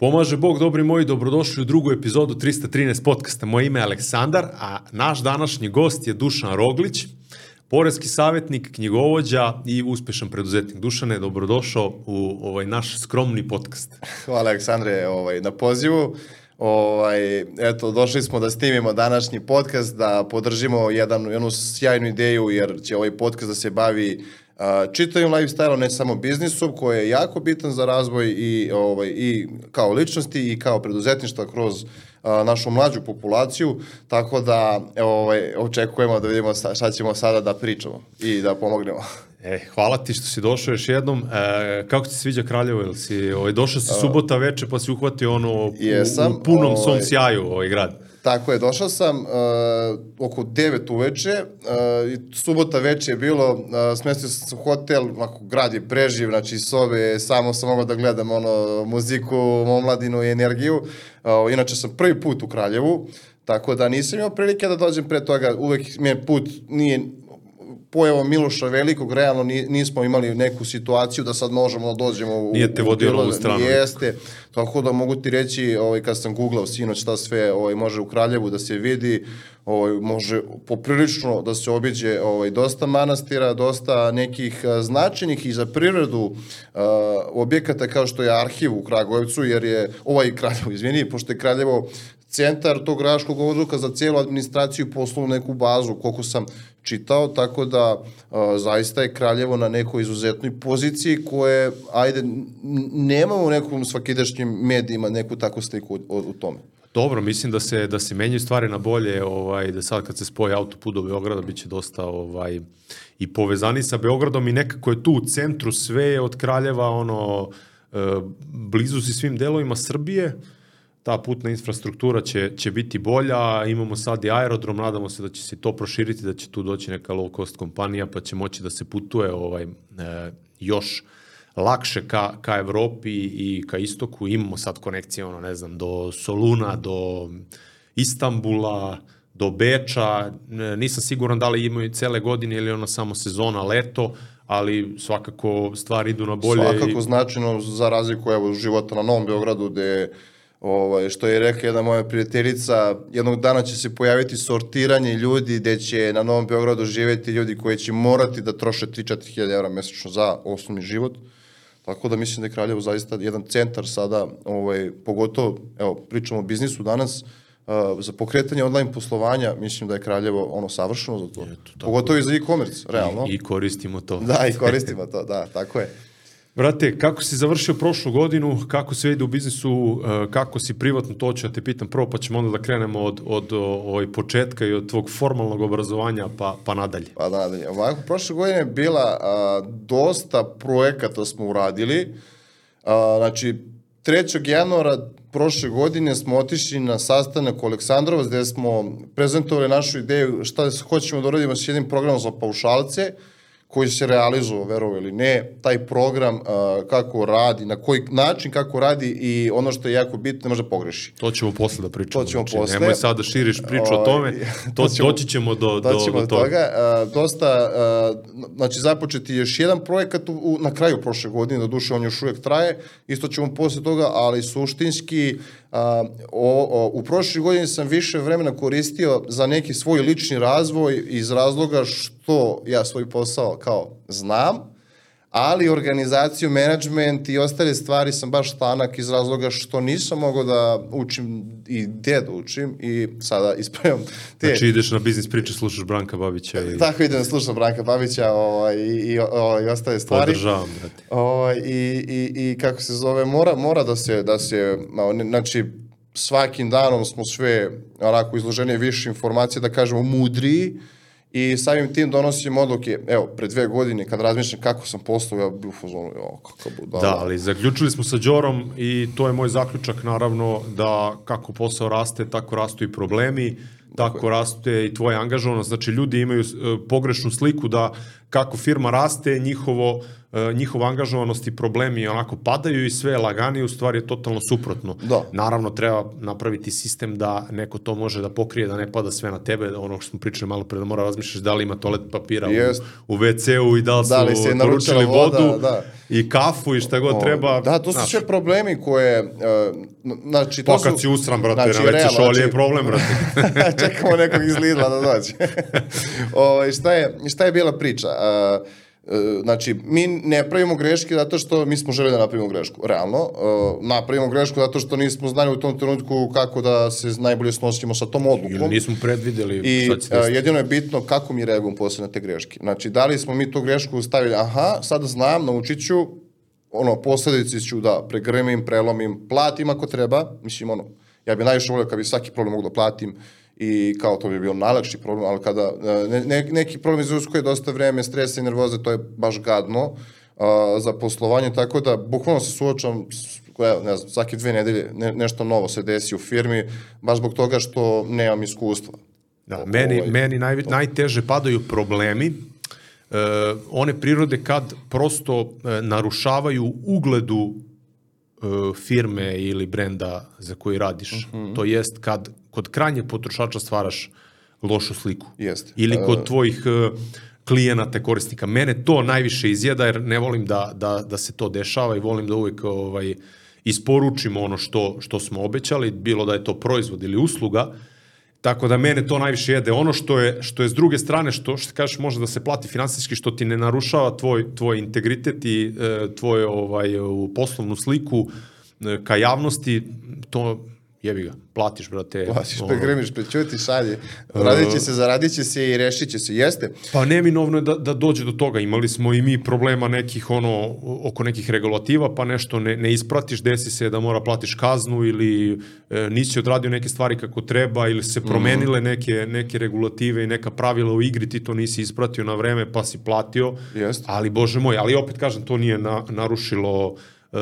Pomaže Bog, dobri moji, dobrodošli u drugu epizodu 313 podcasta. Moje ime je Aleksandar, a naš današnji gost je Dušan Roglić, porezki savjetnik, knjigovođa i uspešan preduzetnik. Dušane, dobrodošao u ovaj naš skromni podcast. Hvala Aleksandre ovaj, na pozivu. Ovaj, eto, došli smo da snimimo današnji podcast, da podržimo jedan, jednu sjajnu ideju, jer će ovaj podcast da se bavi čitaju lifestyle, ne samo biznisom, koji je jako bitan za razvoj i, ovaj, i kao ličnosti i kao preduzetništva kroz a, našu mlađu populaciju, tako da ovaj, očekujemo da vidimo šta ćemo sada da pričamo i da pomognemo. E, hvala ti što si došao još jednom. E, kako ti se sviđa Kraljevo? Ili si, ovaj, došao si subota veče pa si uhvatio ono u, u punom ovaj, svom sjaju ovaj grad? Tako je, došao sam uh, oko 9 uveče, uh, subota veče je bilo, uh, smestio sam se u hotel, ako grad je preživ, znači sobe, samo sam mogao da gledam ono, muziku, omladinu i energiju. Uh, inače sam prvi put u Kraljevu, tako da nisam imao prilike da dođem pre toga, uvek mi je put nije pojavom Miloša Velikog, realno nismo imali neku situaciju da sad možemo da dođemo u... Nije te vodio ovu stranu. Jeste, tako da mogu ti reći, ovaj, kad sam googlao sinoć šta sve ovaj, može u Kraljevu da se vidi, ovaj, može poprilično da se obiđe ovaj, dosta manastira, dosta nekih a, značajnih i za prirodu a, objekata kao što je arhiv u Kragujevcu, jer je ovaj Kraljevo, izvini, pošto je Kraljevo centar tog raškog odluka za cijelu administraciju poslovnu neku bazu, koliko sam čitao, tako da a, zaista je Kraljevo na nekoj izuzetnoj poziciji koje, ajde, nemamo u nekom svakidašnjim medijima neku takvu sliku u, u tome. Dobro, mislim da se da se menjaju stvari na bolje, ovaj da sad kad se spoji autoput do Beograda biće dosta ovaj i povezani sa Beogradom i nekako je tu u centru sve od Kraljeva ono e, blizu si svim delovima Srbije ta putna infrastruktura će, će biti bolja, imamo sad i aerodrom, nadamo se da će se to proširiti, da će tu doći neka low cost kompanija, pa će moći da se putuje ovaj, e, još lakše ka, ka Evropi i ka istoku. Imamo sad konekcije, ono, ne znam, do Soluna, do Istambula, do Beča. Nisam siguran da li imaju cele godine ili ono samo sezona, leto, ali svakako stvari idu na bolje. Svakako i... značajno za razliku evo, života na Novom Beogradu, gde Ovaj, što je rekla jedna moja prijateljica, jednog dana će se pojaviti sortiranje ljudi gde će na Novom Beogradu živeti ljudi koji će morati da troše 3-4 hiljada evra mesečno za osnovni život. Tako da mislim da je Kraljevo zaista jedan centar sada, ovaj, pogotovo, evo, pričamo o biznisu danas, uh, za pokretanje online poslovanja, mislim da je Kraljevo ono savršeno za to. Eto, Pogotovo i za e-commerce, realno. I, I koristimo to. Da, i koristimo to, da, tako je. Brate, kako si završio prošlu godinu, kako se ide u biznisu, e, kako si privatno, to ću da te pitam prvo, pa ćemo onda da krenemo od, od ovaj početka i od tvog formalnog obrazovanja pa, pa nadalje. Pa nadalje. Ovako, prošle godine je bila a, dosta projekata smo uradili. A, znači, 3. januara prošle godine smo otišli na sastanak u Aleksandrovac gde smo prezentovali našu ideju šta hoćemo da uradimo s jednim programom za paušalce koji se realizuje, verovo ili ne, taj program uh, kako radi, na koji način kako radi i ono što je jako bitno, ne može pogreši. To ćemo posle da pričamo. To ćemo znači, posle. Nemoj sad da širiš priču o ovaj, tome, to, ćemo, doći ćemo do, do, do, do toga. Uh, dosta, uh, znači započeti još jedan projekat u, u, na kraju prošle godine, do duše on još uvijek traje, isto ćemo posle toga, ali suštinski uh, o, o, u prošle godine sam više vremena koristio za neki svoj lični razvoj iz razloga što ja svoj posao kao znam, ali organizaciju, management i ostale stvari sam baš tanak iz razloga što nisam mogao da učim i gde da učim i sada ispravljam te... Znači ideš na biznis priče, slušaš Branka Babića i... Tako idem, slušam Branka Babića ovaj, i, i, ovaj, i ostale stvari. Podržavam, brate. Ovaj, i, i, I kako se zove, mora, mora da se, da se, znači, svakim danom smo sve onako izloženije više informacije, da kažemo mudriji, i samim tim donosim odluke, evo, pre dve godine kad razmišljam kako sam postao, ja bih u fazonu, jo, kakav budala. Da, ali zaključili smo sa Đorom i to je moj zaključak naravno da kako posao raste, tako rastu i problemi, tako raste i tvoja angažovanost, znači ljudi imaju uh, pogrešnu sliku da kako firma raste, njihovo e, njihova angažovanost i problemi onako padaju i sve je laganije, u stvari je totalno suprotno. Da. Naravno, treba napraviti sistem da neko to može da pokrije, da ne pada sve na tebe, ono što smo pričali malo pre, da mora razmišljaš da li ima toalet papira Jest. u, u WC-u i da li su Da li se poručili voda, vodu da. i kafu i šta god O, treba. Da, to su sve problemi koje, uh, znači, to Pa su... kad si usran, brate, znači, na šolje je znači- problem, brate. Čekamo nekog iz Lidla da dođe. o, šta, je, šta je bila priča? Uh, e, Znači, mi ne pravimo greške zato što mi smo želi da napravimo grešku, realno. Uh, napravimo grešku zato što nismo znali u tom trenutku kako da se najbolje snosimo sa tom Ili odlukom. nismo predvideli I šta će se a, desiti. jedino je bitno kako mi reagujemo posle na te greške. Znači, da li smo mi tu grešku stavili, aha, sad znam, naučit ću, ono, posledice ću da pregrmim, prelomim, platim ako treba, mislim, ono, ja bi najviše volio kad bi svaki problem mogu da platim i kao to bi bio najlakši problem, ali kada e, ne, ne, neki problem izuskuje dosta vreme, stresa i nervoze, to je baš gadno a, za poslovanje, tako da bukvalno se suočam evo, ne znam, svake dve nedelje ne, nešto novo se desi u firmi, baš zbog toga što nemam iskustva. Da, meni, Ovaj, meni naj, najteže padaju problemi e, one prirode kad prosto e, narušavaju ugledu e, firme ili brenda za koji radiš. Mhm. -huh. To jest kad kod krajnjeg potrošača stvaraš lošu sliku. Jeste. Ili kod E, tvojih e, klijenata, korisnika. Mene to najviše izjeda jer ne volim da, da, da se to dešava i volim da uvek ovaj, isporučimo ono što, što smo obećali, bilo da je to proizvod ili usluga, Tako da mene to najviše jede. Ono što je što je s druge strane što što kažeš može da se plati finansijski što ti ne narušava tvoj tvoj integritet i e, tvoj ovaj poslovnu sliku e, ka javnosti, to jebi ga, platiš brate. Platiš, ono. pregrmiš, prećutiš, ajde. Radit će se, zaradit će se i rešit će se. Jeste. Pa neminovno je da, da dođe do toga. Imali smo i mi problema nekih ono oko nekih regulativa, pa nešto ne, ne ispratiš, desi se da mora platiš kaznu ili e, nisi odradio neke stvari kako treba ili se promenile neke, neke regulative i neka pravila u igri, ti to nisi ispratio na vreme pa si platio. Jeste. Ali bože moj, ali opet kažem to nije na, narušilo e,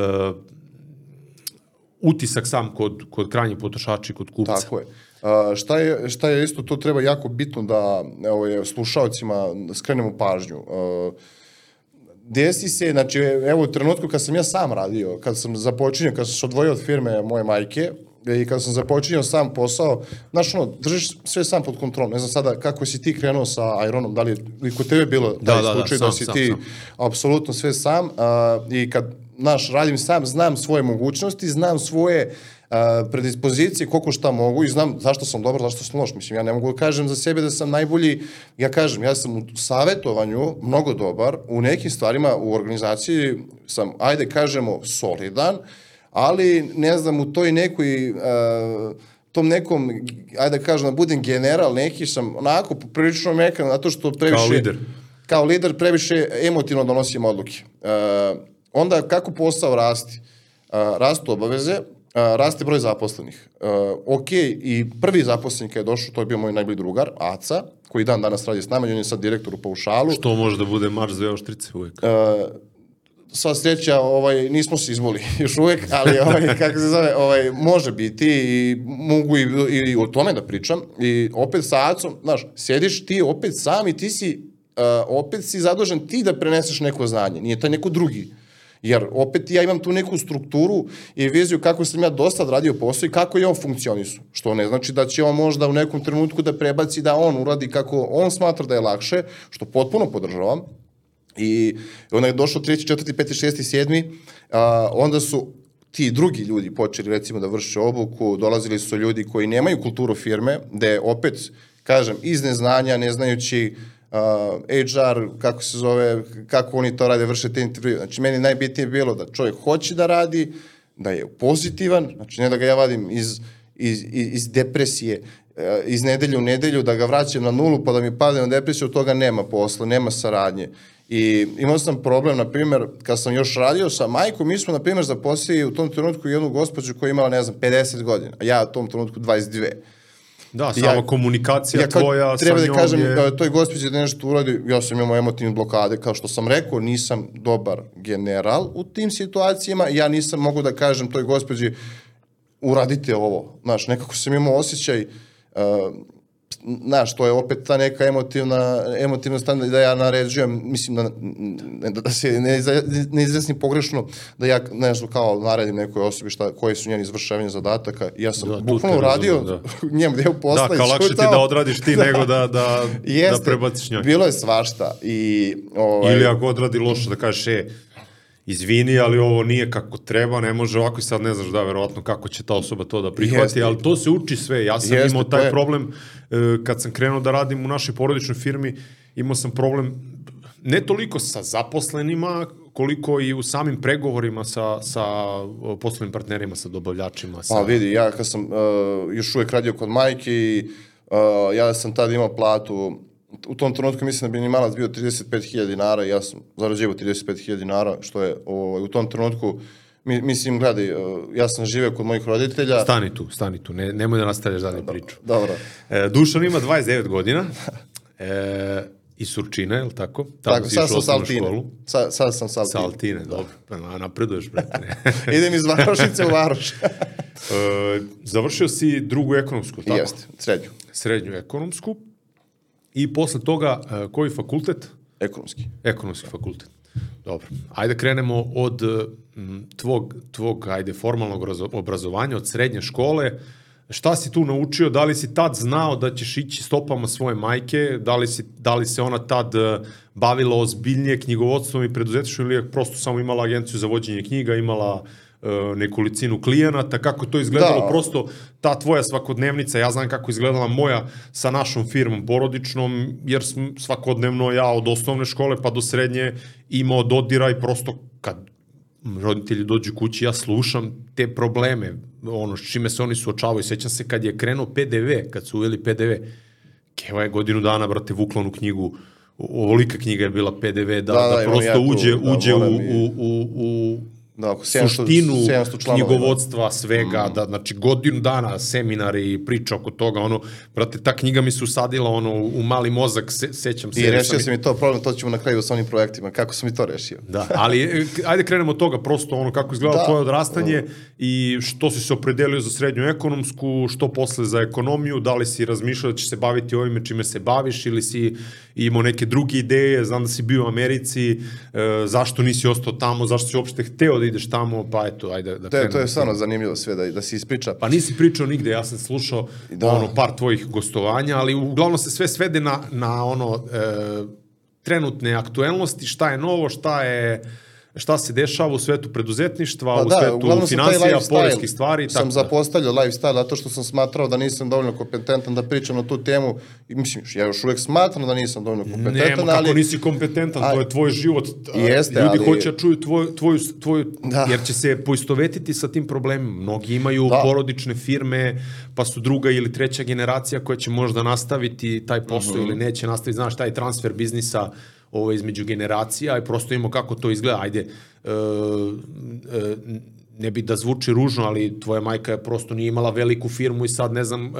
utisak sam kod, kod krajnjih potrošača i kod kupca. Tako je. A, šta je. Šta je isto, to treba jako bitno da ovaj, slušalcima skrenemo pažnju. A, desi se, znači, evo u trenutku kad sam ja sam radio, kad sam započinjao, kad sam se odvojio od firme moje majke, i kad sam započinjao sam posao, znaš ono, držiš sve sam pod kontrolom. Ne znam sada kako si ti krenuo sa Ironom, da li je i kod tebe bilo Da, taj da, da, slučaj da, sam, si sam, ti sam. apsolutno sve sam a, i kad naš radim sam, znam svoje mogućnosti, znam svoje a, predispozicije, koliko šta mogu i znam zašto sam dobar, zašto sam loš. Mislim, ja ne mogu da kažem za sebe da sam najbolji, ja kažem, ja sam u savetovanju mnogo dobar, u nekim stvarima u organizaciji sam, ajde kažemo, solidan, ali ne znam, u toj nekoj a, tom nekom, ajde da kažem, da budem general neki, sam onako prilično mekan, zato što previše... lider. Kao lider previše emotivno donosim odluke. Uh, onda kako posao rasti? Uh, rastu obaveze, uh, raste broj zaposlenih. Uh, ok, i prvi zaposlenik je došao, to je bio moj najbolji drugar, Aca, koji dan danas radi s nama, on je sad direktor u Paušalu. Što može da bude marš za oštrice uvek. Uh, sva sreća, ovaj, nismo se izvoli još uvek, ali ovaj, kako se zove, ovaj, može biti i mogu i, i, o tome da pričam. I opet sa Acom, znaš, sjediš ti opet sam i ti si, uh, opet si zadužen ti da preneseš neko znanje, nije taj neko drugi. Jer opet ja imam tu neku strukturu i viziju kako sam ja dosta radio posao i kako je on funkcionisu. Što ne znači da će on možda u nekom trenutku da prebaci da on uradi kako on smatra da je lakše, što potpuno podržavam. I onda je došao 3. 4. 5. 6. 7. A, onda su ti drugi ljudi počeli recimo da vrše obuku, dolazili su ljudi koji nemaju kulturu firme, gde opet, kažem, iz neznanja, ne znajući HR, kako se zove, kako oni to rade, vrše te intervjue. Znači, meni najbitnije je bilo da čovjek hoće da radi, da je pozitivan, znači ne da ga ja vadim iz, iz, iz, iz depresije, eh, iz nedelje u nedelju, da ga vraćam na nulu pa da mi padne na depresiju, toga nema posla, nema saradnje. I imao sam problem, na primjer, kad sam još radio sa majkom, mi smo, na primjer, zaposlili u tom trenutku jednu gospođu koja je imala, ne znam, 50 godina, a ja u tom trenutku 22. Da, sama komunikacija ja kao tvoja treba sa da kažem je... da toj gospođi da nešto uradi, ja sam imao emotivne blokade, kao što sam rekao, nisam dobar general u tim situacijama, ja nisam mogu da kažem toj gospođi uradite ovo. Znaš, nekako sam imao osjećaj uh, znaš, to je opet ta neka emotivna, emotivna stana da ja naređujem, mislim da, ne, da se ne, ne pogrešno, da ja nešto kao naredim nekoj osobi šta, koji su njeni izvršavanje zadataka. I ja sam Da, bukvalno uradio razumem, njemu deo posla Da, kao lakše ti da odradiš ti nego da, da, da Jeste, prebaciš njoj. bilo je svašta i ovaj, Ili ako odradi loše da kažeš, e, izvini, ali ovo nije kako treba, ne može ovako i sad ne znaš da verovatno kako će ta osoba to da prihvati, Jeste. ali to se uči sve. Ja sam Jeste, imao taj je- problem e, kad sam krenuo da radim u našoj porodičnoj firmi, imao sam problem ne toliko sa zaposlenima, koliko i u samim pregovorima sa, sa poslovnim partnerima, sa dobavljačima. Sa... Pa vidi, ja kad sam uh, još uvek radio kod majke i uh, ja sam tad imao platu, u tom trenutku mislim da bi minimalac bio 35.000 dinara i ja sam zarađivao 35.000 dinara, što je ovaj, u tom trenutku, mi, mislim, gledaj, uh, ja sam živeo kod mojih roditelja. Stani tu, stani tu, ne, nemoj da nastavljaš dalje priču. Dobro. E, Dušan ima 29 godina, e, iz Surčina, je li tako? Tamo Tako, sad sam u sa osnovnu Altine. školu. Sa, sad sam sa Sa Altine. Altine, dobro. Na- napreduješ, brate. Idem iz Varošice u Varoš. e, završio si drugu ekonomsku, tako? Jeste, srednju, Srednju ekonomsku. I posle toga, e, koji fakultet? ekonomski. Ekonomski fakultet. Dobro. Ajde krenemo od m, tvog, tvog ajde, formalnog razo- obrazovanja, od srednje škole. Šta si tu naučio? Da li si tad znao da ćeš ići stopama svoje majke? Da li, si, da li se ona tad e, bavila ozbiljnije knjigovodstvom i preduzetništvom ili je prosto samo imala agenciju za vođenje knjiga, imala e, nekolicinu klijenata, kako to izgledalo, Da. prosto ta tvoja svakodnevnica, ja znam kako izgledala moja sa našom firmom porodičnom, jer sam svakodnevno ja od osnovne škole pa do srednje imao dodira i prosto kad roditelji dođu kući, ja slušam te probleme, ono s čime se oni suočavaju. Sećam se kad je krenuo PDV, kad su uveli PDV, Keva je godinu dana, brate, vukla onu knjigu, ovolika knjiga je bila PDV, da, da, Da, da, prosto ja tu, uđe, da, uđe u, u, u, u Da, oko 700 suštinu 700 članova ima. knjigovodstva, svega, da, znači godinu dana seminari i priča oko toga, ono, brate, ta knjiga mi se usadila ono, u mali mozak, se, sećam se. I rešio sam- sam i to problem, to ćemo na kraju sa onim projektima. Kako sam i to rešio? Da, ali e, ajde krenemo od toga, prosto ono kako izgleda Da. tvoje odrastanje i što si se opredelio za srednju ekonomsku, što posle za ekonomiju, da li si razmišljao da ćeš se baviti ovime čime se baviš ili si imao neke druge ideje, znam da si bio u Americi, e, zašto nisi ostao tamo, zašto si uopšte hteo da ideš tamo, pa eto, ajde da krenemo. to je stvarno zanimljivo sve da, da se ispriča. Pa nisi pričao nigde, ja sam slušao da. ono par tvojih gostovanja, ali uglavnom se sve svede na, na ono e, trenutne aktuelnosti, šta je novo, šta je šta se dešava u svetu preduzetništva, Pa u da, svetu sam lifestyle poreskih stvari. i sam tako da. zapostavljao lifestyle zato što sam smatrao da nisam dovoljno kompetentan da pričam na tu temu. I mislim, ja još uvek smatram da nisam dovoljno kompetentan, Nema kako ali... nisi kompetentan, to je tvoj život. a, Jeste, Ljudi ali- hoće da čuju tvoju, tvoju, tvoju Da. jer će se poistovetiti sa tim problemima. Mnogi imaju Da. porodične firme, pa su druga ili treća generacija koja će možda nastaviti taj posao Mhm. ili neće nastaviti. Znaš, taj transfer biznisa ovo, između generacija i prosto imamo kako to izgleda. Ajde, e, e, ne bi da zvuči ružno, ali tvoja majka je prosto nije imala veliku firmu i sad ne znam e,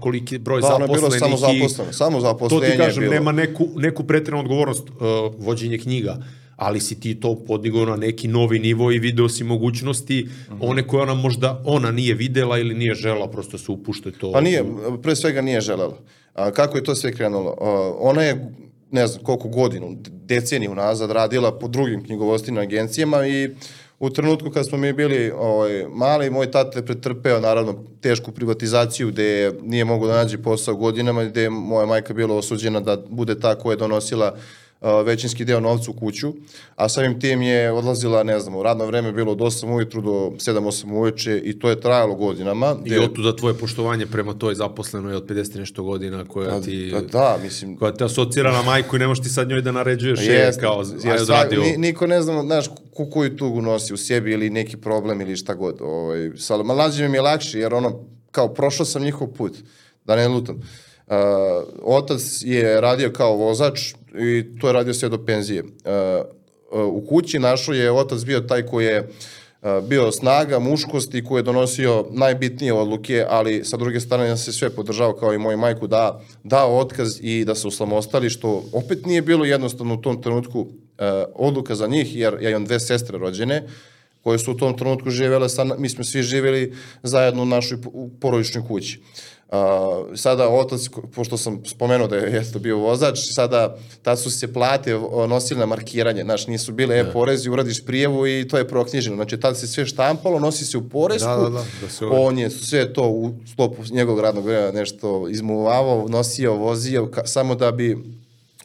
koliki broj Da, zaposlenih. samo i- zaposleno, samo to zaposlenje ti kažem, bilo. nema neku, neku pretrednu odgovornost uh, vođenje knjiga, ali si ti to podigao na neki novi nivo i video si mogućnosti, one koje ona možda ona nije videla ili nije žela, prosto se upušte to. Pa nije, pre svega nije želela. A, kako je to sve krenulo? A, ona je, ne znam koliko godinu, deceniju nazad radila po drugim knjigovostvenim agencijama i u trenutku kad smo mi bili ovaj, mali, moj tata je pretrpeo naravno tešku privatizaciju gde nije mogo da nađe posao godinama, gde je moja majka bila osuđena da bude ta koja je donosila a, većinski deo novca u kuću, a samim tim je odlazila, ne znam, u radno vreme je bilo od 8 ujutru do 7-8 uveče i to je trajalo godinama. I gde- otuda tvoje poštovanje prema toj zaposlenoj od 50 i nešto godina koja ti... Pa da, mislim, koja te asocira na majku i ne možeš ti sad njoj da naređuješ je, Jeste, kao, aj odradio. ni, niko ne zna, znaš, ko, koju tugu nosi u sebi ili neki problem ili šta god. Ovaj, sa mi je lakše, jer ono, kao prošao sam njihov put, da ne lutam. Uh, otac je radio kao vozač i to je radio sve do penzije. Uh, uh, u kući našo je otac bio taj koji je uh, bio snaga, muškost i koji je donosio najbitnije odluke, ali sa druge strane nas se sve podržao kao i moju majku da dao otkaz i da se uslamostali, što opet nije bilo jednostavno u tom trenutku uh, odluka za njih, jer ja imam dve sestre rođene, koje su u tom trenutku živele, sa, mi smo svi živjeli zajedno u našoj porodičnoj kući. A, sada otac, pošto sam spomenuo da je jeste bio vozač, sada tad su se plate o, nosile na markiranje, znaš, nisu bile e-porezi, uradiš prijevu i to je proknjiženo. Znači, tad se sve štampalo, nosi se u poresku, Da, da, da, da se ovaj- on je sve to u sklopu njegovog radnog vremena nešto izmuvavao, nosio, vozio, ka, samo da bi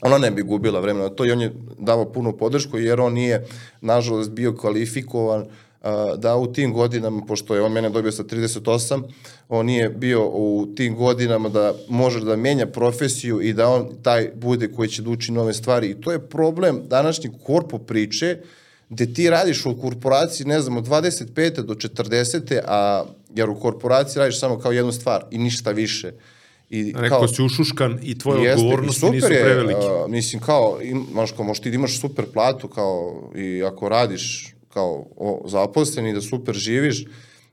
ona ne bi gubila vremena. To i on je davao punu podršku jer on nije nažalost bio kvalifikovan da u tim godinama, pošto je on mene dobio sa 38, on nije bio u tim godinama da može da menja profesiju i da on taj bude koji će da uči nove stvari. I to je problem današnje korpo priče, gde ti radiš u korporaciji, ne znam, od 25. do 40. a jer u korporaciji radiš samo kao jednu stvar i ništa više. I Neko si ušuškan i tvoje Jeste, i odgovornosti super nisu je, prevelike. a, mislim, kao, im, znaš, kao, možda ti da imaš super platu, kao, i ako radiš kao o, zaposleni, da super živiš,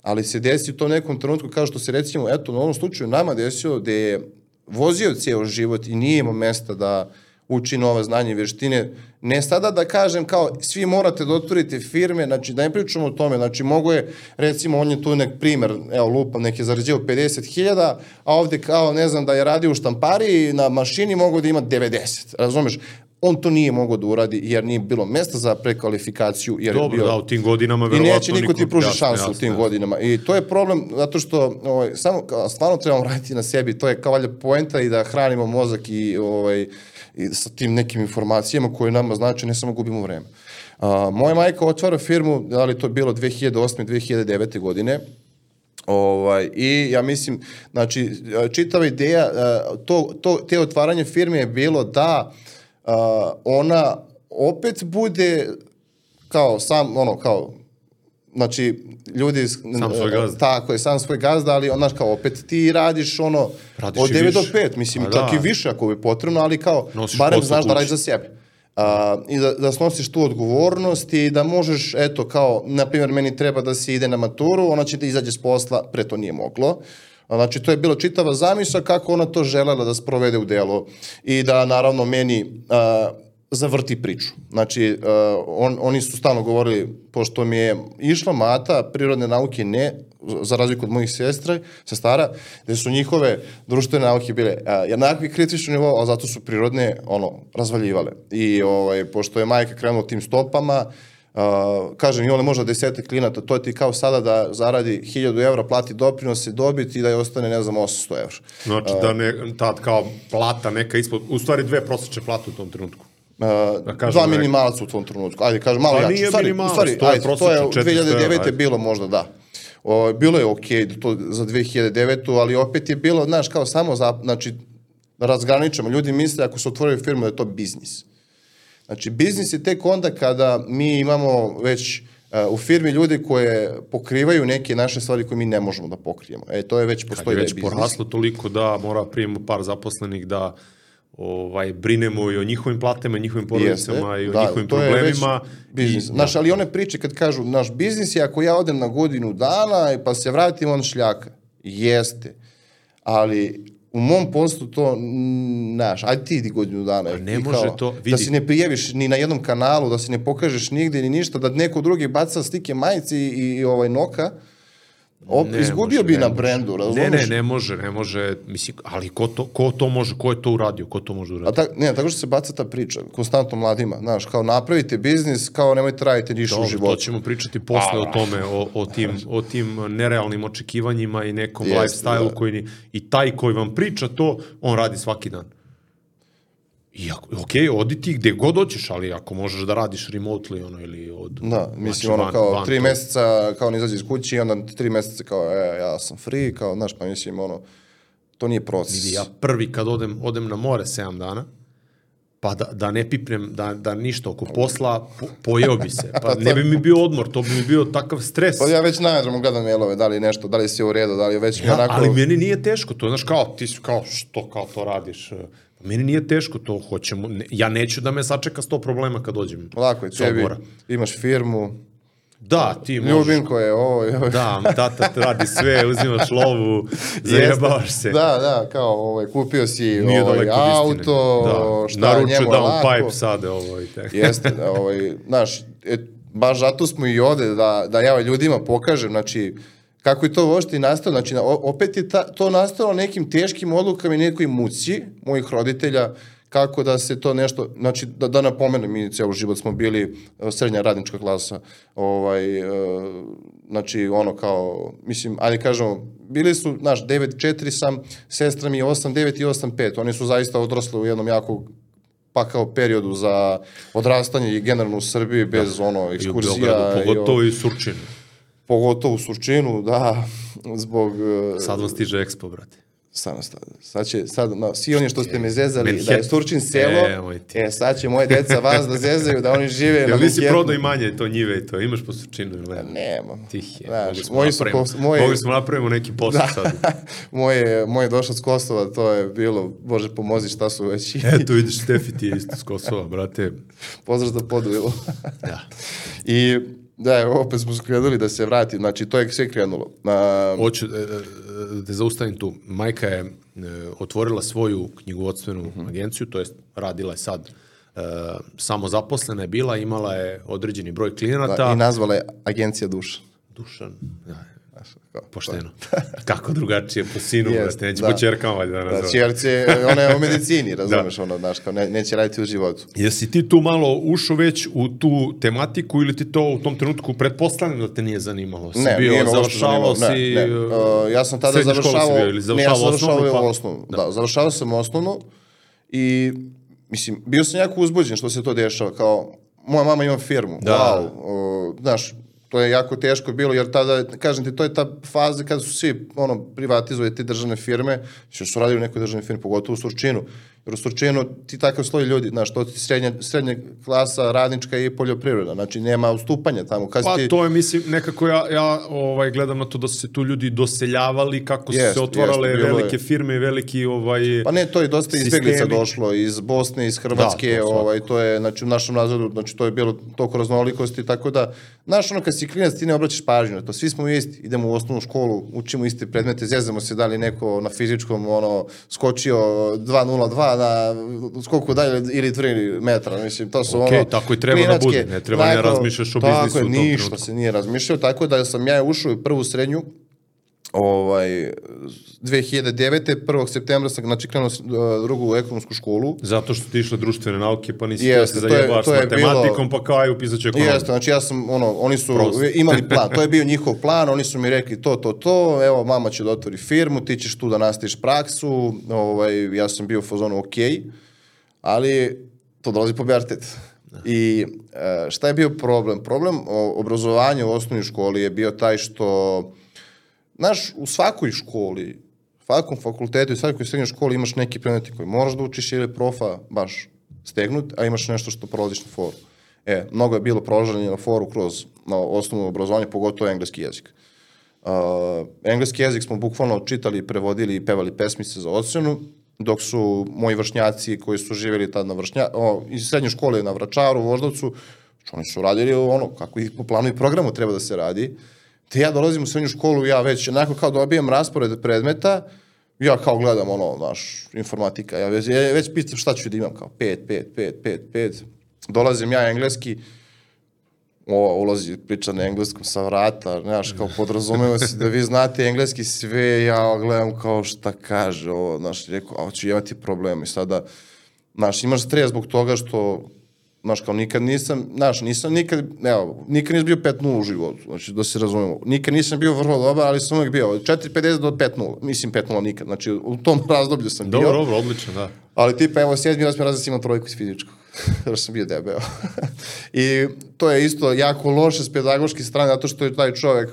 ali se desi u tom nekom trenutku, kao što se recimo, eto, na ovom slučaju nama desio, gde je vozio cijel život i nije imao mesta da uči nova znanja i vještine. Ne sada da kažem kao svi morate da otvorite firme, znači da ne pričamo o tome, znači mogo je, recimo on je tu nek primer, evo lupa, nek je zarađivao 50.000, a ovde kao ne znam da je radio u štampariji na mašini mogo da ima 90, razumeš? On to nije mogao da uradi jer nije bilo mesta za prekvalifikaciju. Jer je Dobro, bio... da, u tim godinama I verovatno neće niko ti pruži šansu u jasno, tim godinama. I to je problem zato što ovaj, samo stvarno trebamo raditi na sebi. To je kao valjda poenta i da hranimo mozak i, ovaj, i sa tim nekim informacijama koje nama znači, ne samo gubimo vreme. A, moja majka otvara firmu, da li to je bilo 2008. 2009. godine, Ovaj, I ja mislim, znači, čitava ideja, to, to, te otvaranje firme je bilo da ona opet bude kao sam, ono, kao, znači, ljudi... Sam svoj gazda. Tako je, sam svoj gazda, ali onaš kao opet ti radiš ono Radiš od i 9 do više. 5, mislim, Pa čak da. i više ako bi potrebno, ali kao, Nosiš barem znaš da kući. radiš za sebe. A, I da, da snosiš tu odgovornost i da možeš, eto, kao, na primjer, meni treba da se ide na maturu, ona će da izađe s posla, pre to nije moglo. Znači, to je bila čitava zamisla kako ona to želela da sprovede u delo i da, naravno, meni a, zavrti priču. Znači, a, on, oni su stalno govorili, pošto mi je išla mata, prirodne nauke ne, za razliku od mojih sestra, sestara, gde su njihove društvene nauke bile a, jednakvi kritični nivo, a zato su prirodne ono, razvaljivale. I ovaj, pošto je majka krenula tim stopama, Uh, kažem, i ona možda desetak klinata, to je ti kao sada da zaradi 1000 evra, plati doprinose, dobiti i da je ostane, ne znam, 800 evra. Znači da ne, tad kao plata neka ispod, u stvari dve prosječne plate u tom trenutku. Uh, kažem, dva nek- minimalca u tom trenutku. Ajde, kažem, malo Pa jače. nije stvari, stvari, to je ajde, to je prosečno 400 evra, 2009. ajde. bilo možda, da. O, bilo je okej okay, to za 2009. ali opet je bilo, znaš, kao samo za, znači, da razgraničamo. Ljudi misle ako su otvorili firmu da je to biznis. Znači, biznis je tek onda kada mi imamo već uh, u firmi ljudi koje pokrivaju neke naše stvari koje mi ne možemo da pokrijemo. E, to je već Kad postoji je da je već biznis. poraslo toliko da mora primimo par zaposlenih da ovaj brinemo i o njihovim platama, i njihovim porodicama i o njihovim je već problemima. Biznis. I, Znaš, ali one priče kad kažu, naš biznis je ako ja odem na godinu dana i pa se vratim on šljaka. Jeste. Ali u mom poslu to, znaš, ajde ti idi godinu dana. ne I može to, Da vidi. se ne prijeviš ni na jednom kanalu, da se ne pokažeš nigde ni ništa, da neko drugi baca slike majici i, i ovaj noka, op, Ne izgubio može, bi ne na brendu, Ne, razumeš? ne, ne može, ne može, mislim, ali ko to, ko to može, ko je to uradio, ko to može A uraditi? tak, ne, tako što se baca ta priča, konstantno mladima, znaš, kao napravite biznis, kao nemojte raditi ništa u životu. to ćemo pričati posle o tome, o, o, tim, o tim nerealnim očekivanjima i nekom Jeste, lifestyle-u da. koji ni, i taj koji vam priča to, on radi svaki dan. I ako, ok, odi ti gde god hoćeš, ali ako možeš da radiš remotely ono, ili od... Da, mislim znači, ono kao van tri to. meseca kao ne izađe iz kući i onda tri meseca kao e, ja sam free, kao znaš pa mislim ono to nije proces. Vidi, ja prvi kad odem, odem na more 7 dana, pa da, da ne pipnem, da, da ništa oko posla, po, pojeo bi se. Pa ne bi mi bio odmor, to bi mi bio takav stres. Pa ja već nađemo gledam mailove, da li je nešto, da li si u redu, da li je već Ja, onako... ali meni nije teško, to znaš kao, ti si kao, što kao to radiš? Meni nije teško, to hoćemo, ja neću da me sačeka sto problema kad dođem. Lako je tebi, imaš firmu, Da, ti možeš. ljubimko je ovo ovo. Da, tata radi sve, uzimaš lovu, zajebavaš se. Da, da, kao ovaj, kupio si Nije ovaj, auto, da. šta Naručio njemu je down lako. pipe sade ovo i tako. Jeste, da, ovaj, znaš, e, baš zato smo i ovde, da, da ja ljudima pokažem, znači, kako je to uopšte i nastalo. Znači, na- o- opet je ta, to nastalo nekim teškim odlukama i nekoj muci mojih roditelja, kako da se to nešto, znači da, da napomenem, mi ceo život smo bili e, srednja radnička klasa, ovaj, e, znači ono kao, mislim, ajde kažemo, bili su, znaš, 9-4 sam, sestra mi je 8-9 i 8-5, oni su zaista odrasli u jednom jako pa kao periodu za odrastanje i generalno u Srbiji bez ono I u ekskurzija. Beogradu, i pogotovo i Surčinu. Pogotovo u Surčinu, da, zbog... e, Sad vam stiže Expo, brate. Sad, sad, sad će, sad, na, svi oni što ste me zezali, da je. Surčin selo, E, e, sad će moje deca vas da zezaju, da oni žive na Jel nisi Manhattanu. prodao imanje to njive i to? Imaš po Surčinu ili ne? Nemam. Tih je. Znaš, mogli smo moji su napravimo, moji- mogli smo napravimo neki posao sad. moje, moje došlo s Kosova, to je bilo, Bože pomozi šta su već. Eto, vidiš, Stefi ti je isto s Kosova, brate. Pozdrav za podujelo. Da. I da, opet smo skrenuli da se vrati, znači to je sve krenulo. A, Hoću e, e, da zaustavim tu. Majka je e, otvorila svoju knjigovodstvenu Mhm. agenciju, to jest radila je sad e, samo zaposlena je bila, imala je određeni broj klijenata. da, I nazvala je Agencija duša. Dušan, da, Znaš, kao, pošteno. Kako drugačije po sinu, Jest, brate, neće da. po čerkama valjda da Da, nazove. čerce, ona je u medicini, razumeš, ono, znaš, kao ne, neće raditi u životu. Jesi ti tu malo ušao već u tu tematiku ili ti to u tom trenutku pretpostavljam da te nije zanimalo? Si Ne, bio, nije završavao zanimalo, si... Ne, ne. Uh, ja sam tada završavao... bio ili ne, ja sam završavao osnovnu, pa- osnovnu. Da. završavao sam osnovnu i, mislim, bio sam jako uzbuđen što se to dešava, kao, moja mama ima firmu, Da. wow, uh, znaš, to je jako teško bilo, jer tada, kažem ti, to je ta faza kada su svi, ono, privatizuje te državne firme, što su radili u nekoj državnoj firmi, pogotovo u Surčinu, Surčinu ti takav sloj ljudi, znaš, to ti srednja, srednja klasa, radnička i poljoprivreda, znači nema ustupanja tamo. Kad Pa ti, to je, mislim, nekako ja, ja ovaj, gledam na to da su se tu ljudi doseljavali, kako su Jest, se otvarale jest, bilo je. velike firme i veliki... Ovaj, Pa ne, to je dosta izbjeglica sistemi. došlo iz Bosne, iz Hrvatske, Da, to svakako. ovaj, to je, znači, u našem razredu, znači, to je bilo toliko raznolikosti, tako da, znaš, ono, kad si klinac, ti ne obraćaš pažnju na to, svi smo isti, idemo u osnovnu školu, učimo iste predmete, zezamo se da li neko na fizičkom, ono, skočio 2.02 na skoku dalje ili 3 metra, mislim, to su Okej, ono... tako i treba da bude, ne treba ne tako- razmišljaš o tako biznisu je, u tom ništa trenutku. se nije razmišljao, tako da sam ja ušao u prvu srednju, ovaj 2009. 1. septembra sam znači krenuo uh, drugu ekonomsku školu. Zato što ti išle društvene nauke, pa nisi Jeste, se to je- zajebaš to s je matematikom, bilo- pa kao aj upisat ću ekonomiju. Jeste, znači ja sam, ono, oni su Prosto. imali plan, to je bio njihov plan, oni su mi rekli to, to, to, evo, mama će da otvori firmu, ti ćeš tu da nastaviš praksu, ovaj, ja sam bio u fazonu ok, ali to dolazi po Bertet. I e, šta je bio problem? Problem obrazovanja u osnovnoj školi je bio taj što, znaš, u svakoj školi, svakom fakultetu i svakoj srednjoj školi imaš neki predmeti koji moraš da učiš ili profa baš stegnut, a imaš nešto što prolaziš na foru. E, mnogo je bilo prolaženje na foru kroz na osnovno obrazovanje, pogotovo engleski jezik. Uh, engleski jezik smo bukvalno čitali, prevodili i pevali pesmice za ocenu, dok su moji vršnjaci koji su živjeli tad na vršnja, o, iz srednje škole na Vračaru, Voždovcu, znači oni su radili ono, kako i po planu i programu treba da se radi. Te ja dolazim u srednju školu, ja već onako kao dobijem raspored predmeta, ja kao gledam ono, naš, informatika, ja već, ja već pitam šta ću da imam, kao 5, 5, 5, 5, 5. Dolazim ja engleski, o, ulazi priča na engleskom sa vrata, znaš, kao podrazumeva se da vi znate engleski sve, ja gledam kao šta kaže ovo, znaš, rekao, a ću imati problem i sada, znaš, imaš stres zbog toga što, znaš, kao nikad nisam, znaš, nisam nikad, evo, nikad nisam bio 5-0 u životu, znači, da se razumemo, nikad nisam bio vrlo dobar, ali sam uvijek bio od 4.50 do 5-0, mislim 5-0 nikad, znači, u tom razdoblju sam bio. Dobro, dobro, odlično, da. Ali tipa, evo, sedmi, osmi razred sam imao trojku iz fizičkog. Jer sam bio debeo. I to je isto jako loše s pedagoške strane, zato što je taj čovek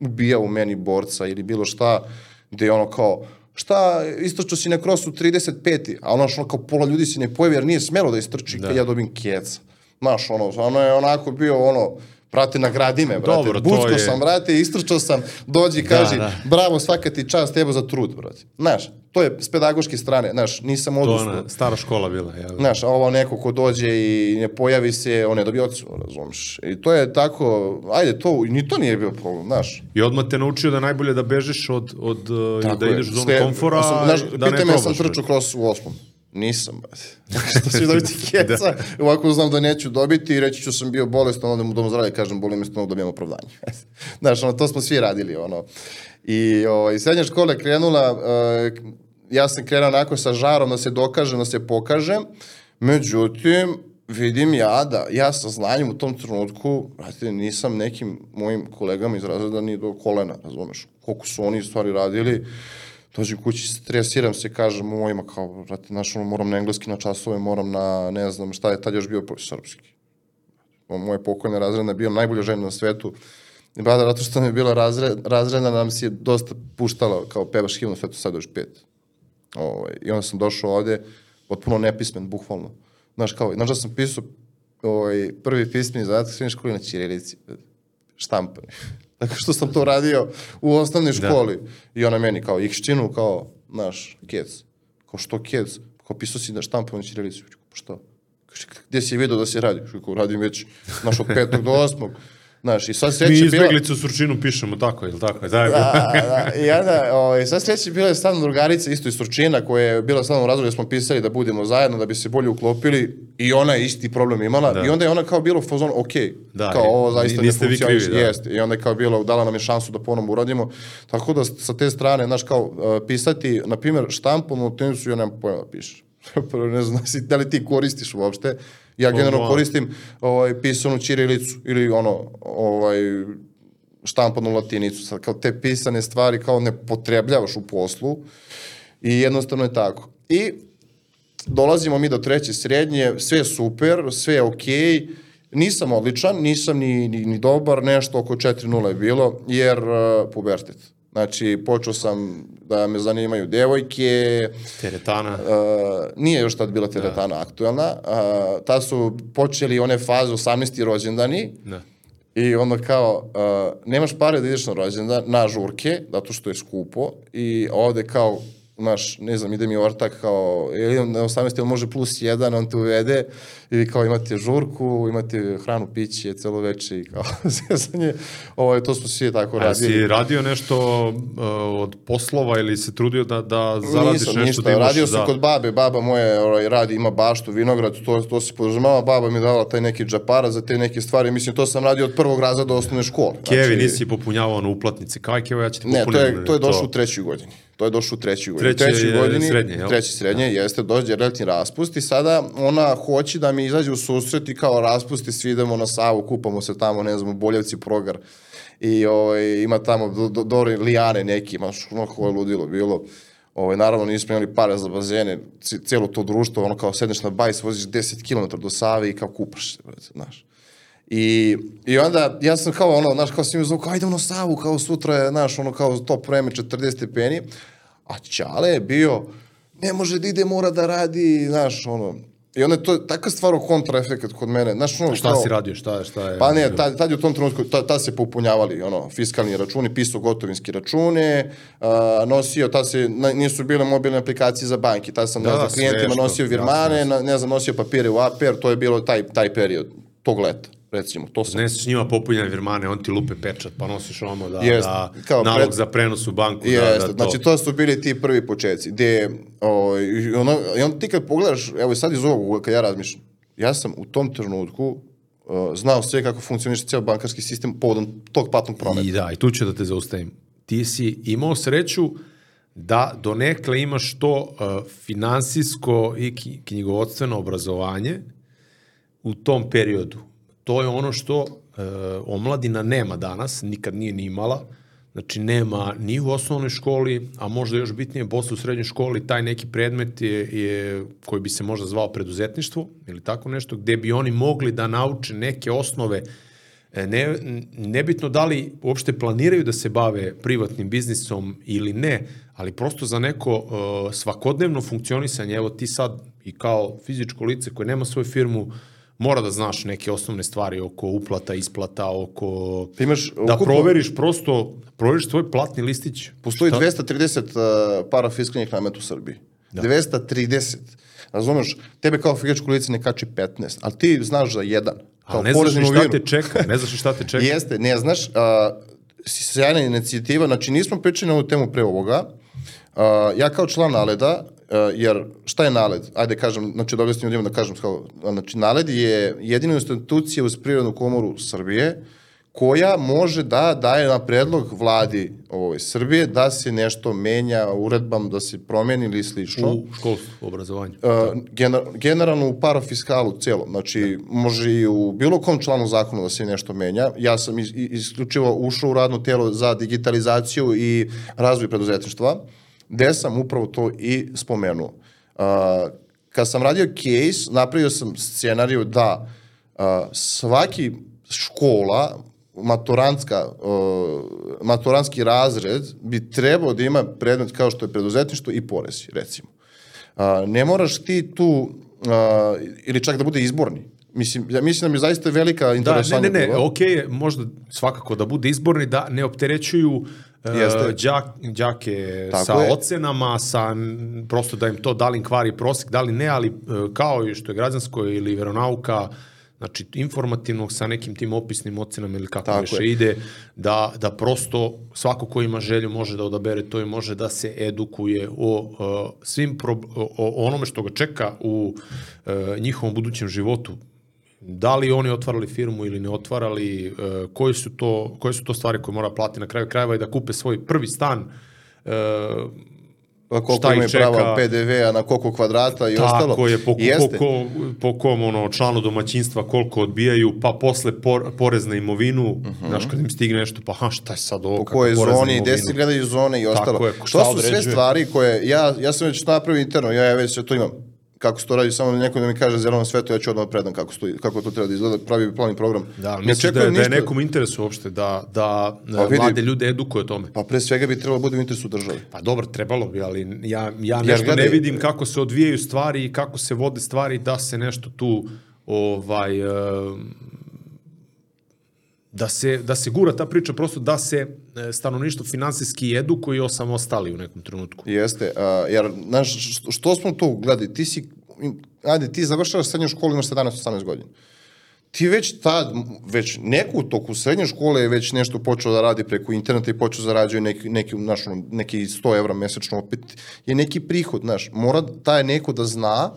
ubijao u meni borca ili bilo šta, gde je ono kao, šta, isto što si na krosu 35. A ono što kao pola ljudi se ne pojavi jer nije smelo da istrči da. kad ja dobim keca. Znaš, ono, ono je onako bio ono, brate, nagradi me, brate. Dobro, Bucko je- sam, brate, istrčao sam, dođi, kaži, da. bravo, svaka ti čast, evo za trud, brate. Znaš, to je s pedagoške strane, znaš, nisam To je odustao. ona stara škola bila, jel? Znaš, a ovo neko ko dođe i ne pojavi se, on ne dobije ocenu, razumiješ. I to je tako, ajde, to, ni to nije bio problem, znaš. I odmah te naučio da je najbolje da bežiš od, od Tako da je. ideš u zonu Sve- komfora, sam, znaš, da ne pitaj me, sam probaš. trčao kroz u osmom. Nisam, brate. što ću dobiti keca, ovako znam da neću dobiti i reći ću sam bio bolestan, onda mu dom zdravlja kažem boli me stomak, dobijem opravdanje. Znaš, ono, to smo svi radili, ono. I ovaj, srednja škola je krenula, uh, ja sam krenuo onako sa žarom da se dokažem, da se pokažem, međutim, vidim ja da ja sa znanjem u tom trenutku, brate, nisam nekim mojim kolegama iz razreda ni do kolena, razumeš, koliko su oni stvari radili, dođem kući, stresiram se, kažem mojima kao, brate, znaš, ono, moram na engleski na časove, moram na, ne znam, šta je tad još bio srpski. Moje pokojne razredne bio najbolja žena na svetu. I bada, zato što nam je bila razred, razredna, nam si je dosta puštala kao pevaš himnu svetu, sad još pet. Ovaj, I onda sam došao ovde, potpuno nepismen, bukvalno. Znaš, kao, znaš da sam pisao ovaj, prvi pismeni zadatak srednje školi na Čirilici, štampani. Tako što sam to radio u osnovnoj da. školi. Da. I ona meni kao ikšćinu, kao, znaš, kec. Kao što kec? Kao pisao si da na Čirilici. Pa što? Gde si vidio da se radi? Kao radim već, znaš, od petog do osmog. Znaš, i sad sreće bila... Mi izbeglicu bila... Surčinu pišemo tako, ili tako? Da, da, da. I onda, ovaj, sad sreće bila je stavna drugarica isto iz Surčina, koja je bila stavno u razvoju, smo pisali da budemo zajedno, da bi se bolje uklopili i ona je isti problem imala da. i onda je ona kao bilo u fazonu, ok, da, kao ovo zaista ne funkcioniš, da. jeste. I onda je kao bilo, dala nam je šansu da ponovno uradimo. Tako da sa te strane, znaš, kao uh, pisati, na primjer, štampom u tenisu, ja nemam pojma da pišeš. ne znam da li ti koristiš uopšte, Ja generalno oh, koristim ovaj, pisanu ćirilicu ili ono, ovaj, štampanu latinicu. Sad, kao te pisane stvari kao ne potrebljavaš u poslu i jednostavno je tako. I dolazimo mi do treće srednje, sve je super, sve je okej, okay, nisam odličan, nisam ni, ni, ni dobar, nešto oko 4-0 je bilo, jer uh, pubertet. Znači, počeo sam da me zanimaju devojke. Teretana. Uh, nije još tad bila teretana da. aktuelna. Uh, ta su počeli one faze 18. rođendani. Da. I onda kao, uh, nemaš pare da ideš na rođendan, na žurke, zato što je skupo. I ovde kao, znaš, ne znam, ide mi ortak kao, ili na 18. on može plus jedan, on te uvede i kao imate žurku, imate hranu, piće, celo veče i kao zezanje. Ovo, to smo svi tako radili. A si radio nešto uh, od poslova ili se trudio da, da zaradiš Nisam, nešto ništa. da imaš? Radio sam da... kod babe, baba moje ovaj, radi, ima baštu, vinograd, to, to se podržavava, baba mi dala taj neki džapara za te neke stvari, mislim, to sam radio od prvog raza do osnovne škole. Kevi, znači, nisi popunjavao na uplatnice, kaj Kevi, ja ću ti Ne, to je, to je došlo to... u trećoj godini. To je došlo u trećoj godini. Treći, trećoj godini, srednje, jel? Treći srednje, da. jeste, dođe relativni raspust i sada ona hoće da mi izađe u susret i kao raspusti, svi idemo na Savu, kupamo se tamo, ne znam, u Boljevci progar i ovaj, ima tamo do, do, do lijane neki, maš, ono koje ludilo bilo. Ovaj, naravno nismo imali pare za bazene, cijelo to društvo, ono kao sedneš na bajs, voziš 10 km do Save i kao kupaš se, znaš. I, I onda ja sam kao ono, znaš, kao svim zvu, kao idemo na Savu, kao sutra je, znaš, ono kao top vreme 40 stepeni, a Ćale je bio, ne može da ide, mora da radi, znaš, ono, I onda je to taka stvar o kontraefekat kod mene. Znaš, ono, šta kao, si radio, šta, šta je? Pa ne, tad, tad je u tom trenutku, tad, tad se popunjavali ono, fiskalni računi, pisao gotovinski račune, a, nosio, tad se, na, nisu bile mobilne aplikacije za banki, tad sam, da, ne znam, klijentima nosio virmane, na, ne znam, nosio papire u APR, to je bilo taj, taj period, tog leta recimo, to sam... Ne s njima popunjene virmane, on ti lupe pečat, pa nosiš ono da, jest, da kao nalog pred... za prenos u banku. Jest, da, da, to... Znači, to su bili ti prvi početci, gde, o, ovaj, i, ono, i onda ti kad pogledaš, evo sad iz ovog, kad ja razmišljam, ja sam u tom trenutku uh, znao sve kako funkcioniše cijel bankarski sistem povodom tog platnog prometa. I da, i tu ću da te zaustavim. Ti si imao sreću da donekle imaš to uh, finansijsko i knjigovodstveno obrazovanje u tom periodu to je ono što e, omladina nema danas, nikad nije ni imala, znači nema ni u osnovnoj školi, a možda još bitnije posle u srednjoj školi, taj neki predmet je, je koji bi se možda zvao preduzetništvo ili tako nešto, gde bi oni mogli da nauče neke osnove. E, ne, nebitno da li uopšte planiraju da se bave privatnim biznisom ili ne, ali prosto za neko uh, svakodnevno funkcionisanje, evo ti sad i kao fizičko lice koje nema svoju firmu, mora da znaš neke osnovne stvari oko uplata, isplata, oko... Pa imaš, da ukupno... proveriš prosto, proveriš svoj platni listić. Postoji Šta? 230 uh, para fiskalnih nameta u Srbiji. Da. 230. Razumeš, tebe kao fizičko lice ne kači 15, ali ti znaš za jedan. Kao ali ne znaš šta te čeka, ne znaš šta te čeka. Jeste, ne znaš, uh, sjajna inicijativa, znači nismo pričali na ovu temu pre ovoga, uh, ja kao član Aleda jer šta je NALED? Ajde kažem, znači da objasnim ljudima da kažem, kao, znači NALED je jedina institucija uz Prirodnu komoru Srbije koja može da daje na predlog vladi ovoj Srbije da se nešto menja uredbam, da se promeni ili slično. U školstvu, obrazovanju. Uh, gener, generalno u parafiskalu celo, znači može i u bilo kom članu zakona da se nešto menja. Ja sam is, isključivo ušao u radno telo za digitalizaciju i razvoj preduzetništva, gde sam upravo to i spomenuo. Uh, kad sam radio case, napravio sam scenariju da uh, svaki škola maturantska, uh, maturantski razred bi trebao da ima predmet kao što je preduzetništvo i porezi, recimo. Uh, ne moraš ti tu, uh, ili čak da bude izborni, Mislim, ja mislim da mi zaista velika interesantna. Da, ne, ne, ne, ok je možda svakako da bude izborni, da ne opterećuju uh, đak, đake Tako sa je. ocenama, sa prosto da im to da li im kvari prosek, da li ne, ali uh, kao i što je građansko ili veronauka, znači informativnog sa nekim tim opisnim ocenama ili kako Tako više je. ide, da, da prosto svako ko ima želju može da odabere to i može da se edukuje o uh, svim pro, o, o onome što ga čeka u uh, njihovom budućem životu. Da li oni otvarali firmu ili ne otvarali, uh, koje, su to, koje su to stvari koje mora plati na kraju krajeva i da kupe svoj prvi stan, uh, Pa koliko imaju prava PDV-a na koliko kvadrata i Tako ostalo. Tako je, po, po, ko, po kom ono, članu domaćinstva koliko odbijaju, pa posle por, porez na imovinu, uh mhm. -huh. znaš kad im stigne nešto, pa ha, šta je sad ovo? Po kojoj zoni, gde se gledaju zone i ostalo. Tako je, to su određuje? sve stvari koje, ja, ja sam već napravio interno, ja, ja već to imam kako se to radi, samo neko da mi kaže zeleno sveto, ja ću odmah predam kako, stoji, kako to treba da izgleda, pravi plan program. Da, misliš da, je, ništa... da je nekom interesu uopšte, da, da pa vidi, mlade ljude edukuje o tome? Pa pre svega bi trebalo da bude u interesu države. Pa dobro, trebalo bi, ali ja, ja nešto gledaj, ne vidim kako se odvijaju stvari i kako se vode stvari da se nešto tu ovaj, uh, da se, da se gura ta priča prosto da se e, stanovništvo finansijski edukuje i osamostali u nekom trenutku. Jeste, uh, jer znaš, što, smo tu gledali, ti si, ajde, ti završavaš srednju školu, imaš 17-18 godina. Ti već tad, već neku toku srednje škole je već nešto počeo da radi preko interneta i počeo zarađuje neki, neki, naš, neki 100 evra mesečno, opet je neki prihod, znaš, mora taj neko da zna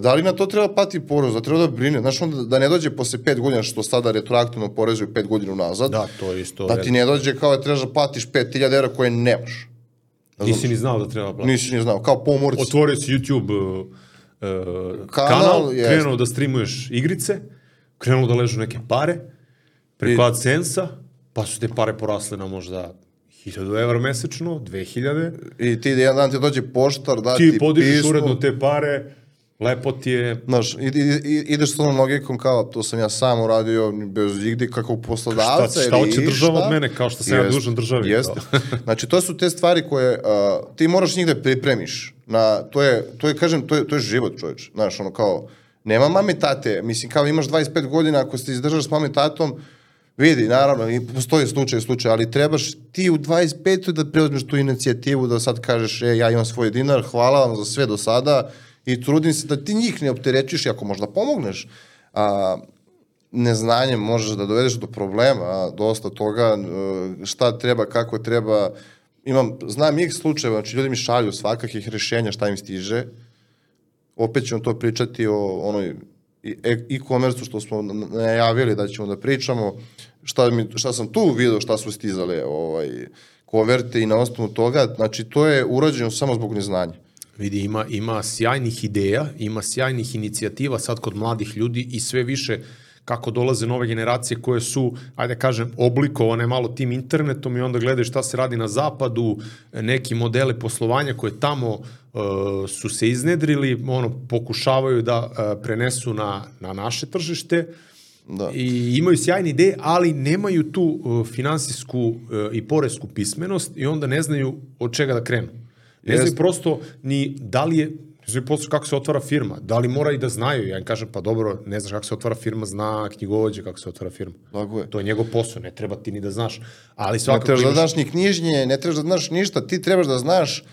da li na to treba pati porez, da treba da brine, znaš onda da ne dođe posle pet godina što sada retroaktivno porezuju pet godina unazad, da, to je isto da ti ne dođe kao da trebaš da platiš 5000 evra koje nemaš. Nisi ni znao da treba platiti. Nisi ni znao, kao pomorci. Otvorio si YouTube uh, kanal, kanal krenuo da streamuješ igrice, krenuo da ležu neke pare, preko I... AdSense-a, pa su te pare porasle na možda 1000 evra mesečno, 2000. I ti jedan dan ti dođe poštar, da ti, ti podižeš pismo. uredno te pare, Lepo ti je... Znaš, ide, ide, ideš s onom logikom kao, to sam ja sam uradio bez igde kako poslodavca šta, šta šta. država od mene, kao što sam jest, ja dužan državi. Jeste. znači, to su te stvari koje uh, ti moraš njih da pripremiš. Na, to, je, to je, kažem, to je, to je život, čovječ. Znaš, ono kao, nema mame tate, mislim, kao imaš 25 godina, ako se izdržaš s mame tatom, vidi, naravno, i postoji slučaj, slučaj, ali trebaš ti u 25. da preuzmeš tu inicijativu, da sad kažeš, e, ja imam svoj dinar, hvala vam za sve do sada, i trudim se da ti njih ne opterećiš i ako možda pomogneš, a, neznanjem možeš da dovedeš do problema, dosta toga, e, šta treba, kako treba, imam, znam ih slučajeva, znači ljudi mi šalju svakakih rešenja šta im stiže, opet ćemo to pričati o onoj e-commerce što smo najavili da ćemo da pričamo, šta, mi, šta sam tu vidio, šta su stizale ovaj, koverte i na osnovu toga, znači to je urađeno samo zbog neznanja. Vidi, ima, ima sjajnih ideja, ima sjajnih inicijativa sad kod mladih ljudi i sve više kako dolaze nove generacije koje su, ajde kažem, oblikovane malo tim internetom i onda gledaju šta se radi na zapadu, neki modele poslovanja koje tamo uh, su se iznedrili, ono, pokušavaju da uh, prenesu na, na naše tržište, Da. I imaju sjajne ideje, ali nemaju tu uh, finansijsku uh, i poresku pismenost i onda ne znaju od čega da krenu. Ne znaju prosto ni da li je, znaju prosto kako se otvara firma. Da li mora i da znaju. Ja im kažem, pa dobro, ne znaš kako se otvara firma, zna knjigovođe kako se otvara firma. Tako je. To je njegov posao, ne treba ti ni da znaš. Ali svakako ne trebaš da znaš ni knjižnje, ne trebaš da znaš ništa, ti trebaš da znaš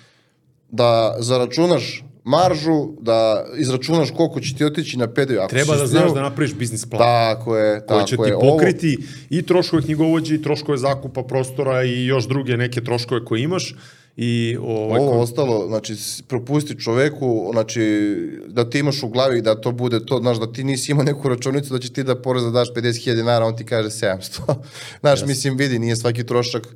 da zaračunaš maržu, da izračunaš koliko će ti otići na PDV. Ako Treba da znaš da napraviš biznis plan. Tako je, tako koji će ti pokriti Ovo... i troškove knjigovođe, i troškove zakupa prostora i još druge neke troškove koje imaš i ovaj, Ovo ostalo, znači, propusti čoveku, znači, da ti imaš u glavi da to bude to, znaš, da ti nisi imao neku računicu da će ti da porez da daš 50.000 dinara, on ti kaže 700. znaš, mislim, vidi, nije svaki trošak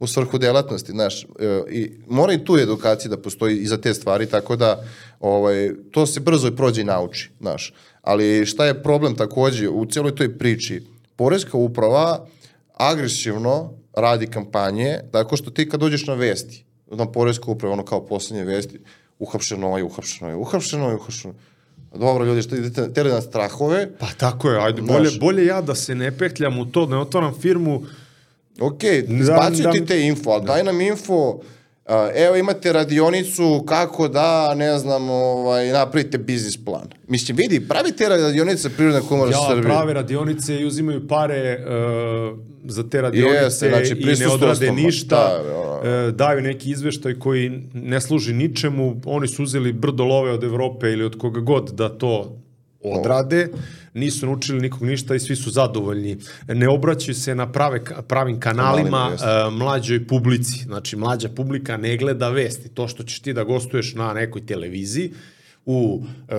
u svrhu delatnosti, znaš, e, i mora i tu edukacija da postoji i za te stvari, tako da ovaj, to se brzo i prođe i nauči, znaš. Ali šta je problem takođe u cijeloj toj priči? Poreska uprava agresivno radi kampanje, tako što ti kad dođeš na vesti, na poresku upravu, ono kao poslednje vesti, uhapšeno je, uhapšeno je, uhapšeno je, uhapšeno je. Dobro, ljudi, što idete tele na strahove, Pa tako je, ajde, bolje, Znaš. bolje ja da se ne petljam u to, da ne otvaram firmu, ok, Da, da- ti te info, ali daj nam info, evo imate radionicu kako da, ne znam, ovaj, napravite biznis plan. Mislim, vidi, pravite radionice Prirodne komore ja Srbije. prave radionice i uzimaju pare uh, za te radionice Jeste, znači, i ne odrade ništa, da, ono. uh, daju neki izveštaj koji ne služi ničemu, oni su uzeli brdo love od Evrope ili od koga god da to odrade, nisu naučili nikog ništa i svi su zadovoljni. Ne obraćaju se na prave, pravim kanalima Kanalima, uh, mlađoj publici. Znači, mlađa publika ne gleda vesti. To što ćeš ti da gostuješ na nekoj televiziji, u e,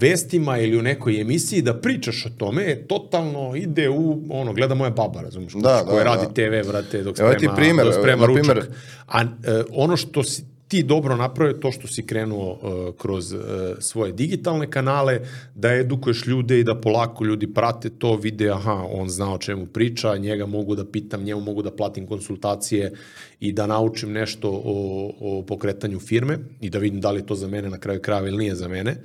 vestima ili u nekoj emisiji da pričaš o tome, je totalno ide u, ono, gleda moja baba, razumiješ, Da, koja da, radi da. TV, vrate, dok Evo sprema, primer, dok sprema ručak. primer- A e, ono što si ti dobro napravio, to što si krenuo e, kroz e, svoje digitalne kanale, da edukuješ ljude i da polako ljudi prate to, vide, aha, on zna o čemu priča, njega mogu da pitam, njemu mogu da platim konsultacije i da naučim nešto o, o pokretanju firme i da vidim da li je to za mene na kraju krajeva ili nije za mene.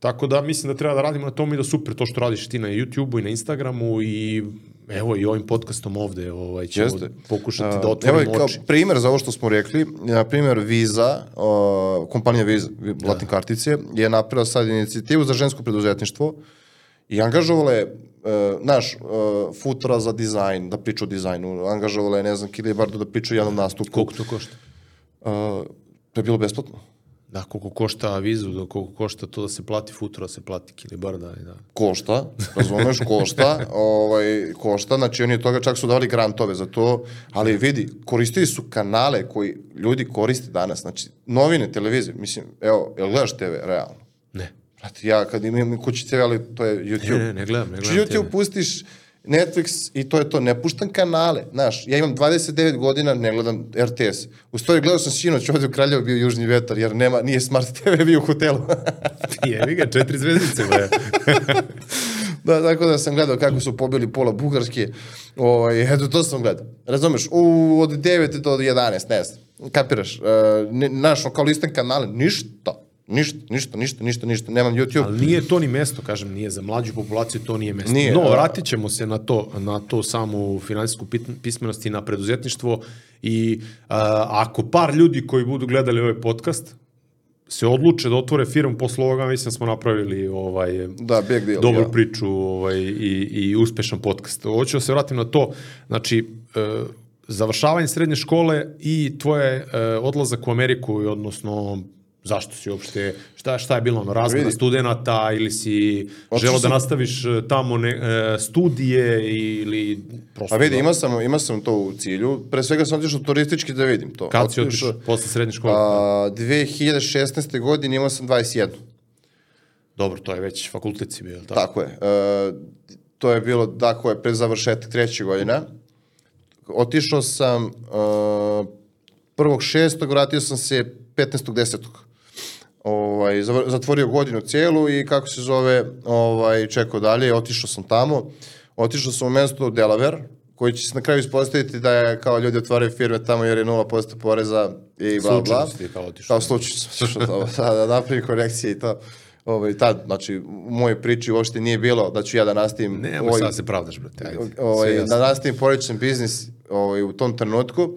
Tako da mislim da treba da radimo na tome i da super to što radiš ti na YouTube-u i na Instagramu i evo i ovim podcastom ovde ovaj, ćemo Jeste. pokušati da otvorimo Evo kao oči. primer za ovo što smo rekli, na primjer Visa, o, kompanija Visa, Latin kartice, je napravila sad inicijativu za žensko preduzetništvo i angažovala je, e, naš, e, futra za dizajn, da priča o dizajnu, angažovala je, ne znam, Kilije Bardo da priča o jednom nastupu. Koliko to košta? E, to je bilo besplatno. Da, koliko košta vizu, da koliko košta to da se plati futuro, da se plati kilibarda i da. košta, razumeš, košta, ovaj, košta, znači oni od toga čak su davali grantove za to, ali vidi, koristili su kanale koji ljudi koriste danas, znači novine, televizije, mislim, evo, jel gledaš TV, realno? Ne. Brate, ja kad imam kući TV, ali to je YouTube. Ne, ne, ne gledam, ne Znači, gledam YouTube TV. pustiš Netflix i to je to, ne puštam kanale, znaš, ja imam 29 godina, ne gledam RTS. U stvari gledao sam sinoć ovdje u Kraljevo bio južni vetar, jer nema, nije Smart TV bio u hotelu. Jevi ga, četiri zvezdice, bre. Da, tako da sam gledao kako su pobili pola Bugarske. Ovaj, eto, to sam gledao. Razumeš, u, od 9 do 11, ne znam. Kapiraš? Ne, naš, kao listan kanale, ništa. Ništa, ništa, ništa, ništa, ništa. Nemam YouTube. Ali nije to ni mesto, kažem, nije za mlađu populaciju, to nije mesto. Nije, no, a- vratit ćemo se na to, na to samu finansijsku pismenost i na preduzetništvo i a, ako par ljudi koji budu gledali ovaj podcast se odluče da otvore firmu posle ovoga, mislim da smo napravili ovaj, Da, big deal, dobru ja. priču ovaj, i, i uspešan podcast. Hoću da se vratim na to, znači, e, završavanje srednje škole i tvoje e, odlazak u Ameriku, odnosno zašto si uopšte, šta, šta je bilo ono, razmena studenta ili si Otišao želeo da nastaviš e, tamo ne, e, studije ili prosto... A vidi, da- imao sam, imao sam to u cilju. Pre svega sam otišao turistički da vidim to. Kad si otišao posle srednje škole? A, 2016. godine imao sam 21. Dobro, to je već fakultet si bio, tako? Tako je. E, to je bilo, tako je, pre završetak treće godine. Otišao sam uh, prvog šestog, vratio sam se 15. desetog. Ovaj, zatvorio godinu cijelu i kako se zove, ovaj, čekao dalje, otišao sam tamo. Otišao sam u mesto Delaware, koji će se na kraju ispostaviti da je kao ljudi otvaraju firme tamo jer je 0% poreza i bla bla. Slučajno si kao otišao. Kao slučajno sam otišao tamo, da, da napravim korekcije i to. Ovaj, tad, znači, u mojoj priči uopšte nije bilo da ću ja da nastavim Nemoj ovaj, sad da se pravdaš, brate, ovaj, da nastavim porodičan biznis ovaj, u tom trenutku.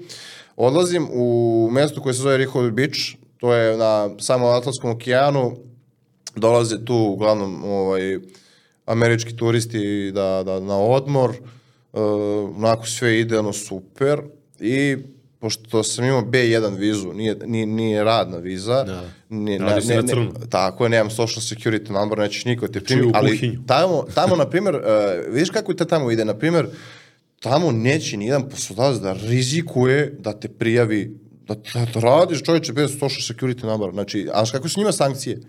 Odlazim u mesto koje se zove Rehoboth Beach, to je na samom Atlantskom okeanu, dolaze tu uglavnom ovaj, američki turisti da, da, na odmor, uh, onako sve idealno super i pošto sam imao B1 vizu, nije, nije, nije radna viza, Da. nije, se na crno. tako je, nemam social security number, nećeš niko te primi, u ali kuhinju. tamo, tamo na primjer, uh, vidiš kako to tamo ide, na primjer, tamo neće nijedan poslodavac da rizikuje da te prijavi Da, da, da radiš čovječe bez social security number. Znači, a kako su njima sankcije?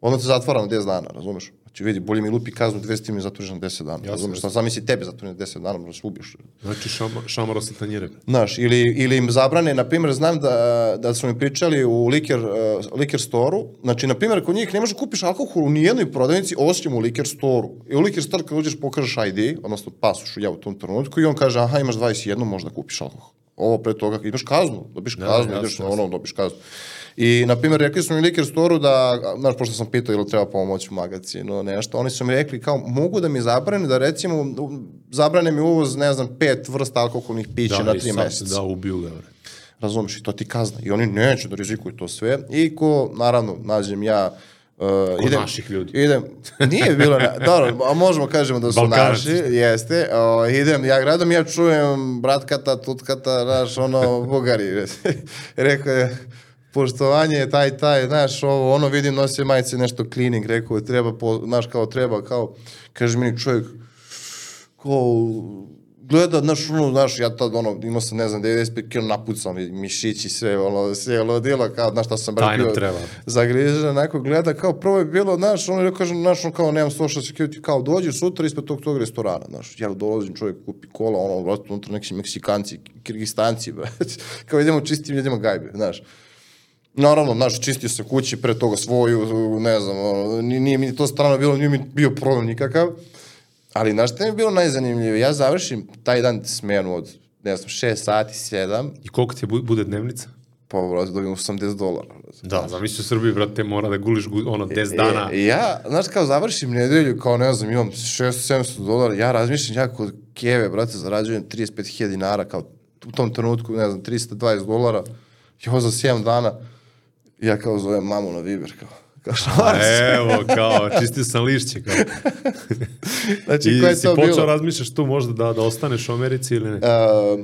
Onda te zatvara na 10 dana, razumeš? Znači, vidi, bolje mi lupi kaznu 200 mi zatvoriš na 10 dana. razumeš? Šta sam misli tebe zatvori na 10 dana, možda se ubiš. Znači šama, šamaro sa tanjire. Znaš, ili, ili im zabrane, na primjer, znam da, da su mi pričali u liker, uh, liker storu, znači, na primjer, kod njih ne možeš kupiš alkohol u nijednoj prodavnici osim u liker storu. I u liker store kad uđeš pokažeš ID, odnosno pasoš ja u tom trenutku i on kaže, aha, imaš 21, možda kupiš alkohol. Ovo pre toga, imaš kaznu, dobiš Da, kaznu, jasno, ideš na jasno. ono, dobiš kaznu. I, na primjer, rekli su mi liker storu da, znaš, pošto sam pitao ili treba pomoć u magazinu, nešto, oni su mi rekli kao, mogu da mi zabrane, da recimo, zabrane mi uvoz, ne znam, pet vrsta alkoholnih pića na i tri meseca. Da, ubiju ga, bre. Razumeš, i to ti kazna. I oni neće da rizikuju to sve. I ko, naravno, nađem ja... Uh, Kod naših ljudi. Idem, nije bilo, na, dobro, a možemo kažemo da su Balkanac. naši, jeste, o, idem, ja gradom, ja čujem bratkata, tutkata, znaš, ono, bugari. Rekao je, poštovanje je taj, taj, znaš, ovo, ono, vidim, nosi majice nešto cleaning, rekao je, treba, po, znaš, kao treba, kao, kaže meni čovjek, kao, gleda, znaš, ono, znaš, ja tad, ono, imao sam, ne znam, 95 kg napucam, i mišići, sve, ono, sve ludilo, kao, znaš, šta sam baš Tajno bio treba. zagrižen, onako gleda, kao, prvo je bilo, znaš, ono, ja kažem, znaš, ono, kao, nemam social security, kao, dođi sutra ispred tog, tog restorana, znaš, ja dolazim, čovjek kupi kola, ono, vrati, unutra neki Meksikanci, Kirgistanci, brate, kao, idemo čistim, idemo gajbe, znaš. Naravno, znaš, čistio sam kući, pre toga svoju, ne znam, ono, ni- nije mi to strano bilo, nije mi bio problem nikakav. Ali, znaš šta mi je bilo najzanimljivije? Ja završim taj dan smenu od, ne znam, 6 sati, 7, I koliko ti bu- bude dnevnica? pa, brate, dobijem 80 dolara. Da, zamisli u Srbiji, brate, mora da guliš gu, ono 10 dana. E, ja, znaš, kao završim nedelju, kao ne znam, imam 600-700 dolara, ja razmišljam, ja kod Keve, brate, zarađujem 35.000 dinara, kao u tom trenutku, ne znam, 320 dolara, i ovo za 7 dana, ja kao zovem mamu na Viber, kao, kao radiš? Evo, kao, čistio sam lišće, kao. Znači, I ko je si to počeo bilo? razmišljaš tu možda da, da ostaneš u Americi ili ne? Uh,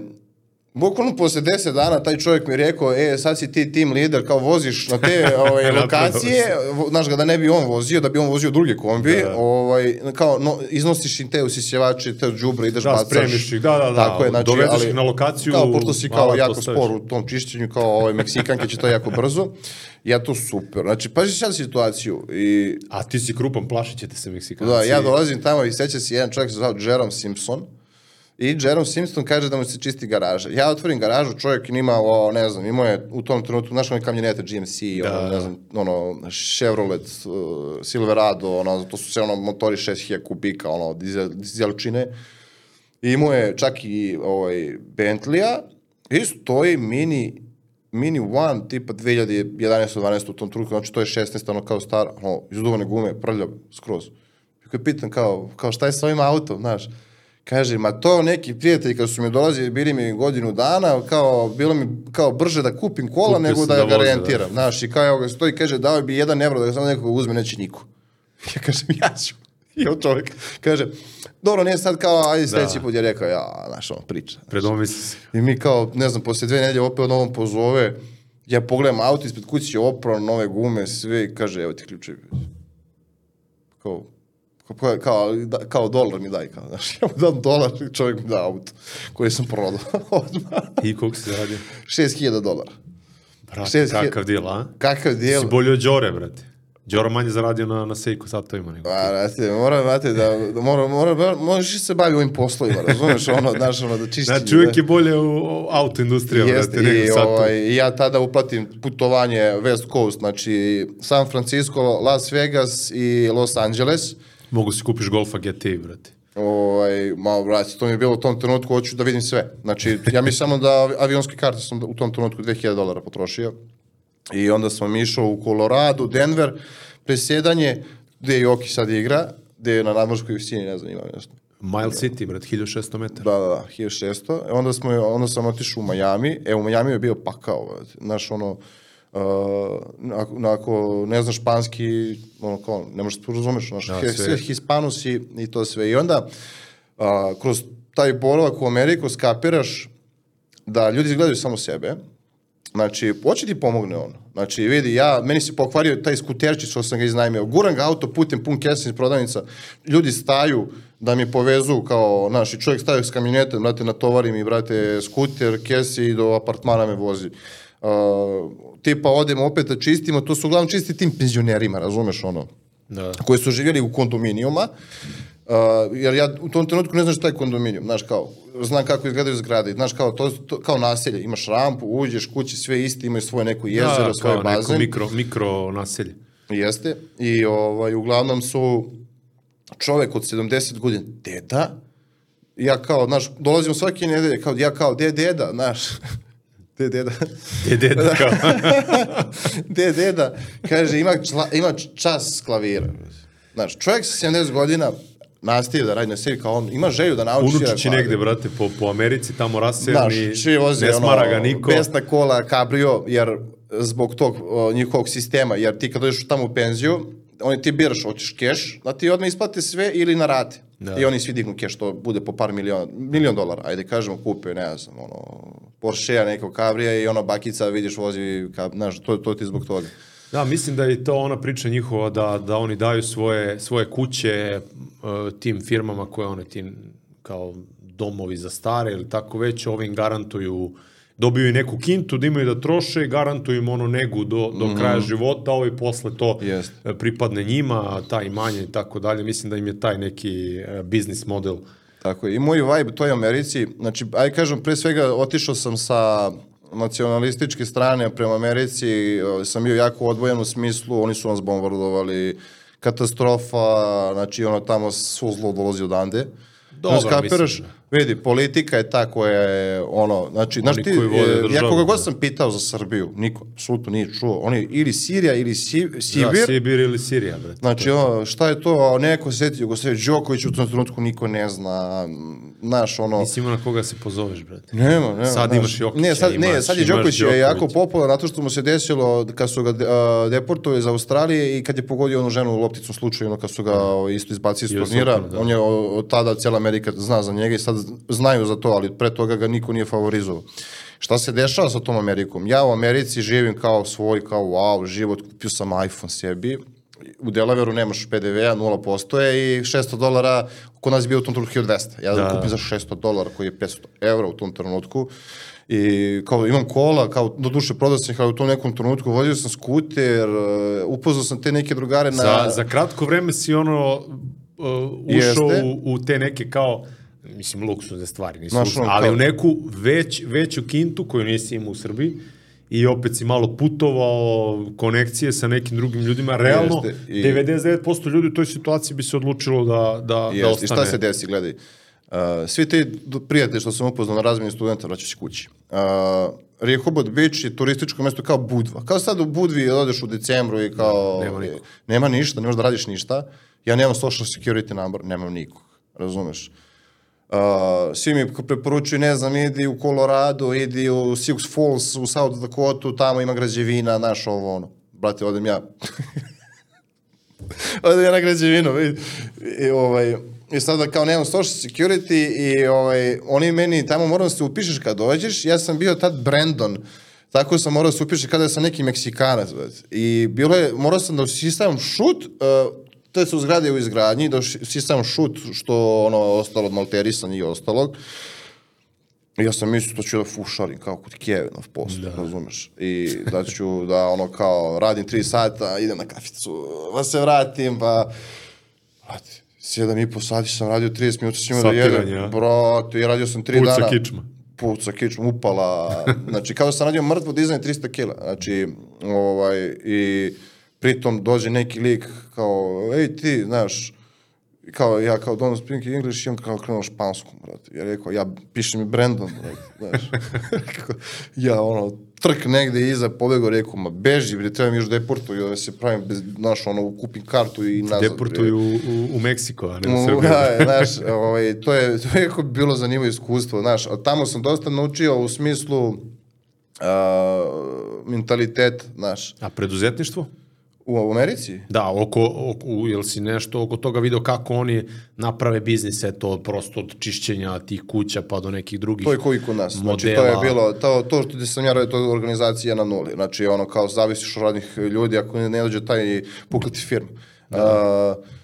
bukvalno posle 10 dana taj čovjek mi je rekao, e, sad si ti tim lider, kao voziš na te ovaj, lokacije, znaš ga da ne bi on vozio, da bi on vozio druge kombi, Da, da. ovaj, kao, no, iznosiš im te usisjevače, te džubre, ideš Da, bacaš. spremiš ih, da, da, da. Tako je, znači, Dovedeš ali, ih na lokaciju, Kao, pošto si kao jako ostaviš. spor u tom čišćenju, kao ovaj, Meksikanke će to jako brzo, ja to super. Znači, pazi sad situaciju i A ti si krupan, plašit ćete se Meksikanci. da, ja dolazim tamo i seća se jedan čovjek se zvao Jerome Simpson i Jerome Simpson kaže da mu se čisti garaža. Ja otvorim garažu, čovjek ima, o, ne znam, imao je u tom trenutku, znaš one kamionete GMC, Da. ono, ne znam, ono, Chevrolet, uh, Silverado, ono, to su sve ono motori 6000 kubika, ono, dizel, dizelčine. I imao je čak i ovaj, Bentleya i stoji mini Mini One tipa 2011-12 u tom trenutku, znači to je 16, ono kao star, ono, izduvane gume, prljav, skroz. I kad pitam kao, kao šta je sa ovim autom, znaš, kaže, ma to neki prijatelji kad su mi dolazili, bili mi godinu dana, kao, bilo mi kao brže da kupim kola Kupio nego da, da ga voze, rentiram, znaš, i kao evo ga stoji, kaže, dao bi jedan evro da ga samo nekoga uzme, neće niko. Ja kažem, ja ću. I on čovjek kaže, dobro, nije sad kao, ajde sledeći put je rekao, ja, znaš, ono, priča. Predomi se. I mi kao, ne znam, posle dve nedelje opet on pozove, ja pogledam auto ispred kuće, oprao, nove gume, sve, i kaže, evo ti ključevi. Kao, kao, kao, da, kao dolar mi daj, kao, znaš, ja mu dam dolar i čovjek mi da auto, koji sam prodao odmah. I koliko si zaradio? 6000 dolara. Brate, Šest hi- kakav deal, a? Kakav dijel? Si bolji od Đore, brate. Đora manje zaradio na, na Seiko satovima nego. Pa, brate, mora, brate, da, da mora, mora, možeš se bavi ovim poslovima, razumeš, ono, znaš, ono, da čisti. Znači, uvijek je bolje u, u auto industrija, brate, nego sad ovaj, ja tada uplatim putovanje West Coast, znači San Francisco, Las Vegas i Los Angeles. Mogu si kupiš Golfa GTI, brate. Ovaj, malo, brate, to mi je bilo u tom trenutku, hoću da vidim sve. Znači, ja mi samo da avi- avionske karte sam u tom trenutku 2000 dolara potrošio. I onda sam išao u Colorado, Denver, presjedanje, gde je Joki sad igra, gde je na nadmorskoj visini, ne znam, ima nešto. Mile City, brate, 1600 metara. Da, da, da, 1600. E onda, smo, onda sam otišao u Miami. E, u Miami je bio pakao. brate. Znaš, ono, uh, ako, ako ne znaš španski, ono, kao, ne možeš da razumeš, znaš, Da, sve. hispanus i, i to sve. I onda, uh, kroz taj boravak u Ameriku skapiraš da ljudi gledaju samo sebe, Znači, hoće ti pomogne on. Znači, vidi, ja, meni se pokvario taj skuterčić što sam ga iznajmio. Guram ga auto putem pun kesa iz prodavnica. Ljudi staju da mi povezu kao, znaš, i čovjek staje s kamionetom, brate, natovari mi, brate, skuter, kesi i do apartmana me vozi. Uh, tipa, odemo opet da čistimo, to su uglavnom čisti tim penzionerima, razumeš ono? Da. koji su živjeli u kondominijuma, Uh, jer ja u tom trenutku ne znam šta je kondominijum, znaš kao, znam kako izgledaju zgrade, znaš kao, to, to kao naselje, imaš rampu, uđeš, kući sve isti, imaju svoje neko jezero, da, svoje kao neko bazen. mikro, mikro naselje. Jeste, i ovaj, uglavnom su čovek od 70 godina, deda, ja kao, znaš, dolazimo svake nedelje, kao, ja kao, de deda, znaš, de deda, Je deda kao. de deda, kaže, ima, čla, ima čas klavira. Znaš, čovjek sa 70 godina nastaje da radi na sebi, kao on ima želju da nauči svira klavir. negde, brate, po, po Americi, tamo Znaš, svi voze ne smara ga niko. besna kola, kabrio, jer zbog tog o, njihovog sistema, jer ti kad dođeš tamo u penziju, oni ti biraš, hoćeš keš, da ti odmah isplate sve ili na rate. Da. I oni svi dignu keš, to bude po par miliona, milion dolara, ajde kažemo, kupe, ne znam, ono, Porschea, nekog kabrija i ono bakica, vidiš, vozi, ka, znaš, to, to ti zbog toga. Da, mislim da je to ona priča njihova da, da oni daju svoje, svoje kuće uh, tim firmama koje one tim kao domovi za stare ili tako već, ovim garantuju dobiju i neku kintu da imaju da troše i garantuju im ono negu do, do kraja života, ovi posle to e, pripadne njima, ta imanje i tako dalje. Mislim da im je taj neki e, biznis model Tako je. I moj vibe toj Americi, znači, aj kažem, pre svega otišao sam sa nacionalističke strane prema Americi, o, sam bio jako odvojen u smislu, oni su nas bombardovali, katastrofa, znači ono tamo svo zlo dolazi odande. Dobro, Znaš, kapiraš? mislim, Vidi, politika je ta koja je ono, znači, znaš ti, e, ja koga god da. sam pitao za Srbiju, niko, apsolutno nije čuo, oni ili Sirija ili Si- Da, Sibir, Sibir ili Sirija, brate. Znači, ono, šta je to, neko se sjeti Jugoslavije, Đoković u tom trenutku niko ne zna, znaš, ono... Nisi imao na koga se pozoveš, brate. Nema, nema. Sad znaš. imaš Jokića, Ne, sad, ne, imaš- sad je Đoković je jako popularan, zato što mu se desilo kad su ga a, deportovali iz Australije i kad je pogodio onu ženu u lopticom slučaju, ono kad su ga isto izbacili iz turnira, da. on je od tada cijela Amerika zna za njega i sad znaju za to, ali pre toga ga niko nije favorizovao. Šta se dešava sa tom Amerikom? Ja u Americi živim kao svoj, kao wow, život, kupio sam iPhone sebi, u Delaveru nemaš PDV-a, 0% je i 600 dolara, kod nas je bio u tom trenutku 1200. Ja da. Kupim za 600 dolara koji je 500 evra u tom trenutku. I kao imam kola, kao do duše prodao sam ih, ali u tom nekom trenutku vozio sam skuter, uh, upoznao sam te neke drugare na... Za, za kratko vreme si ono uh, ušao Jeste. u, u te neke kao mislim luksuzne stvari, nisu Znaš, luksuzne, ali u neku već, veću kintu koju nisi imao u Srbiji i opet si malo putovao, konekcije sa nekim drugim ljudima, realno Jeste, i- 99% ljudi u toj situaciji bi se odlučilo da, da, da Jest, I ostane. šta se desi, gledaj. Uh, svi ti prijatelji što sam upoznao na razmeni studenta vraćaju se kući. Uh, Rehoboth Beach je turističko mesto kao Budva. Kao sad u Budvi odeš u decembru i kao... Nema niko. Nema ništa, ne možeš da radiš ništa. Ja nemam social security number, nemam nikog. Razumeš? Uh, svi mi preporučuju, ne znam, idi u Colorado, idi u Sioux Falls, u South Dakota, tamo ima građevina, naš ovo ono. Brate, odem ja. odem ja na građevinu, vidi. I, ovaj, I sada kao nemam social security i ovaj, oni meni tamo moram da se upišeš kad dođeš. Ja sam bio tad Brandon, tako sam morao da se upišeš kada sam neki Meksikanac. brate. I bilo je, morao sam da usisavam šut, uh, to su zgrade u izgradnji, da usisavam šut što ono ostalo od malterisanja i ostalog. Ja sam mislio to ću da fušarim kao kod Kevinov posao, da. razumeš? I da ću da ono kao radim tri sata, idem na kaficu, pa se vratim, pa... Brate, sedam i po sati sam radio 30 minuta s njima da jedem. Brate, i radio sam tri Puca dana. kičma. Puca kičma, upala. Znači, kao da sam radio mrtvo dizanje 300 kila. Znači, ovaj, i pritom dođe neki lik kao, ej ti, znaš, kao ja kao don't speak English i on kao krenuo španskom, brate. Ja rekao, ja pišem mi Brandon, brate, znaš. Ja ono, trk negde iza, pobegao, rekao, ma beži, bre, treba mi još deportuju, da se pravim, bez, znaš, ono, kupim kartu i nazad. Deportuju u, u, u Meksiko, a ne u Srbiju. da, znaš, ovaj, to je, to je jako bilo zanimljivo iskustvo, znaš, a tamo sam dosta naučio u smislu a, mentalitet, znaš, A preduzetništvo? U Americi? Da, oko, oko, jel si nešto oko toga video kako oni naprave biznis, eto, prosto od čišćenja tih kuća pa do nekih drugih To je koji kod nas. modela. Znači, to je bilo, to, to što ti sam ja radio, to je organizacija na nuli. Znači, ono, kao zavisiš od radnih ljudi, ako ne dođe taj pukliti firm. Da. Uh,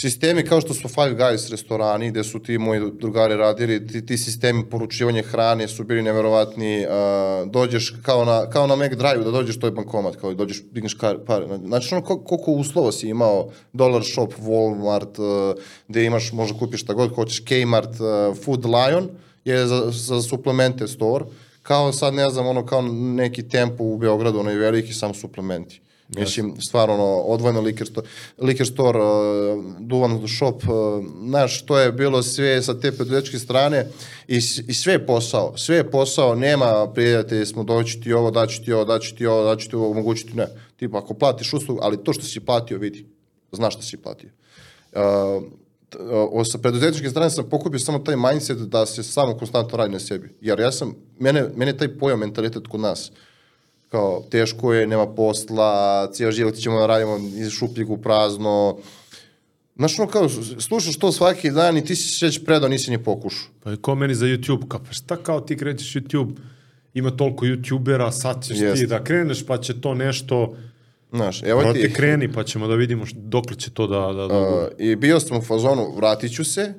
sistemi kao što su Five Guys restorani, gde su ti moji drugari radili, ti, ti sistemi poručivanja hrane su bili neverovatni, uh, dođeš kao na, kao na Mac Drive, da dođeš, to je bankomat, kao dođeš, digneš kar, pare. Znači, ono, koliko, uslova si imao, Dollar Shop, Walmart, uh, gde imaš, možda kupiš šta god hoćeš, Kmart, uh, Food Lion, je za, za suplemente store, kao sad, ne znam, ono, kao neki tempo u Beogradu, onaj veliki, samo suplementi. Mislim, stvarno, ono, odvojeno liquor store, liquor store uh, duvan shop, uh, znaš, to je bilo sve sa te preduzetničke strane i, i sve je posao, sve je posao, nema prijatelji smo doći ti ovo, daći ti ovo, daći ti ovo, daći ti ovo, omogućiti, ne. Tipa, ako platiš uslugu, ali to što si platio, vidi, znaš šta si platio. Uh, o, sa preduzetničke strane sam pokupio samo taj mindset da se samo konstantno radi na sebi. Jer ja sam, mene, mene taj pojam mentalitet kod nas, kao teško je, nema posla, cijel život ćemo da radimo iz šupljeg u prazno. Znaš, ono kao, slušaš to svaki dan i ti si već predao, nisi ni pokušao. Pa je ko meni za YouTube, kao pa šta kao ti krećeš YouTube, ima toliko YouTubera, sad ćeš Jest. ti da kreneš pa će to nešto, Znaš, evo Brate, ti... kreni pa ćemo da vidimo št- dokle će to da... da, da Uh, I bio sam u fazonu, vratit ću se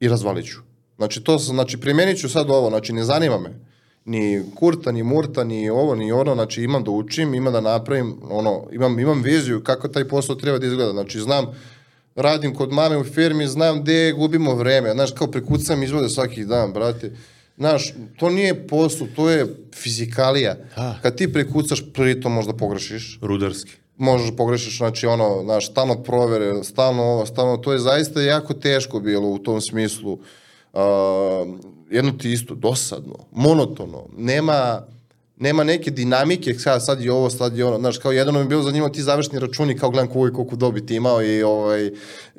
i razvalit ću. Znači, to znači, primenit ću sad ovo, znači, ne zanima me. Ni kurta, ni murta, ni ovo, ni ono, znači, imam da učim, imam da napravim, ono, imam, imam viziju kako taj posao treba da izgleda. Znači, znam, radim kod mame u firmi, znam gde gubimo vreme. Znaš, kao prekucam izvode svaki dan, brate. Znaš, to nije posao, to je fizikalija. Da. Kad ti prekucaš, prvi to možda pogrešiš Rudarski. možeš da pogrešiš, znači ono, znaš, stalno provere, stalno ovo, stalno, to je zaista jako teško bilo u tom smislu. Uh, jedno ti isto, dosadno, monotono, nema, nema neke dinamike, sad, sad je ovo, sad je ono, znaš, kao jedno mi je bilo zanimljivo ti završni računi, kao gledam koliko, koliko dobiti imao i, ovaj,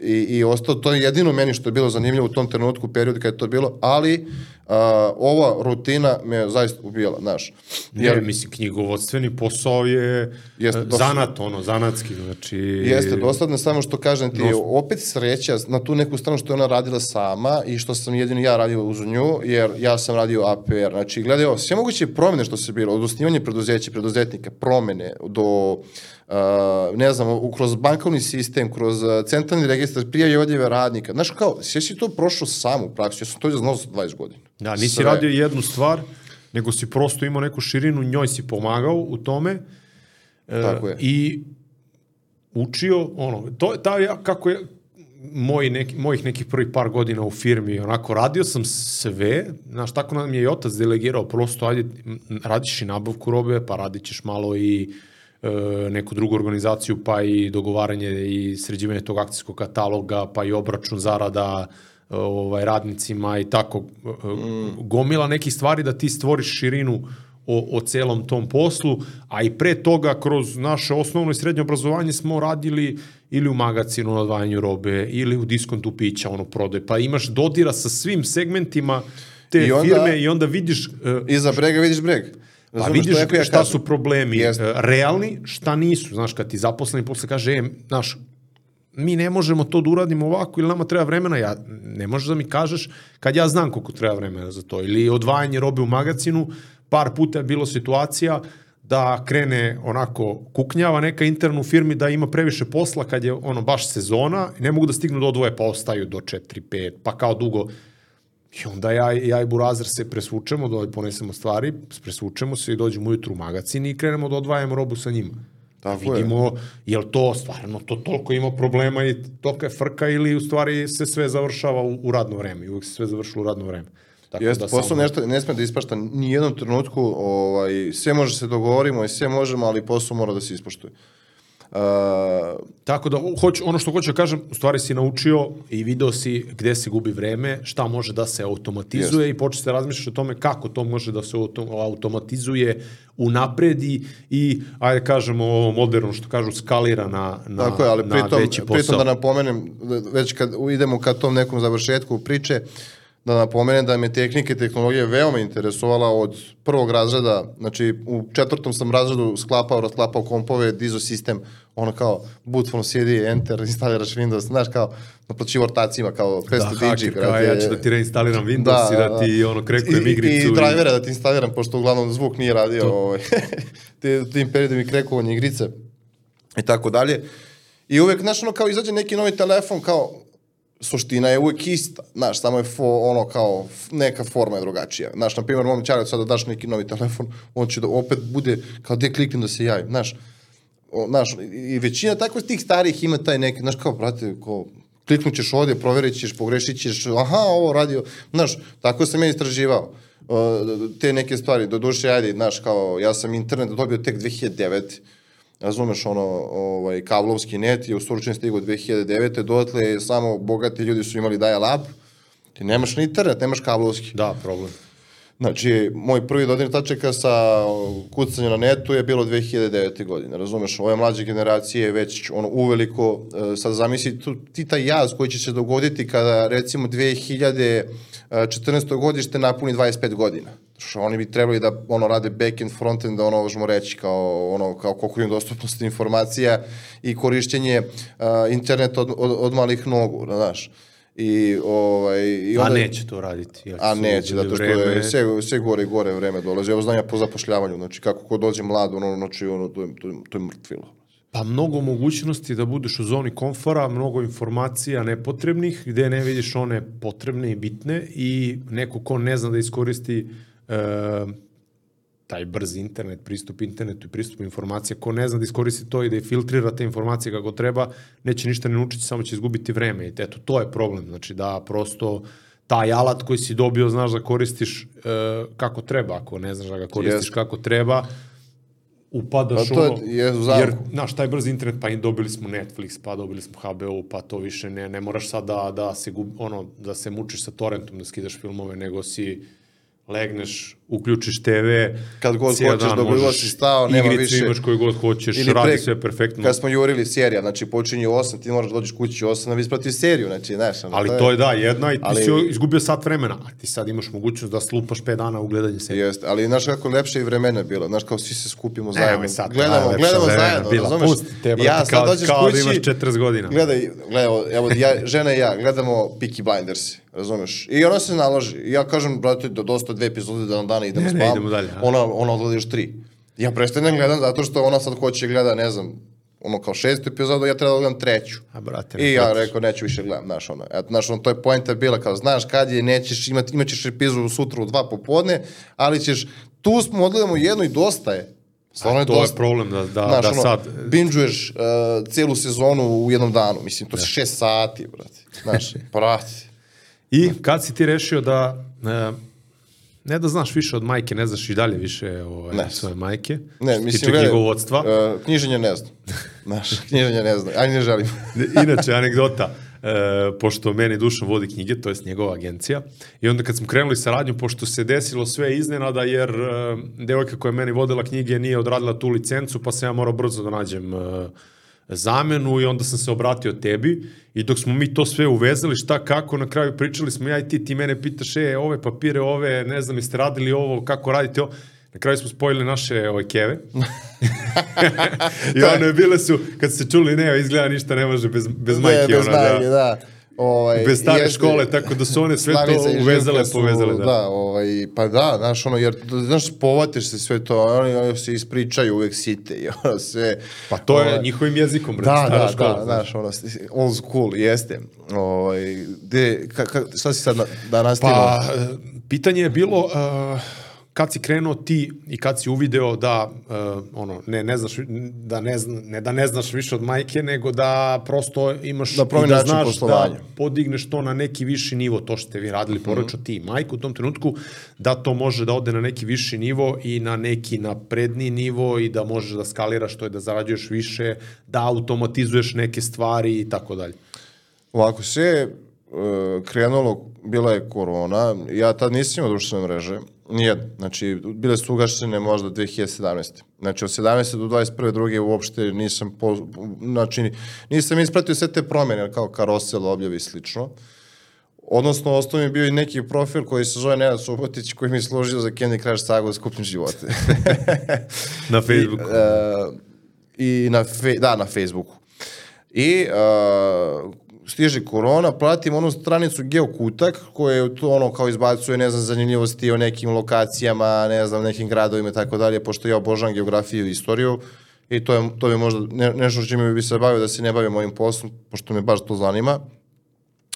i, i ostao, to je jedino meni što je bilo zanimljivo u tom trenutku, periodu kad je to bilo, ali uh, ova rutina me zaista ubijala, znaš. Jer, mislim, knjigovodstveni posao je Jeste, e, zanat, ono, zanatski, znači... Jeste, dosadno samo što kažem ti, Dosta. opet sreća na tu neku stranu što je ona radila sama i što sam jedino ja radio uz nju, jer ja sam radio APR. Znači, gledaj ovo, sve moguće promene što se bilo, od osnivanja preduzeća, preduzetnika, promene, do, uh, ne znam, kroz bankovni sistem, kroz centralni registar, prijave i odjeve radnika. Znaš, kao, sve si to prošao sam u praksu, ja sam to znao za 20 godina. Da, nisi Sve. radio jednu stvar, nego si prosto imao neku širinu, njoj si pomagao u tome. E, Tako je. I učio, ono, to ta, kako je, moj neki, mojih nekih prvih par godina u firmi, onako, radio sam sve, znaš, tako nam je i otac delegirao, prosto, ajde, radiš i nabavku robe, pa radit ćeš malo i e, neku drugu organizaciju, pa i dogovaranje i sređivanje tog akcijskog kataloga, pa i obračun zarada e, ovaj, radnicima i tako. e, Gomila nekih stvari da ti stvoriš širinu o, o celom tom poslu, a i pre toga kroz naše osnovno i srednje obrazovanje smo radili ili u magazinu na odvajanju robe, ili u diskontu pića, ono prodaj, pa imaš dodira sa svim segmentima te I onda- firme i onda vidiš e, Iza brega vidiš breg. Pa vidiš kako ja šta su problemi Jeste. e, realni, šta nisu. Znaš, kad ti zaposleni posle kaže, e, znaš, mi ne možemo to da uradimo ovako ili nama treba vremena, ja, ne možeš da mi kažeš kad ja znam koliko treba vremena za to. Ili odvajanje robe u magazinu, par puta je bilo situacija da krene onako kuknjava neka interna u firmi da ima previše posla kad je ono baš sezona i ne mogu da stignu do odvoje pa ostaju do 4, 5, pa kao dugo I onda ja, ja i Burazir se presvučemo, da ponesemo stvari, presvučemo se i dođemo ujutru u magacin i krenemo da odvajamo robu sa njima. Tako je. Vidimo, je li to stvarno, to toliko ima problema i tolika je frka ili u stvari se sve završava u, u radno vreme i uvijek se sve završilo u radno vreme. Tako Jeste, posao samo- nešto ne sme da ispašta ni jednom trenutku, ovaj, sve može se dogovorimo i sve možemo, ali posao mora da se ispoštuje. Uh, Tako da, hoć, ono što hoću da kažem, u stvari si naučio i video si gde se gubi vreme, šta može da se automatizuje i počeš da razmišljaš o tome kako to može da se auto, automatizuje, unapredi i, ajde kažemo ovo moderno što kažu, skalira na, na, tako je, ali na pritom, veći posao. pritom da napomenem, već kad idemo ka tom nekom završetku priče, da napomenem da me tehnike i tehnologija veoma interesovala od prvog razreda, znači u četvrtom sam razredu sklapao, rasklapao kompove, dizo sistem, ono kao boot from CD, enter, instaliraš Windows, znaš kao naplaćivo ortacima kao 500 Da, digi. kao ja ću da ti reinstaliram Windows i da ti ono krekujem I, igricu. I, i drivera da ti instaliram, pošto uglavnom zvuk nije radio. Ovaj, te, tim periodom i krekovanje igrice i tako dalje. I uvek, znaš, ono, kao izađe neki novi telefon, kao, suština je uvek ista, znaš, samo je fo, ono kao, neka forma je drugačija. Znaš, na primjer, mom čaru sada daš neki novi telefon, on će da opet bude, kao gde kliknem da se javim, znaš, o, znaš, i većina tako tih starih ima taj neki, znaš, kao, brate, ko, kliknut ćeš ovdje, proverit ćeš, pogrešit ćeš, aha, ovo radio, znaš, tako sam ja istraživao te neke stvari, do duše, ajde, znaš, kao, ja sam internet dobio tek 2009, razumeš, ono, ovaj, kablovski net je u Surčin stigao 2009. Dotle samo bogati ljudi su imali dial-up, ti nemaš ni internet, nemaš kablovski. Da, problem. Znači, moj prvi dodir tačaka sa kucanjem na netu je bilo 2009. godine, razumeš, ove mlađe generacije već ono, uveliko, e, sad zamisli tu, ti taj jaz koji će se dogoditi kada recimo 2014. godište napuni 25 godina. Što oni bi trebali da ono rade back-end, front-end, da ono možemo reći kao ono kao koliko im dostupnost informacija i korišćenje uh, interneta od, od, od malih nogu, znaš. I, ovaj, i A onda, neće to raditi. A neće, zato što je vreme. sve, sve gore i gore vreme dolazi. Evo znam ja po zapošljavanju, znači kako ko dođe mlad, ono, znači, ono, to je, to je, to je mrtvilo. Pa mnogo mogućnosti da budeš u zoni komfora, mnogo informacija nepotrebnih, gde ne vidiš one potrebne i bitne i neko ko ne zna da iskoristi e, taj brzi internet, pristup internetu i pristup informacija, ko ne zna da iskoristi to i da je filtrira te informacije kako treba, neće ništa ne naučiti, samo će izgubiti vreme. I eto, to je problem. Znači da prosto taj alat koji si dobio znaš da koristiš e, kako treba, ako ne znaš da ga koristiš Jeste. kako treba, upadaš Pa to je- ono, je u jer, znaš, taj brzi internet, pa i dobili smo Netflix, pa dobili smo HBO, pa to više ne, ne moraš sad da, da, se, gub, ono, da se mučiš sa torrentom, da skidaš filmove, nego si legneš, uključiš TV, Kad god hoćeš, dan dok god si stao, nema igricu više. imaš koju god hoćeš, Ili radi pre- sve perfektno. Kad smo jurili serija, znači počinje u 8, ti moraš da dođeš kući u 8 da bi ispratio seriju, znači, znaš. ono, Ali to je da, jedna i ti Ali- si izgubio sat vremena, a ti sad imaš mogućnost da slupaš 5 dana u gledanje serije. Jeste, ali znaš kako lepše i vremena bilo, znaš kao svi se skupimo zajedno. Sad, gledamo, najlepša gledamo zajedno, bila. razumeš? Pusti te, brate, ja kao- dođeš kao da kući, imaš 40 godina. Gledaj, gledaj, evo, ja, žena i ja gledamo Peaky Blinders, razumeš? I ona se naloži. Ja kažem, brate, do dosta dve epizode da na dana idemo Ne, ne, idemo dalje, a? Ona, ona odgleda još tri. Ja prestanem gledam zato što ona sad hoće gleda, ne znam, ono kao šestu epizodu, ja treba da gledam treću. A, brate, I ja rekao, neću više gledam, znaš, ono, eto, znaš, ono, to je poenta bila, kao, znaš, kad je, nećeš, imat, imat ćeš epizodu sutra u dva popodne, ali ćeš, tu smo odgledamo jednu i dosta je. Stvarno je to je dosta. problem da, da, Znaš, da ono, sad... bingeuješ uh, cijelu sezonu u jednom danu, mislim, to je šest sati, brate, znaš, brate. I kad si ti rešio da e, ne da znaš više od majke, ne znaš i dalje više ovaj, Ne. svoje majke, Ne, što se mislim, tiče knjigovodstva. uh, knjiženje ne znam, znaš, knjiženje ne znam, ajde ne želim. Inače, anegdota, e, pošto meni Dušan vodi knjige, to jest njegova agencija, i onda kad smo krenuli saradnju, pošto se desilo sve iznenada, jer e, devojka koja je meni vodila knjige nije odradila tu licencu, pa sam ja morao brzo da nađem e, zamenu i onda sam se obratio tebi i dok smo mi to sve uvezali, šta kako, na kraju pričali smo ja i ti, ti mene pitaš, e, ove papire, ove, ne znam, jeste radili ovo, kako radite ovo, Na kraju smo spojili naše ove keve. I one bile su, kad se čuli, ne, izgleda ništa ne može bez, bez majke. Ne, bez ona, majke, da. da. Ovaj, Bez stare jeste- škole, tako da su one sve to uvezale, su, povezale. Da. Da, ovaj, pa da, znaš, ono, jer, znaš, povatiš se sve to, oni, oni se ispričaju uvek site i ono sve. Pa to je ovaj, njihovim jezikom, bre, Da, stara da, škola. da, znaš, ono, old school, jeste. Ovaj, de, ka, ka, šta si sad na, da nastavimo? Pa, e, pitanje je bilo uh, kad si krenuo ti i kad si uvideo da uh, ono ne ne znaš da ne, zna, ne da ne znaš više od majke nego da prosto imaš Da i da znaš poslovanja. da podigneš to na neki viši nivo to što ste vi radili Mhm. porodično ti i majku u tom trenutku da to može da ode na neki viši nivo i na neki napredniji nivo i da možeš da skaliraš to je da zarađuješ više da automatizuješ neke stvari i tako dalje Ovako, sve je e, krenulo, bila je korona, ja tad nisam imao društvene mreže, nijedne, znači bile su ugašene možda 2017. Znači od 17. do 21. druge uopšte nisam, po, znači nisam ispratio sve te promjene, kao karosel, objavi i slično. Odnosno, ostao mi je bio i neki profil koji se zove Nenad Subotić, koji mi je služio za Candy Crush sagu za skupnim živote. Na Facebooku. I, uh, i na, fe, da, na Facebooku. I uh, stiže korona, pratim onu stranicu Geokutak koja je to ono kao izbacuje, ne znam, zanimljivosti o nekim lokacijama, ne znam, nekim gradovima i tako dalje, pošto ja obožavam geografiju i istoriju i to je, to je možda ne, nešto čime bi se bavio da se ne bavim ovim poslom, pošto me baš to zanima.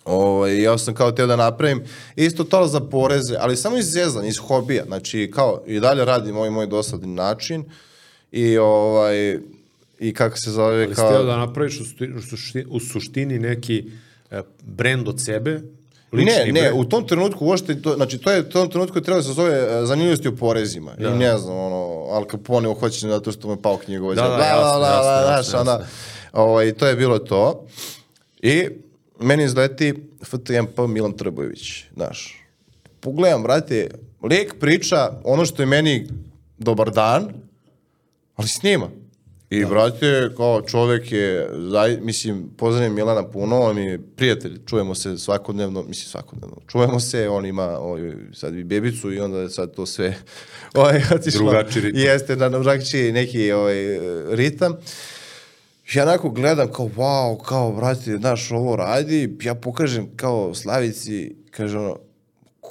Ovaj, ja sam kao teo da napravim isto to za poreze, ali samo iz zezan, iz hobija. Znači, kao i dalje radim ovaj moj dosadni način i ovaj i kako se zove Ali kao... kao... da napraviš u suštini, u suštini, neki e, brend od sebe, lični Ne, ne, brend. u tom trenutku uopšte, to, znači to je u tom trenutku treba da se zove e, zanimljivosti o porezima. Da. I ne znam, ono, Al Capone uhoćen zato što me pao knjigu. Da, da, jasno, jasno, jasno, Ona, ovaj, to je bilo to. I meni izleti FTMP Milan Trbojević, znaš. Pogledam, brate, lik priča ono što je meni dobar dan, ali snima. I, da. brate, kao čovek je, zaj, mislim, pozdravim Milana puno, on je prijatelj, čujemo se svakodnevno, mislim svakodnevno, čujemo se, on ima ovaj, sad i bebicu i onda je sad to sve ovaj, otišlo. Drugačiji ritam. Jeste, na drugačiji neki ovaj, ritam. Ja onako gledam kao, wow, kao, brate, znaš, ovo radi, ja pokažem kao Slavici, kaže ono,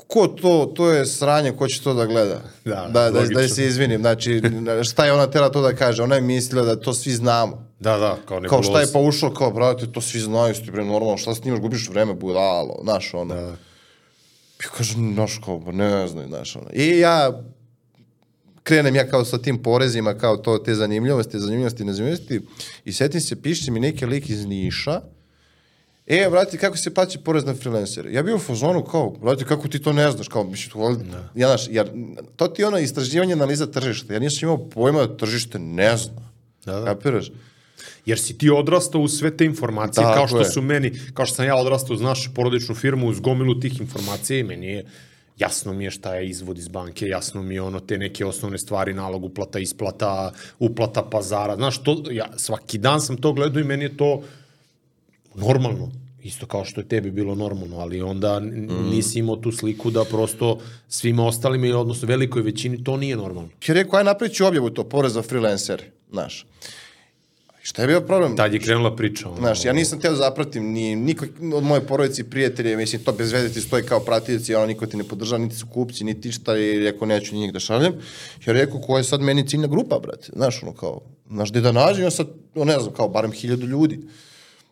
ko to, to je sranje, ko će to da gleda? Da, da, da, da logično. se izvinim, znači, šta je ona tela to da kaže? Ona je mislila da to svi znamo. Da, da, kao neko Kao šta je pa ušlo, kao, brate, to svi znaju, sti bre, normalno, šta snimaš, gubiš vreme, budalo, znaš, ono. Da. Ja kažem, znaš, kao, ba ne znam, znaš, ono. I ja krenem ja kao sa tim porezima, kao to, te zanimljivosti, zanimljivosti, nezanimljivosti, i setim se, piše mi neki lik iz Niša, E, brate, kako se plaća porez na freelancere? Ja bio u fazonu kao, brate, kako ti to ne znaš? Kao, mislim, to, ja, znaš, jer to ti je ono istraživanje analiza tržišta. Ja nisam imao pojma da tržište ne zna. Da, da. Kapiraš? Jer si ti odrastao uz sve te informacije, Tako kao što je. su meni, kao što sam ja odrastao uz našu porodičnu firmu, uz gomilu tih informacija i meni je jasno mi je šta je izvod iz banke, jasno mi je ono te neke osnovne stvari, nalog, uplata, isplata, uplata pazara, znaš, to, ja svaki dan sam to gledao i meni je to normalno, isto kao što je tebi bilo normalno, ali onda mm. nisi imao tu sliku da prosto svima ostalima, ili odnosno velikoj većini, to nije normalno. Ja rekao, aj napravit ću objavu to, porez za freelancere, znaš. Šta je bio problem? Tad je krenula priča. Ono, Znaš, ja nisam teo da zapratim ni niko od moje porodice i prijatelje, mislim, to bez veze ti stoji kao pratioci, ono, niko ti ne podržava, niti su kupci, niti šta, i rekao, neću njih da šaljem. Ja rekao, ko je sad meni ciljna grupa, brate, znaš, ono, kao, znaš, gde da nađem, ja sad, ne znam, kao, barem hiljadu ljudi.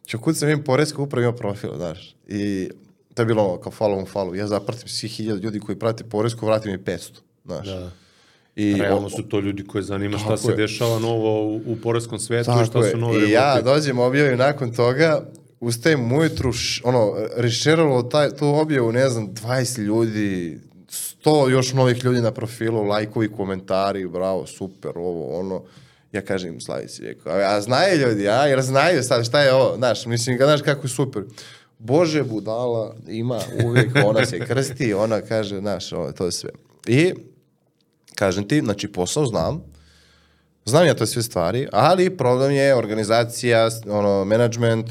Čo kud sam im poreska uprava ima profil, znaš, i to je bilo ono, kao follow on follow, ja zapratim svih hiljada ljudi koji prate poresku, vratim mi 500, znaš. Da. I Realno su to ljudi koje zanima šta se je. dešava novo u, u poreskom svetu i Tako šta je. su nove I ja dođem, objavim nakon toga, ustajem ujutru, š, ono, rešeralo taj, tu objavu, ne znam, 20 ljudi, 100 još novih ljudi na profilu, lajkovi, komentari, bravo, super, ovo, ono. Ja kažem Slavici, rekao, a, a znaju ljudi, a, jer znaju sad šta je ovo, znaš, mislim, znaš kako je super. Bože budala ima uvijek, ona se krsti, ona kaže, znaš, ovo, to je sve. I, kažem ti, znači posao znam, Znam ja to sve stvari, ali problem je organizacija, ono, management,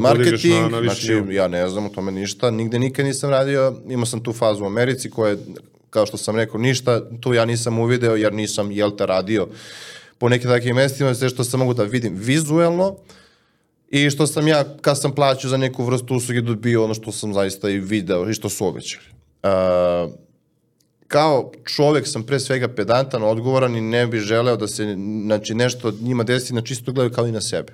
marketing, na- na znači ja ne znam o tome ništa, nigde nikad nisam radio, imao sam tu fazu u Americi koja je, kao što sam rekao, ništa, tu ja nisam uvideo jer nisam, jel te, radio po nekim takvim mestima, sve što sam mogu da vidim vizuelno i što sam ja, kad sam plaćao za neku vrstu usluge, dobio ono što sam zaista i video i što su obećali. Uh, kao čovek sam pre svega pedantan, odgovoran i ne bih želeo da se znači, nešto njima desi na čisto gledaju kao i na sebe.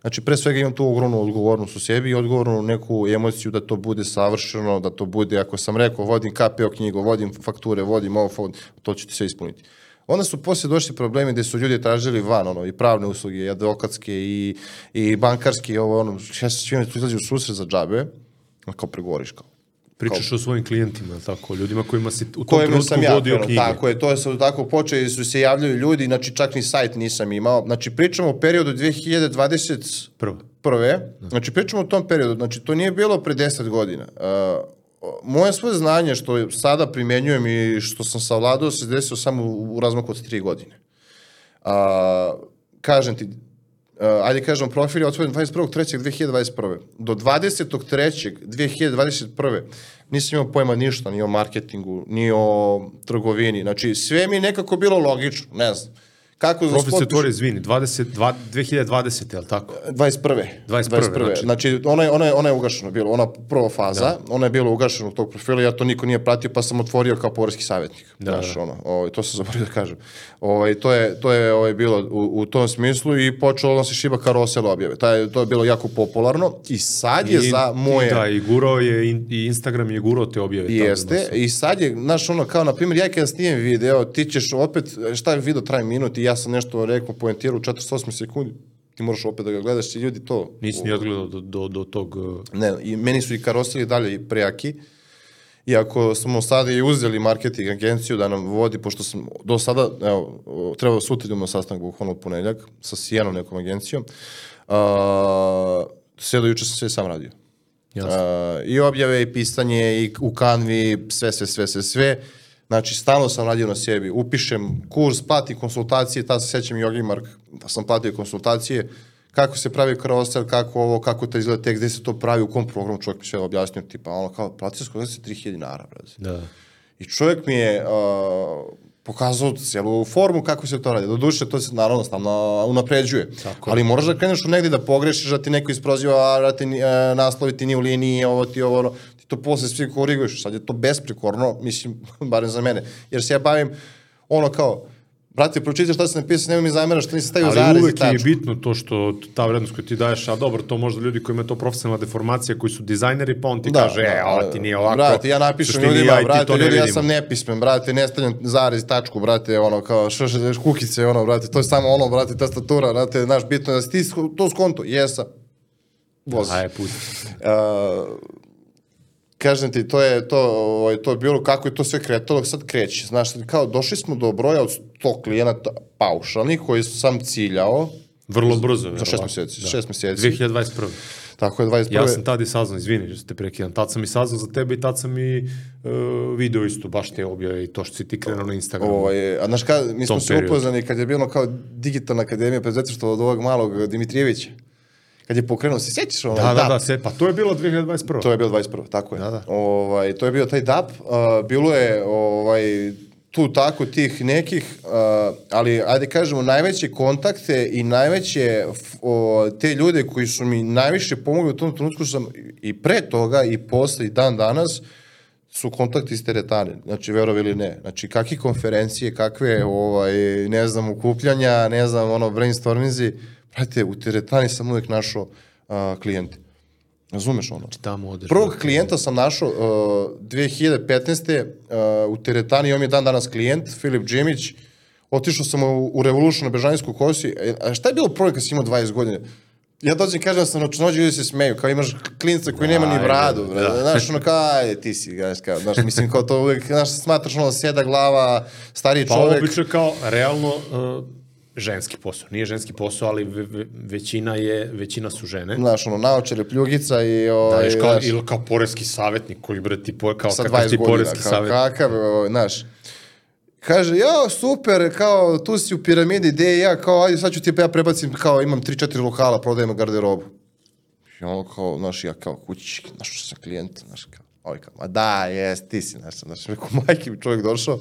Znači, pre svega imam tu ogromnu odgovornost u sebi i odgovornu neku emociju da to bude savršeno, da to bude, ako sam rekao, vodim KPO knjigu, vodim fakture, vodim ovo, to ću ti sve ispuniti. Onda su poslije došli problemi gde su ljudi tražili van, ono, i pravne usluge, i advokatske, i, i bankarske, i ovo, ono, ja se svima tu izlazi u susret za džabe, kao pregovoriš, kao, Pričaš o svojim klijentima, tako, ljudima kojima si u tom trenutku sam ja vodio knjige. tako je, to je sad tako počeli su se javljaju ljudi, znači čak ni sajt nisam imao, znači pričamo o periodu 2020 Prvo. prve, znači pričamo o tom periodu, znači to nije bilo pre 10 godina. Uh, moje svoje znanje što sada primenjujem i što sam savladao se desilo samo u, razmaku od 3 godine. Uh, kažem ti, uh, ajde kažem, profil je otvoren 21.3.2021. Do 20.3.2021. nisam imao pojma ništa, ni o marketingu, ni o trgovini. Znači, sve mi nekako bilo logično, ne znam. Kako za Profil spot se otvori, izvini, 20, dva- 2020. je li tako? 21. 21., Znači, znači ona, je, ona, je, ona je ugašena bila, ona prva faza, da. ona je bila ugašena u tog profila, ja to niko nije pratio, pa sam otvorio kao poreski savjetnik. Da, Znaš, da. ono, ovaj, to sam zaboravio da kažem. Ovaj, to je, to je ovaj, bilo u, u tom smislu i počelo da se šiba karosel objave. Taj, to je bilo jako popularno i sad je I- za moje... Da, i gurao je, in- i Instagram je gurao te objave. tamo Jeste, dosta. i sad je, znaš, ono, kao, na primjer, ja kada snijem video, ti ćeš opet, šta je video traje minut i ja sam nešto rekao, poentirao u 48 sekundi, ti moraš opet da ga gledaš i ljudi to... Nisi ni odgledao do, do, do tog... uh, Ne, i meni su i karosili dalje i prejaki. Iako smo sada i uzeli marketing agenciju da nam vodi, pošto sam do sada, evo, trebao sutra idemo na sastanak bukvalno u ponedljak sa Sijenom nekom agencijom, uh, sve do juče sam sve sam radio. Jasno. Uh, I objave, i pisanje, i u kanvi, sve, sve, sve, sve, sve. Znači, stalno sam radio na sebi. Upišem kurs, platim konsultacije, tad se sećam Jogi Mark, da sam platio konsultacije, kako se pravi karosel, kako ovo, kako to izgleda tekst, gde se to pravi, u kom programu čovjek mi sve objasnio, tipa, ono, kao, platio skoro 3000 dinara, brate. Da. I čovjek mi je uh, pokazao cijelu formu kako se to radi. Do duše, to se naravno stalno unapređuje. Tako. Ali moraš da kreneš u negdje da pogrešiš, da ti neko isproziva, da ti uh, naslovi ti nije u liniji, ovo ti ovo, ono. Ti to posle svi koriguješ. Sad je to besprekorno, mislim, barem za mene. Jer se ja bavim ono kao, brate, pročitaš šta sam napisao, nema mi zamera što nisi stavio Ali zarez i uvek je tačku. bitno to što ta vrednost koju ti daješ, a dobro, to možda ljudi koji imaju to profesionalna deformacija, koji su dizajneri, pa on ti kaže, e, ovo ti nije ovako. Brate, ja napišem ljudima, ja i brate, ljudi, ja sam nepismen, brate, ne stavljam zarez, tačku, brate, ono, kao, što še, kukice, ono, brate, to je samo ono, brate, tastatura, brate, znaš, bitno je da si ti to skonto, jesam. Vozi. Aj, pusti. Uh, kažem ti, to je, to, ovaj, to je bilo kako je to sve kretalo, sad kreće. Znaš, kao došli smo do broja od 100 klijenata paušalnih koji sam ciljao Vrlo brzo. za šest meseci. Da. Šest meseci. 2021. Tako je, 21. Ja sam tad i saznao, izvini što te prekidam, tad sam i saznao za tebe i tad sam i uh, video isto, baš te objave i to što si ti krenuo na Instagramu. Ovaj, a znaš kad, mi smo se upoznani kad je bilo kao digitalna akademija preduzetništva od ovog malog Dimitrijevića. Kad je pokrenuo, se sjećaš ono? Da, da, da, sve, pa to je bilo 2021. To je bilo 21. Tako je. Da, da. Ovaj, to je bio taj DAP. Uh, bilo je ovaj, tu tako tih nekih, uh, ali ajde kažemo, najveće kontakte i najveće o, te ljude koji su mi najviše pomogli u tom trenutku sam i pre toga i posle i dan danas su kontakti iz teretane, znači verovi ili ne. Znači kakve konferencije, kakve ovaj, ne znam, ukupljanja, ne znam, ono, brainstorminzi, brate, u teretani sam uvijek našao uh, klijente. Razumeš ono? Tamo odeš. Prvog klijenta sam našao uh, 2015. Uh, u teretani, on je dan danas klijent, Filip Džemić. Otišao sam u, u Revolution na Bežanijsku kosi. E, a šta je bilo prvo kad si imao 20 godina? Ja dođem i kažem da sam računođe, ljudi se smeju, kao imaš klinca koji nema ni bradu, da. da. znaš, ono kao, ajde, ti si, znaš, kao, znaš, mislim, kao to uvijek, znaš, smatraš ono, sjeda glava, stariji Pa čovek. obično je kao realno uh, ženski posao. Nije ženski posao, ali ve, ve, većina je, većina su žene. Znaš, ono, naočare, pljugica i, Da, ovaj, ješ kao, znaš, ili kao poreski savjetnik koji bre ti po, kao sa kakav 20 ti poreski kao, savjetnik. kakav, ovaj, znaš, Kaže, ja, super, kao, tu si u piramidi, gde ja, kao, ajde, sad ću ti ja prebacim, kao, imam 3-4 lokala, prodajem garderobu. I ono, kao, znaš, ja, kao, kući, znaš, što sam klijent, znaš, kao, ovaj, kao, ma da, jes, ti si, znaš, znaš, rekao, majke mi čovjek došao,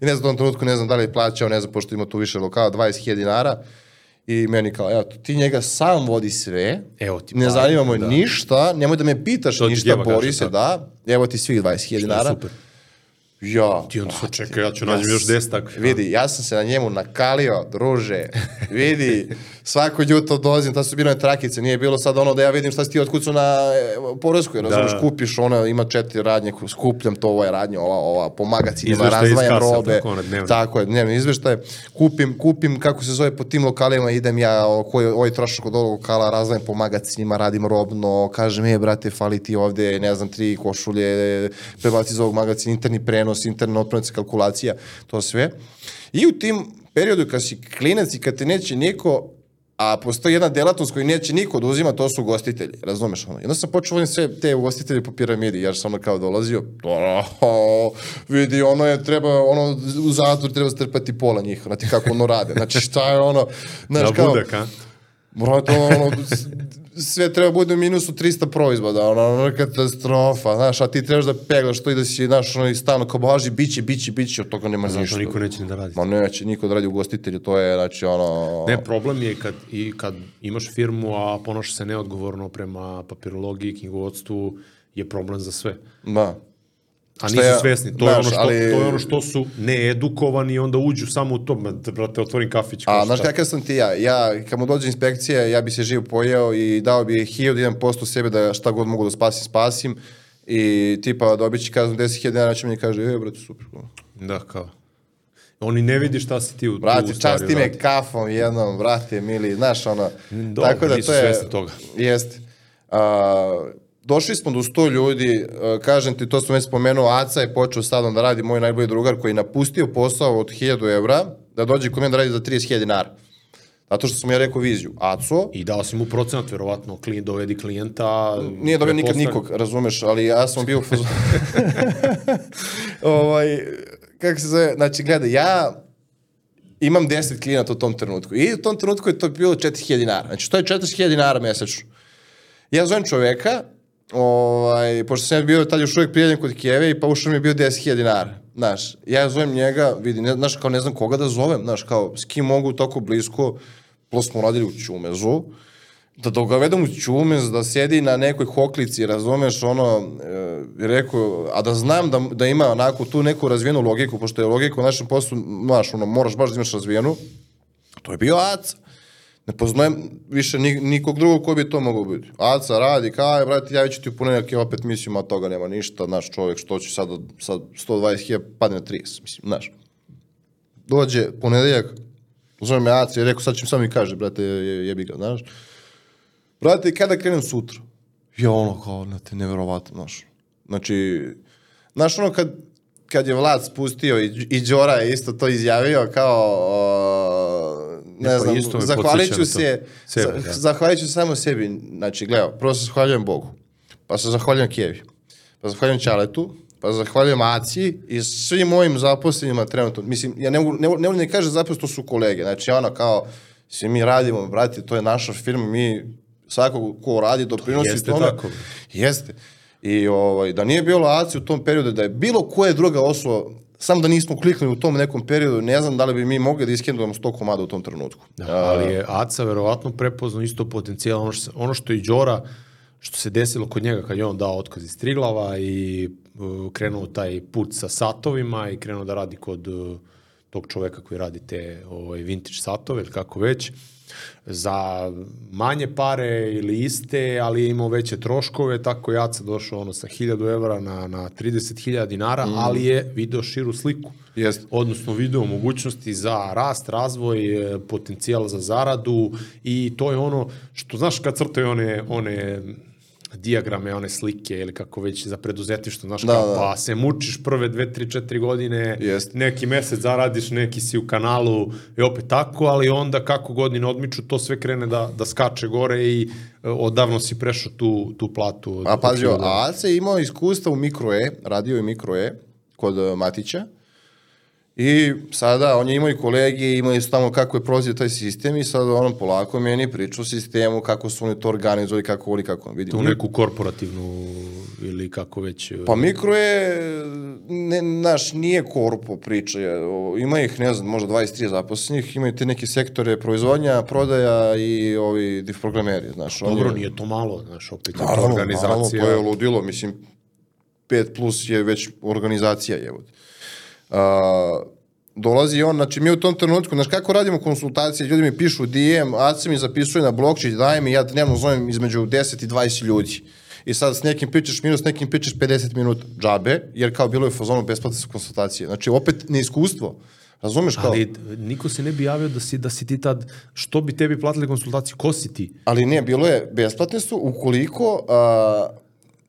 i ne znam, u tom trenutku, ne znam da li je plaćao, ne znam, pošto ima tu više lokala, 20.000 dinara, i meni kao, evo, ti njega sam vodi sve, Evo ti ne pare, zanima me da. ništa, nemoj da me pitaš To ništa, bori se, tako. da, evo ti svih 20.000 dinara. Super. Ja. Ti onda se čekaj, ja ću nađem još 10 takvih. Vidi, ja sam se na njemu nakalio, druže. Vidi, svako jutro dolazim, ta su bile trakice, nije bilo sad ono da ja vidim šta si ti otkucao na e, porezkoj, razumiješ, Da. kupiš ona, ima četiri radnje, skupljam to, ovo je radnje, ova, ova, po razdvajam kase, robe. tako, dnevno. Tako je, dnevni izveštaj. Kupim, kupim, kako se zove, po tim lokalima idem ja, koji, ovaj trošak od ovog lokala, razdvajam po magacima, radim robno, kažem, e, brate, fali ti ovde, ne znam, tri košulje, prebaci iz ovog magacina, interni prenos, interna otpravnica, kalkulacija, to sve. I u tim periodu kad si klinac i kad te neće niko, a postoji jedna delatnost koju neće niko da uzima, to su ugostitelji, razumeš ono. I onda sam počeo vodim sve te ugostitelje po piramidi, jer sam ono kao dolazio, oh, vidi, ono je, treba, ono, u zatvor treba strpati pola njih, znate kako ono rade, znači šta je ono, znaš Da kao, budak, a? Brate, ono, s- sve treba bude u minusu 300 proizvoda, ono, ono, katastrofa, znaš, a ti trebaš da peglaš to i da si, znaš, ono, i stalno kao, boži, biće, biće, biće, od toga nema Zato ništa. niko neće da radi. Ma neće, niko da radi ugostitelju, to je, znači, ono... Ne, problem je kad, i kad imaš firmu, a ponaša se neodgovorno prema papirologiji, knjigovodstvu, je problem za sve. Da. A nisu ja- svesni. To, je znaš, ono što, ali- to je ono što su needukovani i onda uđu samo u to. Da, brate, otvorim kafić. A, znaš kakav sam ti ja? Ja, kad mu dođe inspekcija, ja bi se živ pojeo i dao bi 1001% sebe da šta god mogu da spasim, spasim. I tipa dobit će kaznu 10.000 dinara, će mi kaže, e, brate, super. Da, kao. Oni ne vidi šta si ti u, tu Brate, u stvari časti me kafom jednom, brate, mili, znaš, ono. Dobro, tako da nisu to je... svesni toga. Jeste. A, došli smo do 100 ljudi, a, kažem ti, to sam već spomenuo, Aca je počeo sadom da radi, moj najbolji drugar koji je napustio posao od 1000 evra, da dođe kod mene da radi za 30.000 dinara. Zato što sam ja rekao viziju. Aco, I dao si mu procenat, verovatno, klient, dovedi klijenta. Nije dobio nikad nikog, razumeš, ali ja sam bio ovaj, kako se zove, znači, gledaj, ja imam 10 klijenata u tom trenutku i u tom trenutku je to bilo 4000 dinara. Znači, to je 4000 dinara mesečno. Ja zovem čoveka, ovaj, pošto sam ja bio tad još uvijek prijavljen kod Kijeve i pa ušao mi je bio 10.000 dinara. Znaš, ja zovem njega, vidi, ne, znaš, kao ne znam koga da zovem, znaš, kao s kim mogu tako blisko, plus smo radili u Ćumezu, da dogavedem u Ćumez, da sedi na nekoj hoklici, razumeš, ono, e, rekao, a da znam da, da ima onako tu neku razvijenu logiku, pošto je logika u našem poslu, znaš, ono, moraš baš da imaš razvijenu, to je bio Aca. Ne poznajem više ni, nikog drugog ko bi to mogao biti. Aca radi, kaj, brate, javit ću ti u ponedjeljak i opet mislim, a toga nema ništa, naš čovjek, što će sad, sad 120.000 padne na 30, mislim, znaš. Dođe ponedeljak, zove me Aca i rekao, sad će mi samo mi kaže, brate, je, jebi ga, znaš. Brate, i kada krenem sutra? Ja ono kao, znate, neverovatno, znaš. Znači, znaš ono kad, kad je Vlad spustio i, i Đora je isto to izjavio kao, o, ne, Ne, pa znam, me zahvalit ću se, to. Sebe, da. zahvalit ću samo sebi, znači, gledaj, prvo se zahvaljujem Bogu, pa se zahvaljujem Kijevi, pa zahvaljujem Ćaletu, pa zahvaljujem Aci i svim mojim zaposlenima trenutno. Mislim, ja ne mogu, ne, ne volim da kažem zaposlen, to su kolege. Znači, ono kao, svi mi radimo, brate, to je naša firma, mi svako ko radi doprinosi jeste tome. tako. Jeste. I ovaj, da nije bilo Aci u tom periodu, da je bilo koja druga osoba, samo da nismo kliknuli u tom nekom periodu, ne znam da li bi mi mogli da iskendujemo 100 komada u tom trenutku. Da, ali je Aca verovatno prepoznao isto potencijal, ono što, ono što i Đora, što se desilo kod njega kad je on dao otkaz iz Triglava i uh, krenuo taj put sa satovima i krenuo da radi kod uh, tog čoveka koji radi te ovaj, vintage satove ili kako već, za manje pare ili iste, ali je imao veće troškove, tako je Aca došao ono sa 1000 evra na, na 30.000 dinara, ali je video širu sliku Jeste. odnosno video mogućnosti za rast, razvoj, e, potencijal za zaradu i to je ono što, znaš, kad crtaju one, one dijagrame, one slike ili kako već za preduzetništvo, znaš, Da, kao, da. pa se mučiš prve dve, tri, četiri godine, Jest. neki mesec zaradiš, neki si u kanalu i opet tako, ali onda kako godine odmiču, to sve krene da, da skače gore i e, odavno si prešao tu, tu platu. od- A od pazi, 1000 a Aca je imao iskustva u Mikro E, radio je Mikro E kod eh, Matića. I sada on je imao i kolege, imali su tamo kako je prolazio taj sistem i sad on polako meni priča o sistemu, kako su oni to organizovali, kako voli, kako vidi. tu neku korporativnu ili kako već... e, Pa mikro je, ne, naš, nije korpo priča, o, ima ih, ne znam, možda 23 zaposlenih, imaju te neke sektore proizvodnja, prodaja i ovi div programeri, znaš. Dobro, je- nije to malo, znaš, opet Naravno, organizacija. naravno, to je ludilo, mislim, 5 plus je već organizacija, je. A, dolazi on, znači mi u tom trenutku, znaš kako radimo konsultacije, ljudi mi pišu DM, Aca mi zapisuje na blokčić, daj mi, ja dnevno zovem između 10 i 20 ljudi. I sad s nekim pričaš minus, s nekim pričaš 50 minuta džabe, jer kao bilo je u fazonu besplatne su konsultacije. Znači, opet neiskustvo. Razumeš kao? Ali niko se ne bi javio da si, da si ti tad, što bi tebi platili konsultaciju, ko si ti? Ali ne, bilo je, besplatne su ukoliko a,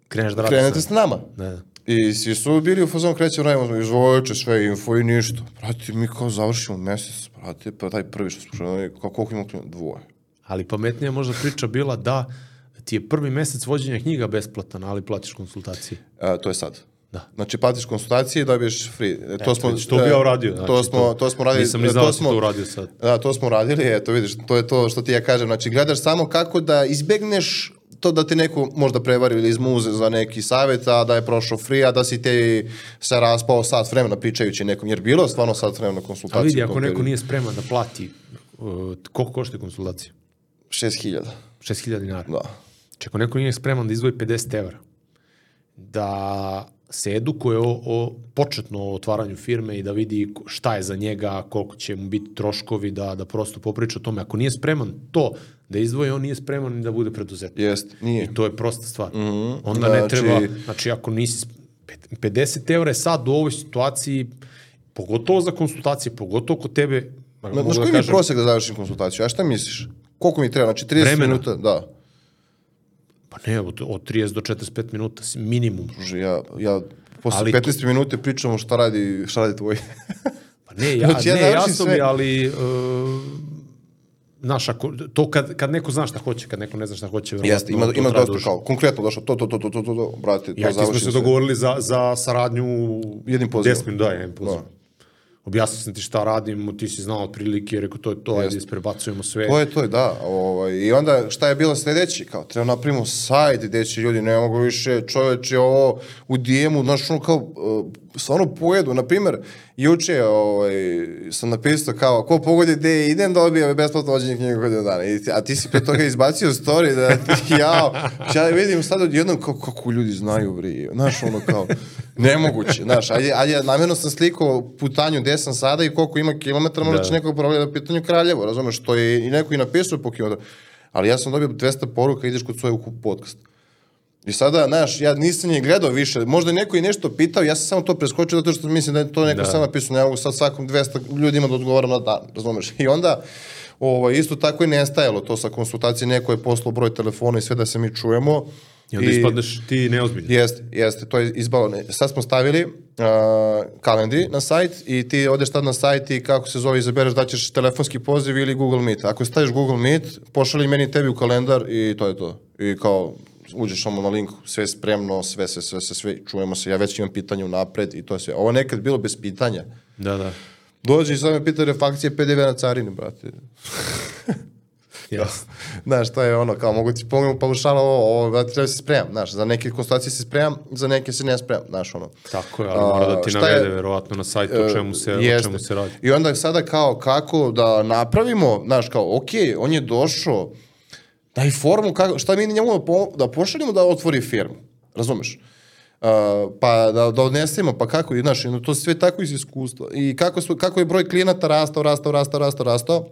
Kreneš da radiš krenete sam. s nama. Ne. I svi su bili u fazonu krećemo radimo, izvojeće sve info i ništa. Brate, mi kao završimo mesec, brate, pa taj prvi što smo kao koliko imamo klijenta? Dvoje. Ali pametnija možda priča bila da ti je prvi mesec vođenja knjiga besplatan, ali platiš konsultacije. A, to je sad. Da. Znači, platiš konsultacije i dobiješ free. E, to smo, vidiš, to bi ja uradio, to znači, smo, to- to smo radili. nisam ni e, znao to da smo- to uradio sad. Da, to smo radili, eto vidiš, to je to što ti ja kažem. Znači, gledaš samo kako da izbegneš to da te neko možda prevari ili izmuze za neki savjet, a da je prošao free, a da si te se raspao sat vremena pričajući nekom. Jer bilo je stvarno sat vremena konsultacije. A vidi, ako neko nije spreman da plati, uh, koliko košta konsultacija? 6000, 6000 dinara. da. Znači, ako neko nije spreman da izdvoji 50 evra, da se edukuje o, o početno o otvaranju firme i da vidi šta je za njega, koliko će mu biti troškovi, da, da prosto popriča o tome. Ako nije spreman to da izdvoji, on nije spreman ni da bude preduzetnik. Jest, nije. I to je prosta stvar. Mm -hmm. Onda ne Znači- treba, znači ako nisi, sp- 50 evra je sad u ovoj situaciji, pogotovo za konsultacije, pogotovo kod tebe, ma, znaš da koji mi je kažem, prosjek da završim konsultaciju? A šta misliš? Koliko mi treba? Znači 30 Vremena? minuta? Da. pa ne, od, od 30 do 45 minuta, si minimum. Druže, ja, ja posle Ali 15 minute pričamo šta radi, šta radi tvoj. Pa ne, ja, Znači, ja ne, jasno mi, sve. ali... Uh, znaš, ako, to kad, kad neko zna šta hoće, kad neko ne zna šta hoće, Jeste, ima, to ima dosta duže. kao, konkretno došlo, to, to, to, to, to, to, brate, to Ja ti smo se dogovorili za, za saradnju Jednim pozivom. 10 minuta, da, jedan poziv. Objasnio sam ti šta radimo, ti si znao otprilike, rekao to je to, ajde isprebacujemo sve. To je to, da. Ovaj, I onda šta je bilo sledeće? Kao, treba napravimo sajt gde će ljudi, ne mogu više, čoveče, ovo u DM-u, znaš, ono kao, uh, stvarno pojedu. Naprimer, juče ovaj, sam napisao kao, ko pogodi gde idem, dobija besplatno vođenje knjiga godinu dana. I, a ti si pre toga izbacio story da ti, jao, ja vidim sad odjednom kao, kako ljudi znaju, bri. Znaš, ono kao, nemoguće. Znaš, ajde, ajde, namjerno sam slikao putanju gde sam sada i koliko ima kilometra, možda Da. će nekog problema da pitanju Kraljevo, razumeš, što je i neko i napisao po kilometru. Ali ja sam dobio 200 poruka, ideš kod svoje u podcast. I sada, znaš, ja nisam je gledao više, možda je neko i nešto pitao, ja sam samo to preskočio zato što mislim da je to neko Da. sam napisao, ne mogu sad svakom 200 ljudima da odgovaram na dan, razumeš? I onda, ovo, isto tako i nestajalo to sa konsultacije, neko je poslao broj telefona i sve da se mi čujemo. I onda ispadneš ti neozbiljno. Jeste, jeste, to je izbalo. Sad smo stavili uh, kalendi na sajt i ti odeš tad na sajt i kako se zove, izabereš da ćeš telefonski poziv ili Google Meet. Ako staviš Google Meet, pošalji meni i tebi u kalendar i to je to. I kao, uđeš samo na link, sve je spremno, sve, sve, sve, sve, sve, čujemo se, ja već imam pitanje unapred i to je sve. Ovo nekad bilo bez pitanja. Da, da. Dođe i sad me pita refakcije PDV na carini, brate. Jasno. Znaš, to je ono, kao mogu ti pomoći paušala ovo, ovo, brate, treba se spremam, znaš, za neke konstatacije se spremam, za neke se ne spremam, znaš, ono. Tako je, ali mora da ti navede je- verovatno na sajtu o čemu se, o Jeste. čemu se radi. I onda sada kao kako da napravimo, znaš, kao, ok, on je došao, daj formu, kako, šta mi njemu da, po, da pošaljemo da otvori firmu, razumeš? Uh, pa da, da odnesemo, pa kako, znaš, i ono, to sve tako iz iskustva. I kako, su, kako je broj klijenata rastao, rastao, rastao, rastao, rastao,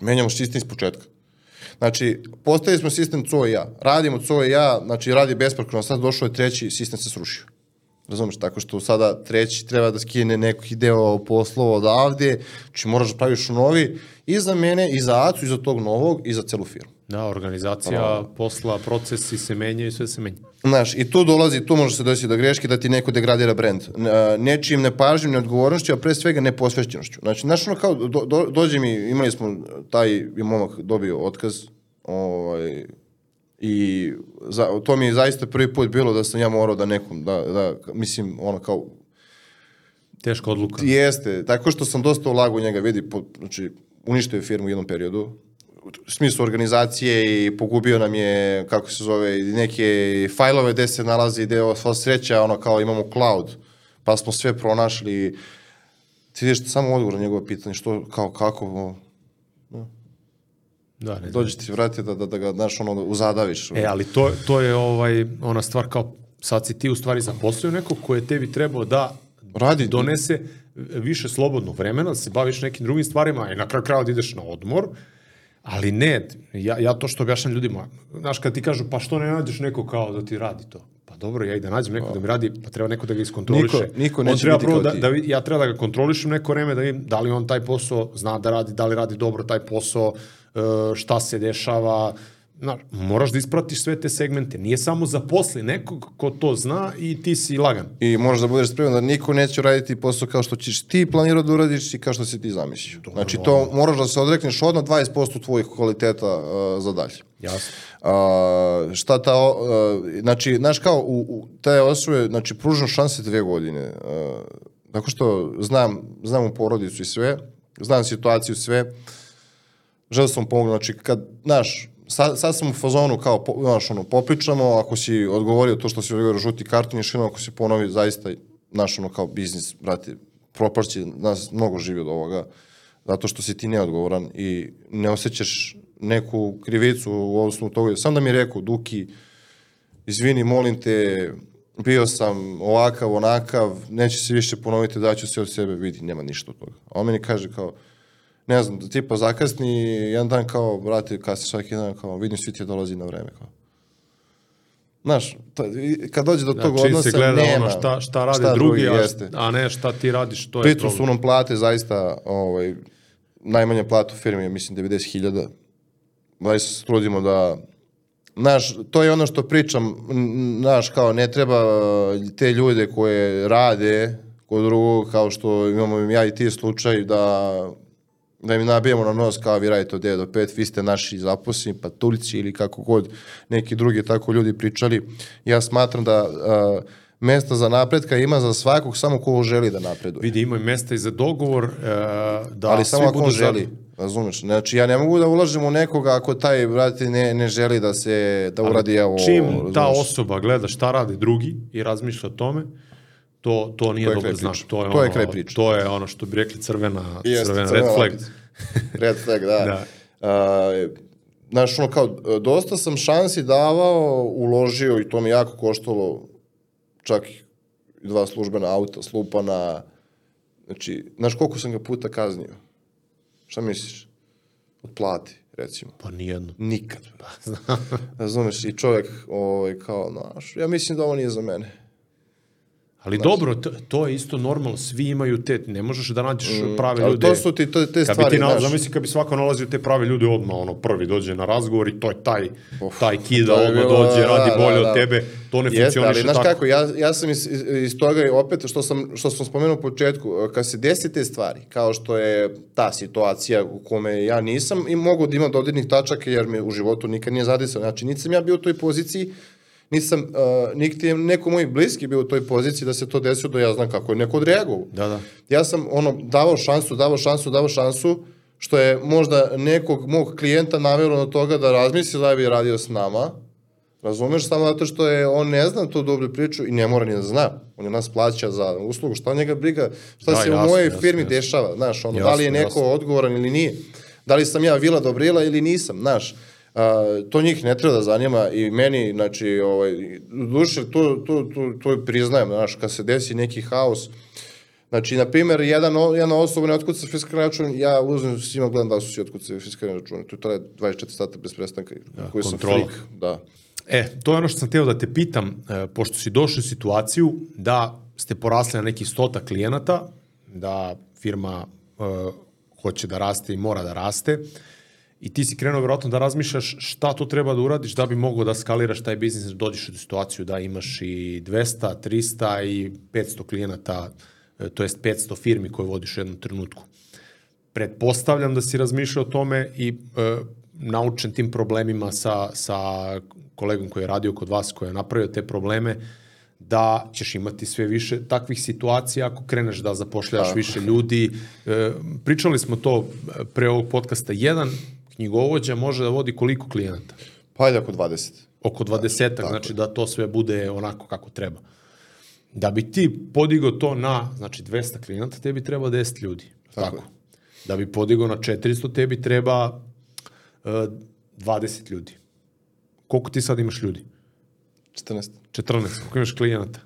menjamo sistem iz početka. Znači, postavili smo sistem CO i ja. Radimo CO i ja, znači radi besprekorno, sad došao je treći, sistem se srušio. Razumeš, tako što sada treći treba da skine nekih deo poslova odavde, znači moraš da praviš novi i za mene, i za Acu, i za tog novog, i za celu firmu. Da, organizacija posla, procesi se menjaju sve se menja. Znaš, i tu dolazi, tu može se desiti do greške da ti neko degradira brend. Nečijim nepažnjim, neodgovornošću, a pre svega neposvećenošću. Znači, znaš, ono kao, do, do, dođe mi, imali smo, taj momak dobio otkaz, ovaj, i za, to mi je zaista prvi put bilo da sam ja morao da nekom, da, da mislim, ono kao, Teška odluka. Jeste, tako što sam dosta ulagao u njega, vidi, po, znači, uništio je firmu u jednom periodu, u smislu organizacije i pogubio nam je, kako se zove, neke fajlove gde se nalazi, gde je sva sreća, ono kao imamo cloud, pa smo sve pronašli, ti vidiš samo odgovor na njegovo pitanje, što, kao, kako, o, Da, ne dođe ti vrati da, da, da ga, znaš, ono, uzadaviš. E, ali to, to je ovaj, ona stvar kao, sad si ti u stvari zaposlio nekog ko je tebi trebao da Radi. donese više slobodnog vremena, da se baviš nekim drugim stvarima i na kraju kraja da ideš na odmor, ali ne, ja, ja to što objašnjam ljudima, znaš, kad ti kažu, pa što ne nađeš neko kao da ti radi to? Pa dobro, ja i da nađem nekog da mi radi, pa treba neko da ga iskontroliše. Niko- niko On neće treba biti prvo da, da, ja treba da ga kontrolišem neko vreme, da vidim da li on taj posao zna da radi, da li radi dobro taj posao, e, šta se dešava, znaš, moraš da ispratiš sve te segmente. Nije samo zaposli nekog ko to zna i ti si lagan. I možeš da budeš spreman da niko neće raditi posao kao što ćeš ti planirati da uradiš i kao što si ti zamislio. Znači to moraš da se odrekneš odmah 20% tvojih kvaliteta uh, za dalje. Jasno. A, šta ta, a, znači, znaš kao, u, u te osobe, znači, pružam šanse dve godine. A, tako što znam, znam u porodicu i sve, znam situaciju sve, želeo sam pomogu, znači, kad, znaš, sad, sad sam u fazonu kao, znaš, ono, popričamo, ako si odgovorio to što si odgovorio žuti karton, još jednom ako se ponovi, zaista, znaš, ono, kao biznis, brate, propašće, nas mnogo živi od ovoga, zato što si ti neodgovoran i ne osjećaš neku krivicu u osnovu toga. Sam da mi je rekao, Duki, izvini, molim te, bio sam ovakav, onakav, neće se više ponoviti, daću se od sebe, vidi, nema ništa od toga. A on meni kaže kao, ne znam, tipa zakasni, jedan dan kao, brate, kasni svaki dan, kao, vidim, svi ti dolazi na vreme, kao. Znaš, i kad dođe do tog Znači odnosa, se gleda nema. ono šta, šta rade šta drugi, a, jeste. a ne šta ti radiš, to je Pritom su problem. nam plate zaista, ovaj, najmanja plata u firmi je, mislim, 90.000. Zaista se trudimo da, znaš, to je ono što pričam, znaš, kao ne treba uh, te ljude koje rade kod drugog, kao što imamo ja i ti slučaj, da da im nabijemo na nos kao vi radite od 9 do 5, vi ste naši zaposleni, pa Turci ili kako god neki drugi tako ljudi pričali. Ja smatram da uh, mesta za napretka ima za svakog samo ko želi da napreduje. Vidi, ima i mesta i za dogovor, e, da Ali samo ako on želi, razumeš? Znači, ja ne mogu da ulažem u nekoga ako taj, brate, ne, ne želi da se, da uradi evo, Čim razumeš? ta osoba gleda šta rade drugi i razmišlja o tome, to, to nije To je dobar znak. To je, To je ono, kraj priče. To je ono što bi rekli crvena, Jeste, crvena crvena red flag. Red flag, da. Da. A, znaš, ono kao, dosta sam šansi davao, uložio i to mi jako koštalo čak i dva službena auta, slupana. Znači, znaš koliko sam ga puta kaznio? Šta misliš? Od plati, recimo. Pa nijedno. Nikad. Razumeš, i čovjek ovaj, kao, znaš, ja mislim da ovo nije za mene. Ali dobro, to, to je isto normalno, svi imaju te, ne možeš da nađeš prave Mm, Ali ljude. to su ti to, te Kad bi stvari, ti na, znaš. zamisli kad bi svako nalazio te prave ljude odmah, ono, prvi dođe na razgovor i to je taj, taj kida, odmah dođe, da, radi da, bolje da. od tebe, to ne Jeste, funkcioniše ali znaš tako. kako, ja, ja sam iz, iz, toga i opet, što sam, što sam spomenuo u početku, kad se desi te stvari, kao što je ta situacija u kome ja nisam i mogu da imam dodirnih tačaka jer me u životu nikad nije zadesao. Znači, niti sam ja bio u toj poziciji, nisam, uh, niti je neko moj bliski bio u toj poziciji da se to desilo da ja znam kako je neko odreagovao. Da, da. Ja sam ono davao šansu, davao šansu, davao šansu, što je možda nekog mog klijenta navelo na toga da razmisli da bi radio s nama, Razumeš, samo zato što je on ne zna tu dobru priču i ne mora ni da zna. On je nas plaća za uslugu, šta njega briga, šta Da, se jasno, u mojoj jasno, firmi jasno. dešava, znaš, ono, da Jasno, li je neko jasno. odgovoran ili nije. Da li sam ja Vila Dobrila ili nisam, znaš. A, to njih ne treba da zanima i meni, znači, ovaj, duše, to, to, to, to priznajem, znaš, kad se desi neki haos, Znači, na primjer, jedan, jedna osoba ne otkuca fiskalni račun, ja uzmem svima gledam da su svi otkucali fiskalni račun. To traje 24 sata bez prestanka. koji sam freak, da. E, to je ono što sam htio da te pitam, e, pošto si došao u situaciju da ste porasli na nekih stota klijenata, da firma e, hoće da raste i mora da raste, i ti si krenuo vjerojatno da razmišljaš šta to treba da uradiš da bi mogao da skaliraš taj biznis, da dođeš u situaciju da imaš i 200, 300 i 500 klijenata, e, to jest 500 firmi koje vodiš u jednom trenutku pretpostavljam da si razmišljao o tome i e, naučen tim problemima sa, sa kolegom koji je radio kod vas, koji je napravio te probleme, da ćeš imati sve više takvih situacija ako kreneš da zapošljaš više ljudi. E, pričali smo to pre ovog podcasta. Jedan knjigovođa može da vodi koliko klijenata? Pa ajde oko 20. Oko 20 znači da to sve bude onako kako treba. Da bi ti podigao to na, znači 200 klijenata, tebi treba 10 ljudi. Tako. je. Da bi podigao na 400, tebi treba uh, 20 ljudi. Koliko ti sad imaš ljudi? 14. 14. Koliko imaš klijenata?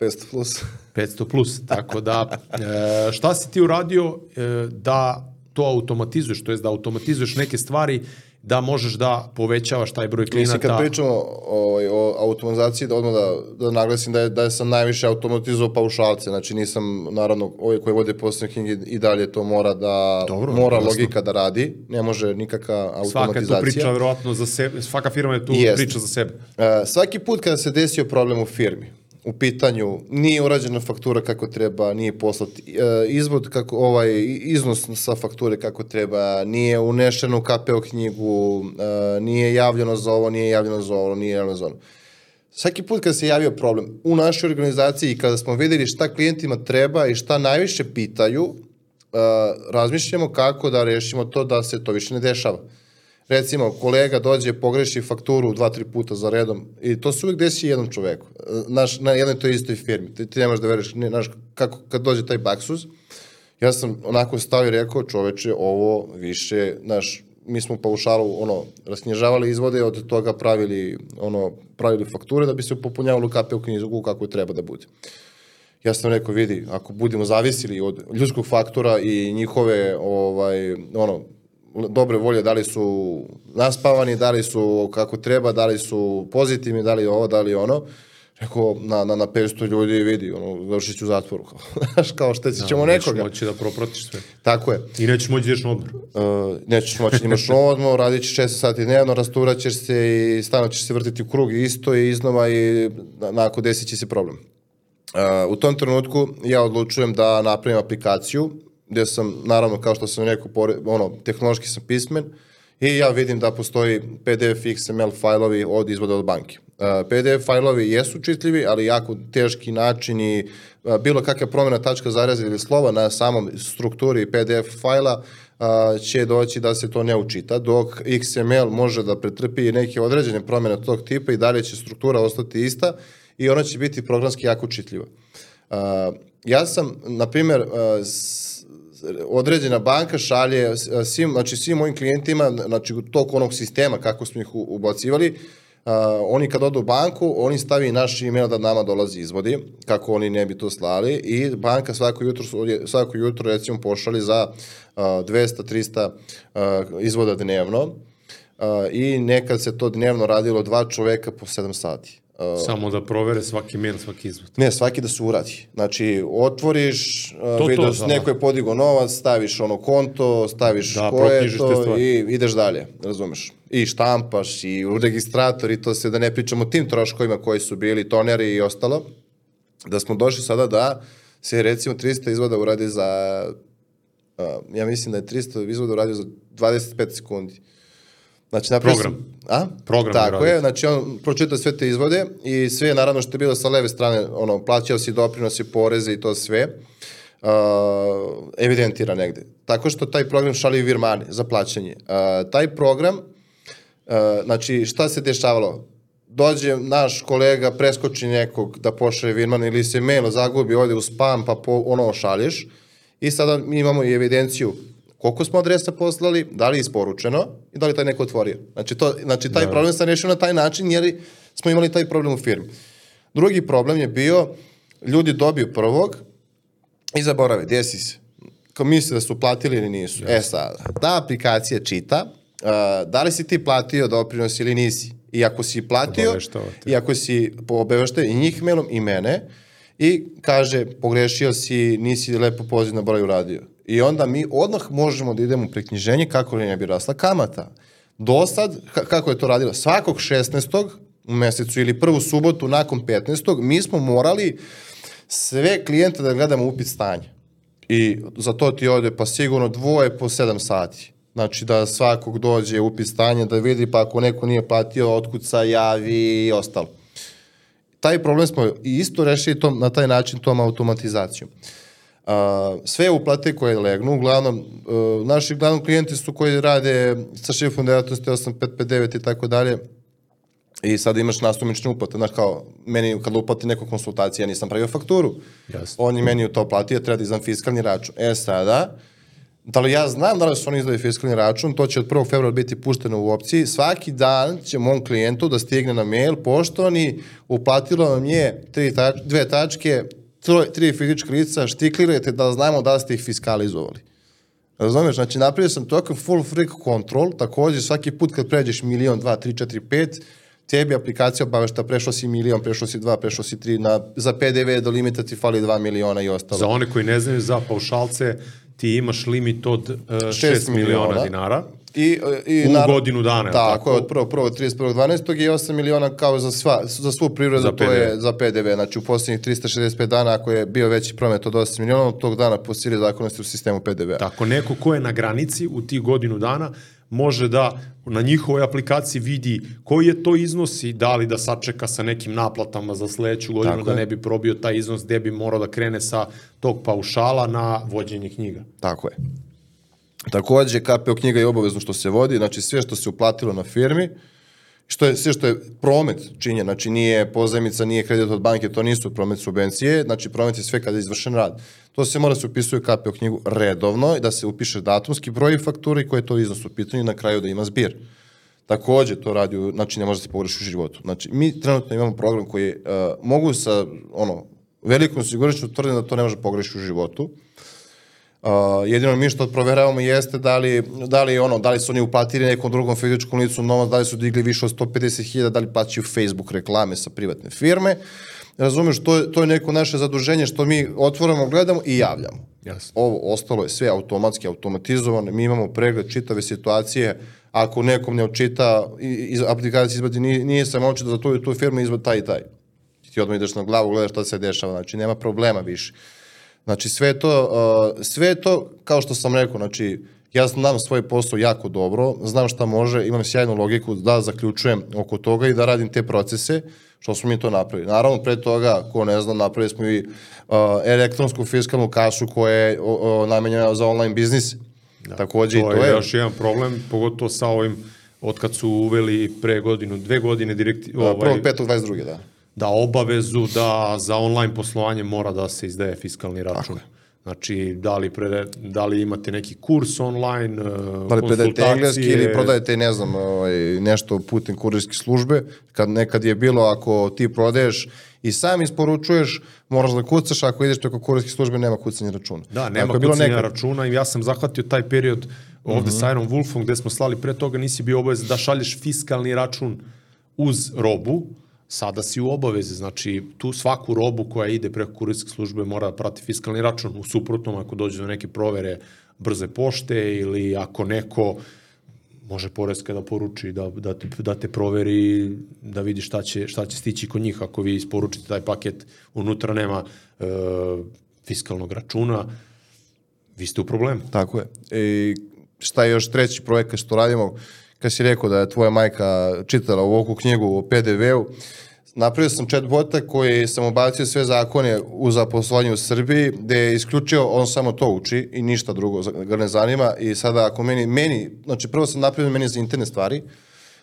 500 plus. 500 plus. Tako da, e, šta si ti uradio e, da to automatizuješ, to jest da automatizuješ neke stvari da možeš da povećavaš taj broj Mislim, kad klijenata. pričamo o, o automatizaciji, da odmah da, da naglasim da, je, da sam najviše automatizovao paušalce, znači nisam, naravno, ovi koji vode poslovne knjige i dalje to mora da, Dobro, mora jasno. logika da radi, ne može nikakva Svaka je automatizacija. priča verovatno za sebe, svaka firma je tu Jeste. priča za sebe. E, svaki put kada se desio problem u firmi, u pitanju nije urađena faktura kako treba, nije poslat e, izvod kako ovaj iznos sa fakture kako treba, nije unešeno u KPO knjigu, e, nije javljeno za ovo, nije javljeno za ovo, nije javljeno za ono. Svaki put kada se javio problem u našoj organizaciji i kada smo videli šta klijentima treba i šta najviše pitaju, uh, razmišljamo kako da rešimo to da se to više ne dešava. Recimo, kolega dođe, pogreši fakturu dva, tri puta za redom i to se uvek desi jednom čoveku. Uh, Naš, na jednoj toj istoj firmi. Ti, ti nemaš da veruješ, ne, znaš, kako, kad dođe taj baksuz, ja sam onako stao i rekao, čoveče, ovo više, znaš, mi smo paušalu, ono, rasknježavali izvode, od toga pravili, ono, pravili fakture da bi se popunjavalo kape u knjigu kako treba da bude. Ja sam rekao, vidi, ako budemo zavisili od ljudskog faktora i njihove, ovaj, ono, dobre volje, da li su naspavani, da li su kako treba, da li su pozitivni, da li ovo, da li ono, rekao, na, na, na 500 ljudi vidi, ono, završit ću u zatvoru. Znaš, kao šteći ćemo Nećeš nekoga. moći da propratiš sve. Tako je. I nećeš moći da ideš na odmor. Uh, nećeš moći da imaš odmor, radit ćeš 6 sati dnevno, rasturat ćeš se i stalno ćeš se vrtiti u krug i isto i iznova i na- nakon desit će se problem. Uh, u tom trenutku ja odlučujem da napravim aplikaciju gde sam, naravno, kao što sam rekao, pore, ono, tehnološki sam pismen i ja vidim da postoji PDF XML fajlovi od izvoda od banke. Uh, PDF fajlovi jesu čitljivi, ali jako teški način i uh, bilo kakva promjena tačka zareza ili slova na samom strukturi PDF fajla a, će doći da se to ne učita, dok XML može da pretrpi neke određene promjene tog tipa i dalje će struktura ostati ista i ona će biti programski jako čitljiva. Ja sam, na primjer, određena banka šalje a, svim, znači svim mojim klijentima, znači tog onog sistema kako smo ih ubacivali, a, oni kad odu u banku, oni stavi naš email da nama dolazi izvodi, kako oni ne bi to slali i banka svako jutro, svako jutro recimo pošali za a, 200-300 a, izvoda dnevno a, i nekad se to dnevno radilo dva čoveka po 7 sati. A, Samo da provere svaki mail, svaki izvod. Ne, svaki da se uradi. Znači, otvoriš, To, to, vidiš, da. neko je podigao novac, staviš ono konto, staviš Da, ko je to i ideš dalje, razumeš. I štampaš, i u registrator, i to se da ne pričamo o tim troškovima koji su bili, toneri i ostalo. Da smo došli sada da se recimo 300 izvoda uradi za, a, ja mislim da je 300 izvoda uradio za 25 sekundi. Znači, napravio Program. Sam, a? Program Tako je, znači on pročita sve te izvode i sve naravno što je bilo sa leve strane, ono, plaćao si doprinosi, poreze i to sve, uh, evidentira negde. Tako što taj program šalje virmane za plaćanje. Uh, taj program, uh, znači šta se dešavalo? Dođe naš kolega, preskoči nekog da pošalje virman ili se mail zagubi, ode u spam pa po, ono šalješ i sada mi imamo i evidenciju koliko smo adresa poslali, da li je isporučeno i da li je taj neko otvorio. Znači, to, znači taj problem sam rešio na taj način jer smo imali taj problem u firmi. Drugi problem je bio, ljudi dobiju prvog i zaborave, desi se. Kao misle da su platili ili nisu. E sad, ta aplikacija čita, uh, da li si ti platio doprinos ili nisi. I ako si platio, i ako si obaveštao i njih mailom i mene, i kaže, pogrešio si, nisi lepo poziv na broj uradio. I onda mi odmah možemo da idemo u preknjiženje kako ne bi rasla kamata. Do sad, ka- kako je to radilo? Svakog 16. u mesecu ili prvu subotu nakon 15. mi smo morali sve klijente da gledamo upit stanja. I za to ti ode pa sigurno dvoje po 7 sati. Znači da svakog dođe upit stanja da vidi pa ako neko nije platio otkuca, javi i ostalo. Taj problem smo isto rešili tom, na taj način tom automatizacijom. Uh, sve uplate koje legnu, uglavnom, uh, naši glavnom klijenti su koji rade sa šifrom dejatnosti 8559 i tako dalje, i sad imaš nasumične uplate, znaš kao, meni kad uplati neko konsultacija, ja nisam pravio fakturu. Jasno. On je meni to platio, treba da izdam fiskalni račun. E sada, da li ja znam da li su oni izdali fiskalni račun, to će od 1. februara biti pušteno u opciji. Svaki dan će mom klijentu da stigne na mail, poštovani, uplatilo vam je tri tač, dve tačke, troj, tri fizička lica, štiklirajte da znamo da ste ih fiskalizovali. Razumeš, znači napravio sam token full freak control, takođe svaki put kad pređeš milion, dva, tri, četiri, pet, tebi aplikacija obavešta prešao si milion, prešao si dva, prešao si tri, na, za PDV do limita ti fali dva miliona i ostalo. Za one koji ne znaju, za paušalce ti imaš limit od uh, 6 Šest miliona, miliona. dinara. I, i U naravno- godinu dana, Tako, tako? je, od 1. 1. 31. 12. i 8 miliona kao za, sva, za svu privredu, Za to PDV. je za PDV. Znači u posljednjih 365 dana, ako je bio veći promet od 8 miliona, od tog dana po sili zakonnosti u sistemu PDV-a. Tako, neko ko je na granici u tih godinu dana može da na njihovoj aplikaciji vidi koji je to iznos i da li da sačeka sa nekim naplatama za sledeću godinu Tako da je. ne bi probio taj iznos gde bi morao da krene sa tog paušala na vođenje knjiga. Tako je. Takođe, KPO knjiga je obavezno što se vodi, znači sve što se uplatilo na firmi, što je, sve što je promet činjen, znači nije pozajmica, nije kredit od banke, to nisu promet subvencije, znači promet je sve kada je izvršen rad. To se mora se upisuje u KPO knjigu redovno i da se upiše datumski broj fakture i koji je to iznos u pitanju na kraju da ima zbir. Takođe to radi, znači ne može da se pogreši u životu. Znači mi trenutno imamo program koji uh, mogu sa ono, velikom sigurnošću tvrdim da to ne može pogrešiti u životu. Uh, jedino mi što proveravamo jeste da li, da li, ono, da li su oni uplatili nekom drugom fizičkom licu novac, da li su digli više od 150.000, da li plaćaju Facebook reklame sa privatne firme. Razumeš, to je, to je neko naše zaduženje što mi otvoramo, gledamo i javljamo. Jasno. Ovo ostalo je sve automatski, automatizovano, mi imamo pregled čitave situacije, ako nekom ne očita, iz aplikacije izbadi, nije, nije sam očito za tu, i tu firmu izbadi taj i taj. Ti odmah ideš na glavu, gledaš šta se dešava, znači nema problema više. Znači sve to, uh, sve to, kao što sam rekao, znači ja znam svoj posao jako dobro, znam šta može, imam sjajnu logiku da zaključujem oko toga i da radim te procese, što smo mi to napravili. Naravno, pre toga, ko ne zna, napravili smo i uh, elektronsku fiskalnu kasu koja je o, namenjena za online biznis. Da, Takođe i To, to je je. još jedan problem, pogotovo sa ovim od kad su uveli pre godinu, dve godine direkti, Ovaj, ovaj, 1.5.22. da. Da obavezu da za online poslovanje mora da se izdaje fiskalni račun. Znači, da li, pre, da li imate neki kurs online, Da li predajete engleski ili prodajete, ne znam, ovaj, nešto putem kurirske službe. Kad nekad je bilo, ako ti prodaješ i sam isporučuješ, moraš da kucaš, ako ideš preko kurirske službe, nema kucanja računa. Da, nema Ako kucanja nekad- računa i ja sam zahvatio taj period ovde mm -hmm. sa Iron Wolfom gde smo slali pre toga nisi bio obavezan da šalješ fiskalni račun uz robu, sada si u obavezi, znači tu svaku robu koja ide preko kurirske službe mora da prati fiskalni račun, u suprotnom ako dođe do neke provere brze pošte ili ako neko može poreska da poruči da, da, te, da te proveri da vidi šta će, šta će stići kod njih. Ako vi isporučite taj paket unutra nema e, fiskalnog računa vi ste u problemu. Tako je. I šta je još treći projekat što radimo, kad si rekao da je tvoja majka čitala ovu knjigu o PDV-u, napravio sam chatbota koji sam obacio sve zakone u zaposlovanju u Srbiji, gde je isključio, on samo to uči i ništa drugo ga ne zanima i sada ako meni, meni znači prvo sam napravio meni za interne stvari,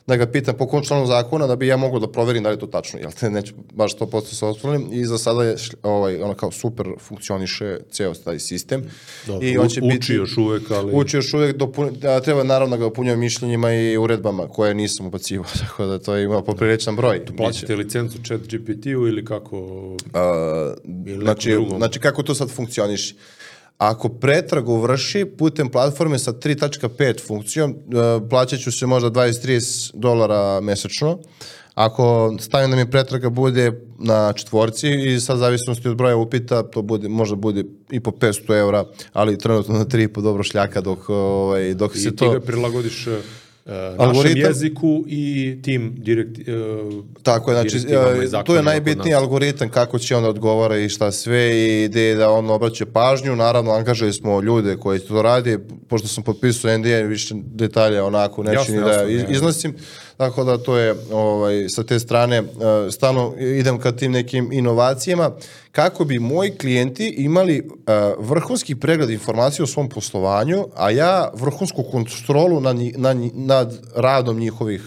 da ga pitam po kom članu zakona da bi ja mogao da proverim da li je to tačno, jel te neću baš 100% sa osnovnim i za sada je ovaj, ono kao super funkcioniše ceo taj sistem. Dobro, I on će uči biti, još uvek, ali- Uči još uvek, dopun, da, treba naravno da ga dopunjava mišljenjima i uredbama koje nisam ubacivao, tako da to ima popriličan broj. plaćate licencu chat GPT-u ili kako A, Ili znači, znači kako to sad funkcioniše? Ako pretragu vrši putem platforme sa 3.5 funkcijom, e, plaćat ću se možda 20-30 dolara mesečno. Ako stavim da mi pretraga bude na četvorci i sad zavisnosti od broja upita, to bude, možda bude i po 500 evra, ali trenutno na 3,5 dobro šljaka dok, ovaj, dok i se ti to... ga prilagodiš uh, našem jeziku i tim direkt, uh, Tako je, znači, e, to je najbitniji algoritam kako će on da odgovara i šta sve i gde da on obraća pažnju. Naravno, angažali smo ljude koji to radi, pošto sam potpisao NDA, više detalja onako neću Jasno, ni da jasno, iz- ne. Tako da to je ovaj, sa te strane, e, stalno idem ka tim nekim inovacijama, kako bi moji klijenti imali e, vrhunski pregled informacija o svom poslovanju, a ja vrhunsku kontrolu nad, nad, nad radom njihovih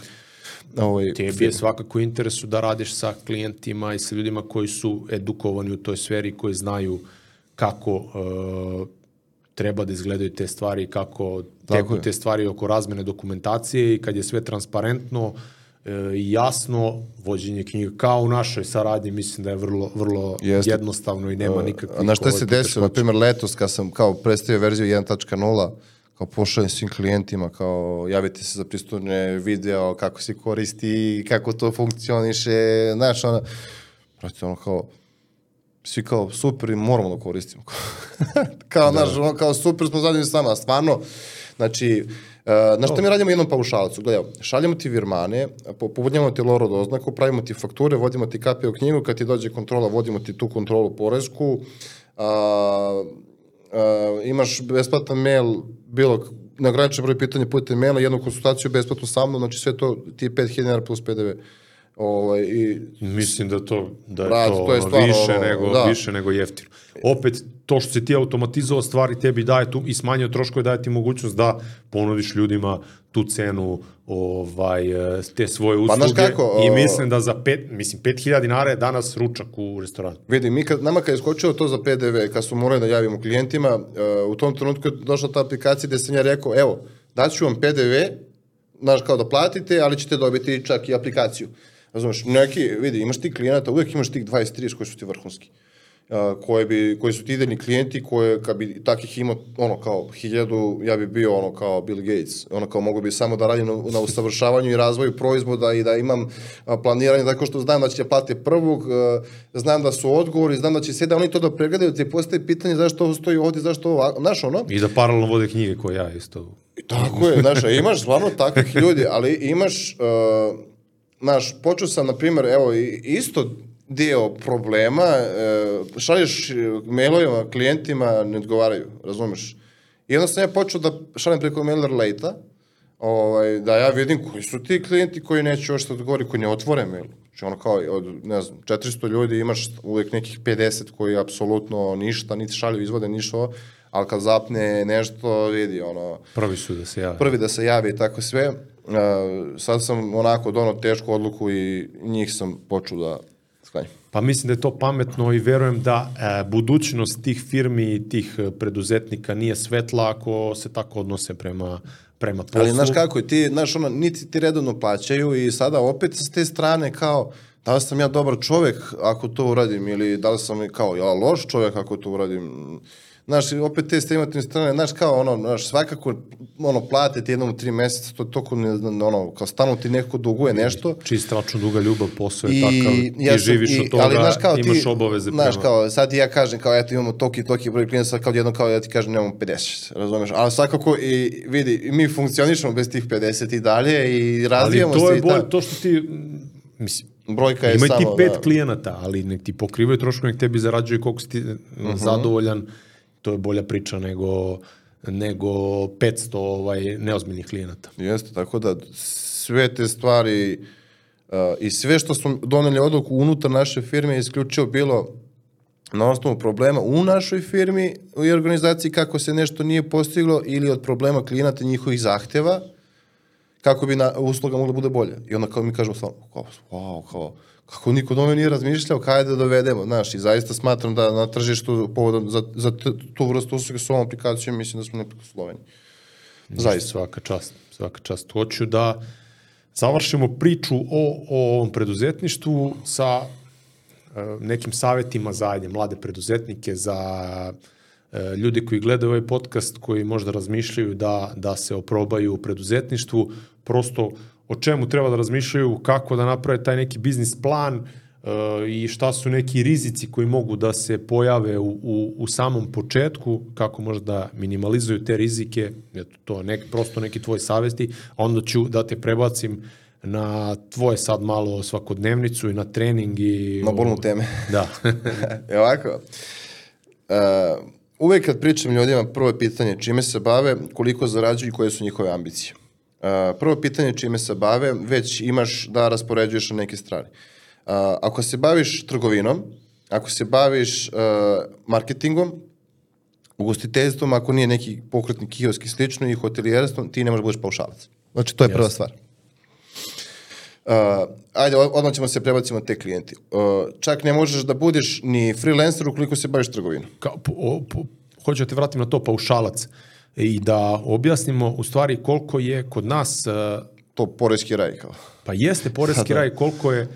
ovaj, Tebi je svakako interesu da radiš sa klijentima i sa ljudima koji su edukovani u toj sferi, koji znaju kako uh, treba da izgledaju te stvari, kako teku te stvari oko razmene dokumentacije i kad je sve transparentno e, i jasno, vođenje knjiga kao u našoj saradnji, mislim da je vrlo, vrlo Jeste. jednostavno i nema nikakvih... A na šta ovaj, se desilo? Na primjer, letos kad sam kao predstavio verziju 1.0, kao pošaljem svim klijentima, kao javite se za pristupne video, kako se koristi, kako to funkcioniše, znaš, ono, brate, ono kao, svi kao super i moramo da koristimo. kao, da. ono, kao super smo zadovoljni s vama, stvarno, znači, Uh, na što mi radimo jednom paušalcu? Gledaj, šaljemo ti virmane, povodnjamo ti loro doznaku, pravimo ti fakture, vodimo ti kapije u knjigu, kad ti dođe kontrola, vodimo ti tu kontrolu porezku, uh, uh, imaš besplatan mail, bilo neograničen broj pitanja putem maila, jednu konsultaciju besplatno sa mnom, znači sve to ti je 5000 dinara plus PDV. Ovaj, i, Mislim da to, da je brat, to, to je stvarno, više, nego, da. više nego jeftino. Opet, to što si ti automatizovao stvari tebi daje tu i smanjio troškove daje ti mogućnost da ponudiš ljudima tu cenu ovaj te svoje usluge pa, kako, i mislim da za pet, mislim 5000 dinara je danas ručak u restoranu. Vidi, mi kad nama kad je skočilo to za PDV, kad smo morali da javimo klijentima, uh, u tom trenutku je došla ta aplikacija gde sam ja rekao, evo, daću vam PDV, znaš kao da platite, ali ćete dobiti čak i aplikaciju. Razumeš, neki, vidi, imaš ti klijenata, uvek imaš tih 20-30 koji su ti vrhunski. Uh, koje bi, koji su ti idejni klijenti koje kad bi takih imao ono kao hiljadu, ja bi bio ono kao Bill Gates, ono kao mogu bi samo da radim na, na usavršavanju i razvoju proizvoda i da imam a, planiranje, tako što znam da će plate prvog, a, znam da su odgovori, znam da će sve da oni to da pregledaju, da ti postaje pitanje zašto ovo stoji ovdje, zašto ovo, znaš ono? I da paralelno vode knjige koje ja isto. Tako je, znaš, imaš stvarno takvih ljudi, ali imaš uh, znaš, počeo sam, na primjer, evo, isto dio problema, e, šalješ mailovima klijentima, ne odgovaraju, razumeš? I onda sam ja počeo da šaljem preko mailer late ovaj, da ja vidim koji su ti klijenti koji neće još da odgovori, koji ne otvore mail. Znači ono kao od, ne znam, 400 ljudi imaš uvek nekih 50 koji apsolutno ništa, niti šalju izvode, ništa, ali kad zapne nešto, vidi, ono... Prvi su da se javi. Prvi da se javi i tako sve. Uh, sad sam onako dono tešku odluku i njih sam počeo da sklanjam. Pa mislim da je to pametno i verujem da e, budućnost tih firmi i tih preduzetnika nije svetla ako se tako odnose prema prema poslu. Ali znaš kako, ti, znaš, ono, niti ti redovno plaćaju i sada opet s te strane kao, da li sam ja dobar čovek ako to uradim ili da li sam kao ja loš čovek ako to uradim znaš, opet te stimulativne strane, znaš, kao ono, znaš, svakako, ono, plate ti jednom u tri meseca, to toko, ne, ono, kao stalno ti neko duguje nešto. Čist račun duga ljubav, posao je I, takav, ja ti živiš i, od toga, ali, znaš, kao, imaš ti, obaveze prema. Znaš, kao, sad ti ja kažem, kao, eto, imamo toki, toki broj klijenata, sad kao jedno, kao, ja ti kažem, nemamo 50, razumeš, ali svakako, i vidi, mi funkcionišemo bez tih 50 i dalje i razvijamo se. Ali to je bolje, to što ti, mislim, brojka je samo... Imaj ti pet da. klijenata, ali nek ti pokrivaju troško, nek tebi zarađuje koliko si ti uh mhm. -huh. zadovoljan, to je bolja priča nego nego 500 ovaj neozbiljnih klijenata. Jeste, tako da sve te stvari uh, i sve što smo doneli odluku unutar naše firme je isključivo bilo na osnovu problema u našoj firmi i organizaciji kako se nešto nije postiglo ili od problema klijenata njihovih zahteva kako bi na, usluga mogla da bude bolja. I onda kao mi kažemo stvarno, kao, wow, kao, kako niko dome nije razmišljao kada da dovedemo, znaš, i zaista smatram da na tržištu povodom za, za tu vrstu usluge s ovom aplikacijom mislim da smo neprikosloveni. Zaista. Svaka čast, svaka čast. Hoću da završimo priču o, o ovom preduzetništvu sa uh, nekim savetima za ajde, mlade preduzetnike, za uh, ljudi koji gledaju ovaj podcast, koji možda razmišljaju da, da se oprobaju u preduzetništvu, prosto o čemu treba da razmišljaju, kako da naprave taj neki biznis plan uh, i šta su neki rizici koji mogu da se pojave u, u, u samom početku, kako možda da minimalizuju te rizike, eto to nek, prosto neki tvoj savesti, a onda ću da te prebacim na tvoje sad malo svakodnevnicu i na trening i... Na bolnu teme. Da. e ovako, uh, uvek kad pričam ljudima, prvo je pitanje čime se bave, koliko zarađuju i koje su njihove ambicije. Prvo pitanje čime se bave, već imaš da raspoređuješ na neke strane. Uh, ako se baviš trgovinom, ako se baviš uh, marketingom, ugostiteljstvom, ako nije neki pokretni kiosk i slično i hotelijerstvom, ti ne možeš da budeš paušalac. Znači, to je prva stvar. Uh, ajde, odmah ćemo se prebacimo te klijenti. Uh, čak ne možeš da budeš ni freelancer ukoliko se baviš trgovinom. Ka, po, po, hoću da te vratim na to paušalac. Uh, i da objasnimo u stvari koliko je kod nas... To porezki raj kao. Pa jeste porezki da. raj, koliko je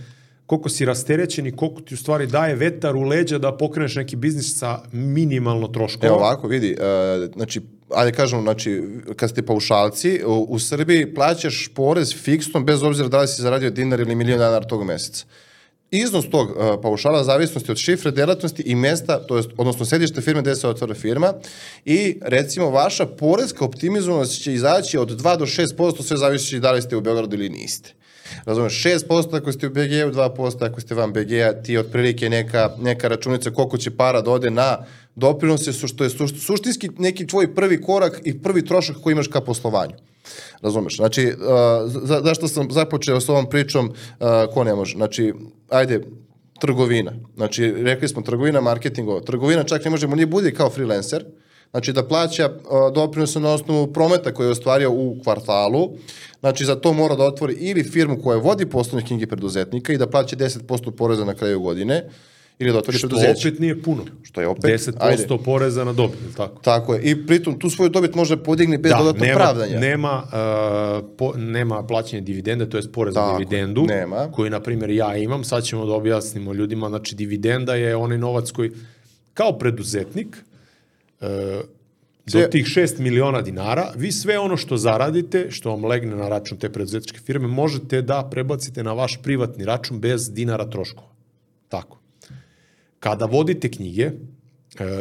koliko si rasterećen i koliko ti u stvari daje vetar u leđa da pokreneš neki biznis sa minimalno troškova. Evo ovako, vidi, uh, znači, ajde kažemo, znači, kad ste paušalci, u, u Srbiji plaćaš porez fiksno bez obzira da li si zaradio dinar ili milion dinara tog meseca. Iznos tog uh, paušala zavisnosti od šifre delatnosti i mesta, to jest, odnosno sedište firme gde se otvara firma i recimo vaša porezka optimizovanost će izaći od 2 do 6%, sve zavisi da li ste u Beogradu ili niste. Razumeš, 6% ako ste u BG-u, 2% ako ste van BG-a, ti otprilike neka, neka računica koliko će para da ode na doprinose, su što je suštinski neki tvoj prvi korak i prvi trošak koji imaš ka poslovanju. Razumeš? Znači, uh, za, zašto sam započeo s ovom pričom, uh, ko ne može? Znači, ajde, trgovina. Znači, rekli smo trgovina, marketingova. Trgovina čak ne možemo ni budi kao freelancer, znači da plaća uh, doprinose na osnovu prometa koje je ostvario u kvartalu, znači za to mora da otvori ili firmu koja vodi poslovne knjige preduzetnika i da plaća 10% poreza na kraju godine, ili da otvori Što preduzeće. opet nije puno. Što je opet, 10% ajde. poreza na dobit, tako? Tako je. I pritom tu svoju dobit može podigni bez dodatnog nema, pravdanja. Nema, uh, po, nema plaćanje dividende, to je porez na dividendu, nema. koji, na primjer, ja imam. Sad ćemo da objasnimo ljudima, znači, dividenda je onaj novac koji, kao preduzetnik, uh, do tih 6 miliona dinara, vi sve ono što zaradite, što vam legne na račun te preduzetničke firme, možete da prebacite na vaš privatni račun bez dinara troškova. Tako. Kada vodite knjige, e,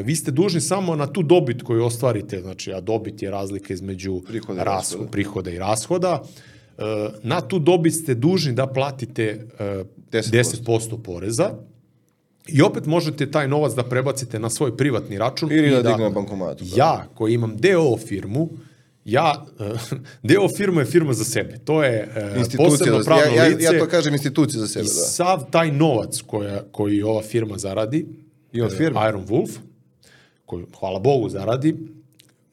vi ste dužni samo na tu dobit koju ostvarite, znači, a dobit je razlika između Prihoda i ras- rashoda. prihoda i rashoda, e, na tu dobit ste dužni da platite e, 10%. 10% poreza i opet možete taj novac da prebacite na svoj privatni račun. Ili i da digne na bankomatu, da. Ja, koji imam DO firmu, ja, e, DO firma je firma za sebe. To je e, Institucija, posebno za, pravno ja, ja, lice. ja to kažem institucija za I sebe, da. sav taj novac koja, koji ova firma zaradi, I od e, firme. Iron Wolf, koju, hvala Bogu, zaradi,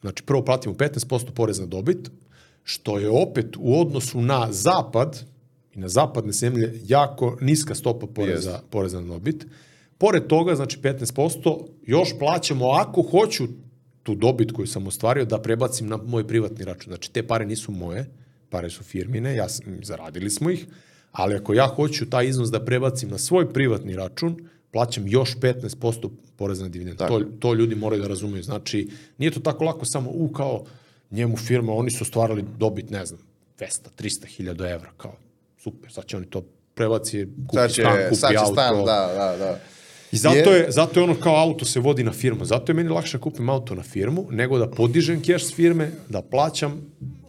znači prvo platimo 15% porez na dobit, što je opet u odnosu na zapad i na zapadne zemlje jako niska stopa poreza, Jest. poreza na dobit. Pored toga, znači 15%, još plaćamo ako hoću tu dobit koju sam ostvario da prebacim na moj privatni račun. Znači te pare nisu moje, pare su firmine, ja sam, zaradili smo ih, ali ako ja hoću taj iznos da prebacim na svoj privatni račun, plaćam još 15% poreza na dividendu. Tako. To, to ljudi moraju da razumeju. Znači, nije to tako lako samo, u, kao njemu firma, oni su ostvarili dobit, ne znam, 200, 300 hiljada evra, kao, super, sad će oni to prebaci, kupi Sad će, stan, kupi sad će auto. stan, da, da, da. I zato Je- je, zato je ono kao auto se vodi na firmu. Zato je meni lakše da kupim auto na firmu, nego da podižem keš s firme, da plaćam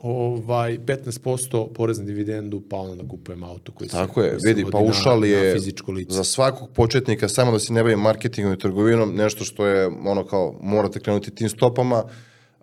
ovaj 15% porez na dividendu, pa onda da kupujem auto koji se, Tako je, koji se vidi, vodi paušal na, je za svakog početnika, samo da se ne bavi marketingom i trgovinom, nešto što je ono kao morate krenuti tim stopama.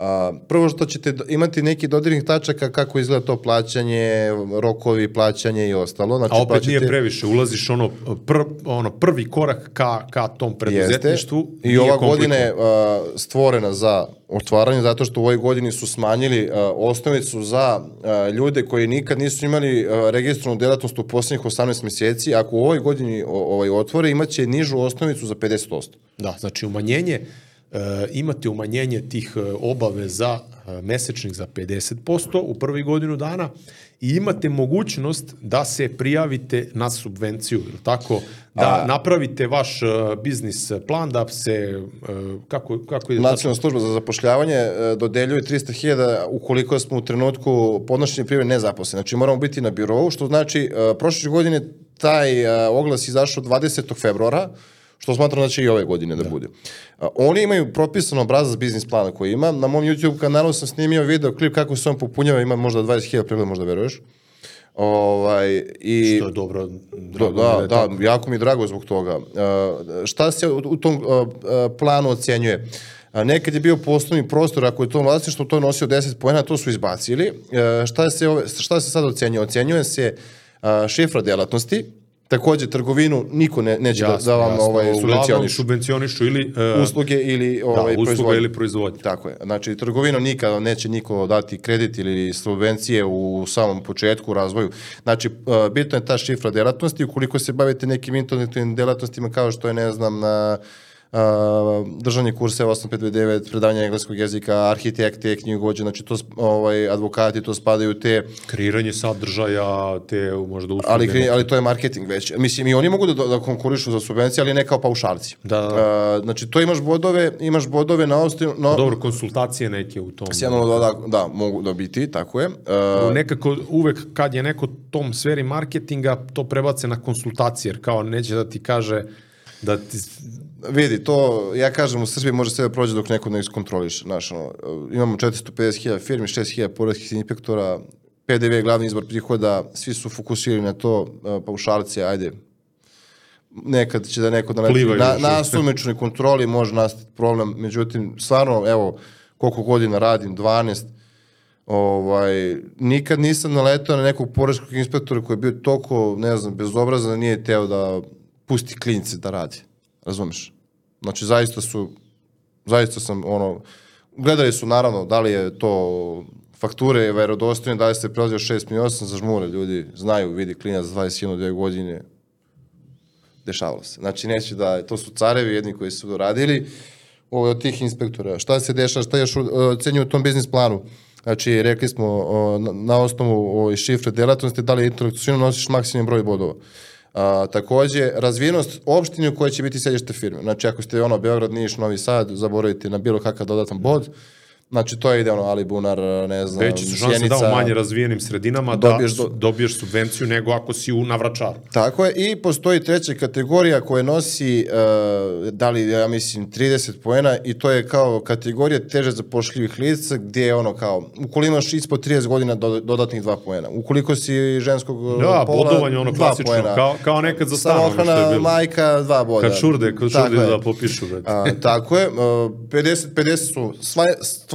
A, prvo što ćete imati neki dodirnih tačaka kako izgleda to plaćanje, rokovi, plaćanje i ostalo. Znači, A opet plaćate- nije previše, ulaziš ono, pr, ono prvi korak ka, ka tom preduzetništvu. I ova godina je a, stvorena za otvaranje zato što u ovoj godini su smanjili a, osnovicu za a, ljude koji nikad nisu imali a, registrovanu delatnost u poslednjih 18 meseci. Ako u ovoj godini o, ovaj otvore, imaće nižu osnovicu za 50%. Da, znači umanjenje, imate umanjenje tih e, obaveza e, mesečnih za 50% u prvi godinu dana i imate mogućnost da se prijavite na subvenciju, ili tako, da A- napravite vaš e, biznis plan, da se, e, kako, kako ide? Nacionalna služba za zapošljavanje e, dodeljuje 300.000 ukoliko smo u trenutku podnošenja prijave nezaposleni. Znači moramo biti na birovu, što znači e, prošle godine taj e, oglas izašao 20. februara, što smatram da će i ove godine da, bude. A, oni imaju propisan obrazac biznis plana koji ima. Na mom YouTube kanalu sam snimio video klip kako se on popunjava, ima možda 20.000 pregleda, možda veruješ. Ovaj, i... Što je dobro. Da, drago da, je da, tako. jako mi je drago zbog toga. Uh, šta se u, u tom uh, uh, planu ocenjuje? A, nekad je bio poslovni prostor, ako je to vlasništvo, to je nosio 10 pojena, to su izbacili. Uh, šta, se ove, šta se sad ocenjuje? Ocenjuje se uh, šifra delatnosti, takođe trgovinu niko ne, neće da, da vam ovaj, subvencioniš subvencionišu ili e, usluge ili ovaj, da, usluga proizvodnje. ili proizvodnje. Tako je. Znači, trgovinu nikada neće niko dati kredit ili subvencije u samom početku, u razvoju. Znači, uh, bitno je ta šifra delatnosti. Ukoliko se bavite nekim internetovim delatnostima kao što je, ne znam, na uh, držanje kurseva 8529, predavanje engleskog jezika, arhitekte, knjigovođe, znači to, ovaj, advokati, to spadaju te, Kreiranje sadržaja, te možda usluge. ali, ali to je marketing već. Mislim, i oni mogu da, da konkurišu za subvencije, ali ne kao paušalci. Da, da. Uh, znači, to imaš bodove, imaš bodove na osnovu... No, Dobro, konsultacije neke u tom. Sjeno, da, da, da, mogu dobiti, tako je. Uh, Nekako uvek kad je neko tom sferi marketinga, to prebace na konsultacije, jer kao neće da ti kaže da ti... Vidi, to, ja kažem, u Srbiji može sve da prođe dok neko ne iskontroliše. Znaš, ono, imamo 450.000 firmi, 6.000 porezkih inspektora, PDV je glavni izbor prihoda, svi su fokusirani na to, uh, paušalci, ajde, nekad će da neko da Plivaju na, na sumičnoj kontroli može nastati problem, međutim, stvarno, evo, koliko godina radim, 12, ovaj, nikad nisam naletao na nekog poreskog inspektora koji je bio toliko, ne znam, bezobrazan nije teo da pusti klinice da radi. Razumeš? Znači, zaista su, zaista sam, ono, gledali su, naravno, da li je to fakture verodostojne, da li se prelazio 6 mi 8 za žmure, ljudi znaju, vidi klinac 21 dvije godine, dešavalo se. Znači, neće da, to su carevi jedni koji su radili, ovo, od tih inspektora. Šta se dešava, šta još ocenju u tom biznis planu? Znači, rekli smo na, na osnovu o, šifre delatnosti, da li intelektualno nosiš maksimum broj bodova. A, takođe, razvijenost opštine u kojoj će biti sedište firme. Znači, ako ste ono Beograd, Niš, Novi Sad, zaboravite na bilo kakav dodatan bod. Znači, to je ide ono Ali Bunar, ne znam, Veći su šanse da u manje razvijenim sredinama Dobiješ da do- dobiješ subvenciju nego ako si u navračaru. Tako je, i postoji treća kategorija koja nosi, uh, da li, ja mislim, 30 poena i to je kao kategorija teže zapošljivih lica gdje je ono kao, ukoliko imaš ispod 30 godina do, dodatnih 2 poena. Ukoliko si ženskog Da, pola, bodovanje ono klasično, poena. kao, kao nekad za stan, ono što je bilo. majka, dva boda. Kad šurde, kad šurde da popišu. A, tako je, uh, 50, 50 su sva,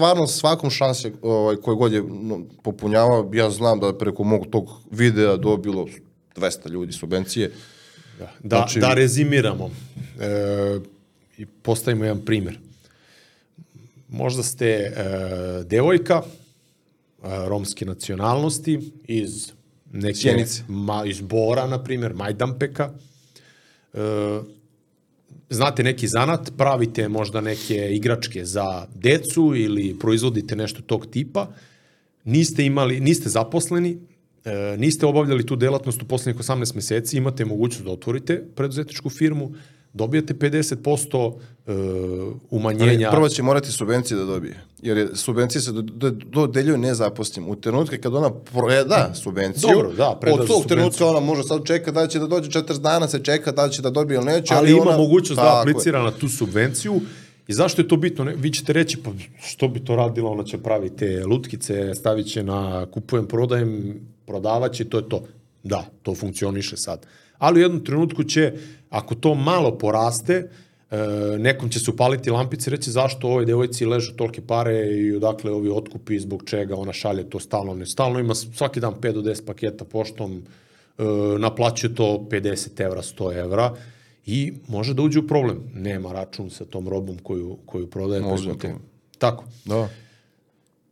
stvarno svakom šanse ovaj, koje god je no, popunjavao, ja znam da preko mog tog videa dobilo 200 ljudi subvencije. Da, da, Znači- da rezimiramo e, i postavimo jedan primjer. Možda ste e, devojka e, romske nacionalnosti iz neke, Sjenice. ma, iz Bora, na primjer, Majdanpeka. E, znate neki zanat, pravite možda neke igračke za decu ili proizvodite nešto tog tipa, niste imali, niste zaposleni, e, niste obavljali tu delatnost u poslednjih 18 meseci, imate mogućnost da otvorite preduzetničku firmu, dobijate 50% e, umanjenja. Prvo će morati subvencije da dobije, jer je, subvencije se do- do- dodeljuju nezaposlenim. U trenutku kad ona preda subvenciju, Dobro, da, preda od tog subvenciju. trenutka ona može sad čeka da će da dođe 40 dana, se čeka da će da dobije ili neće. ali ima ona, mogućnost da Tako je. aplicira na tu subvenciju i zašto je to bitno? Ne, vi ćete reći, pa što bi to radila, ona će praviti te lutkice, stavit će na kupujem, prodajem, prodavaće i to je to. Da, to funkcioniše sad. Ali u jednom trenutku će, ako to malo poraste, e, nekom će se upaliti lampice i reći zašto ovoj devojci ležu tolike pare i odakle ovi otkupi, zbog čega ona šalje to stalno, ne stalno, ima svaki dan 5 do 10 paketa poštom, e, naplaćuje to 50 evra, 100 evra i može da uđe u problem. Nema račun sa tom robom koju, koju prodaje. Ozbiljan preko te- problem. Tako. Da.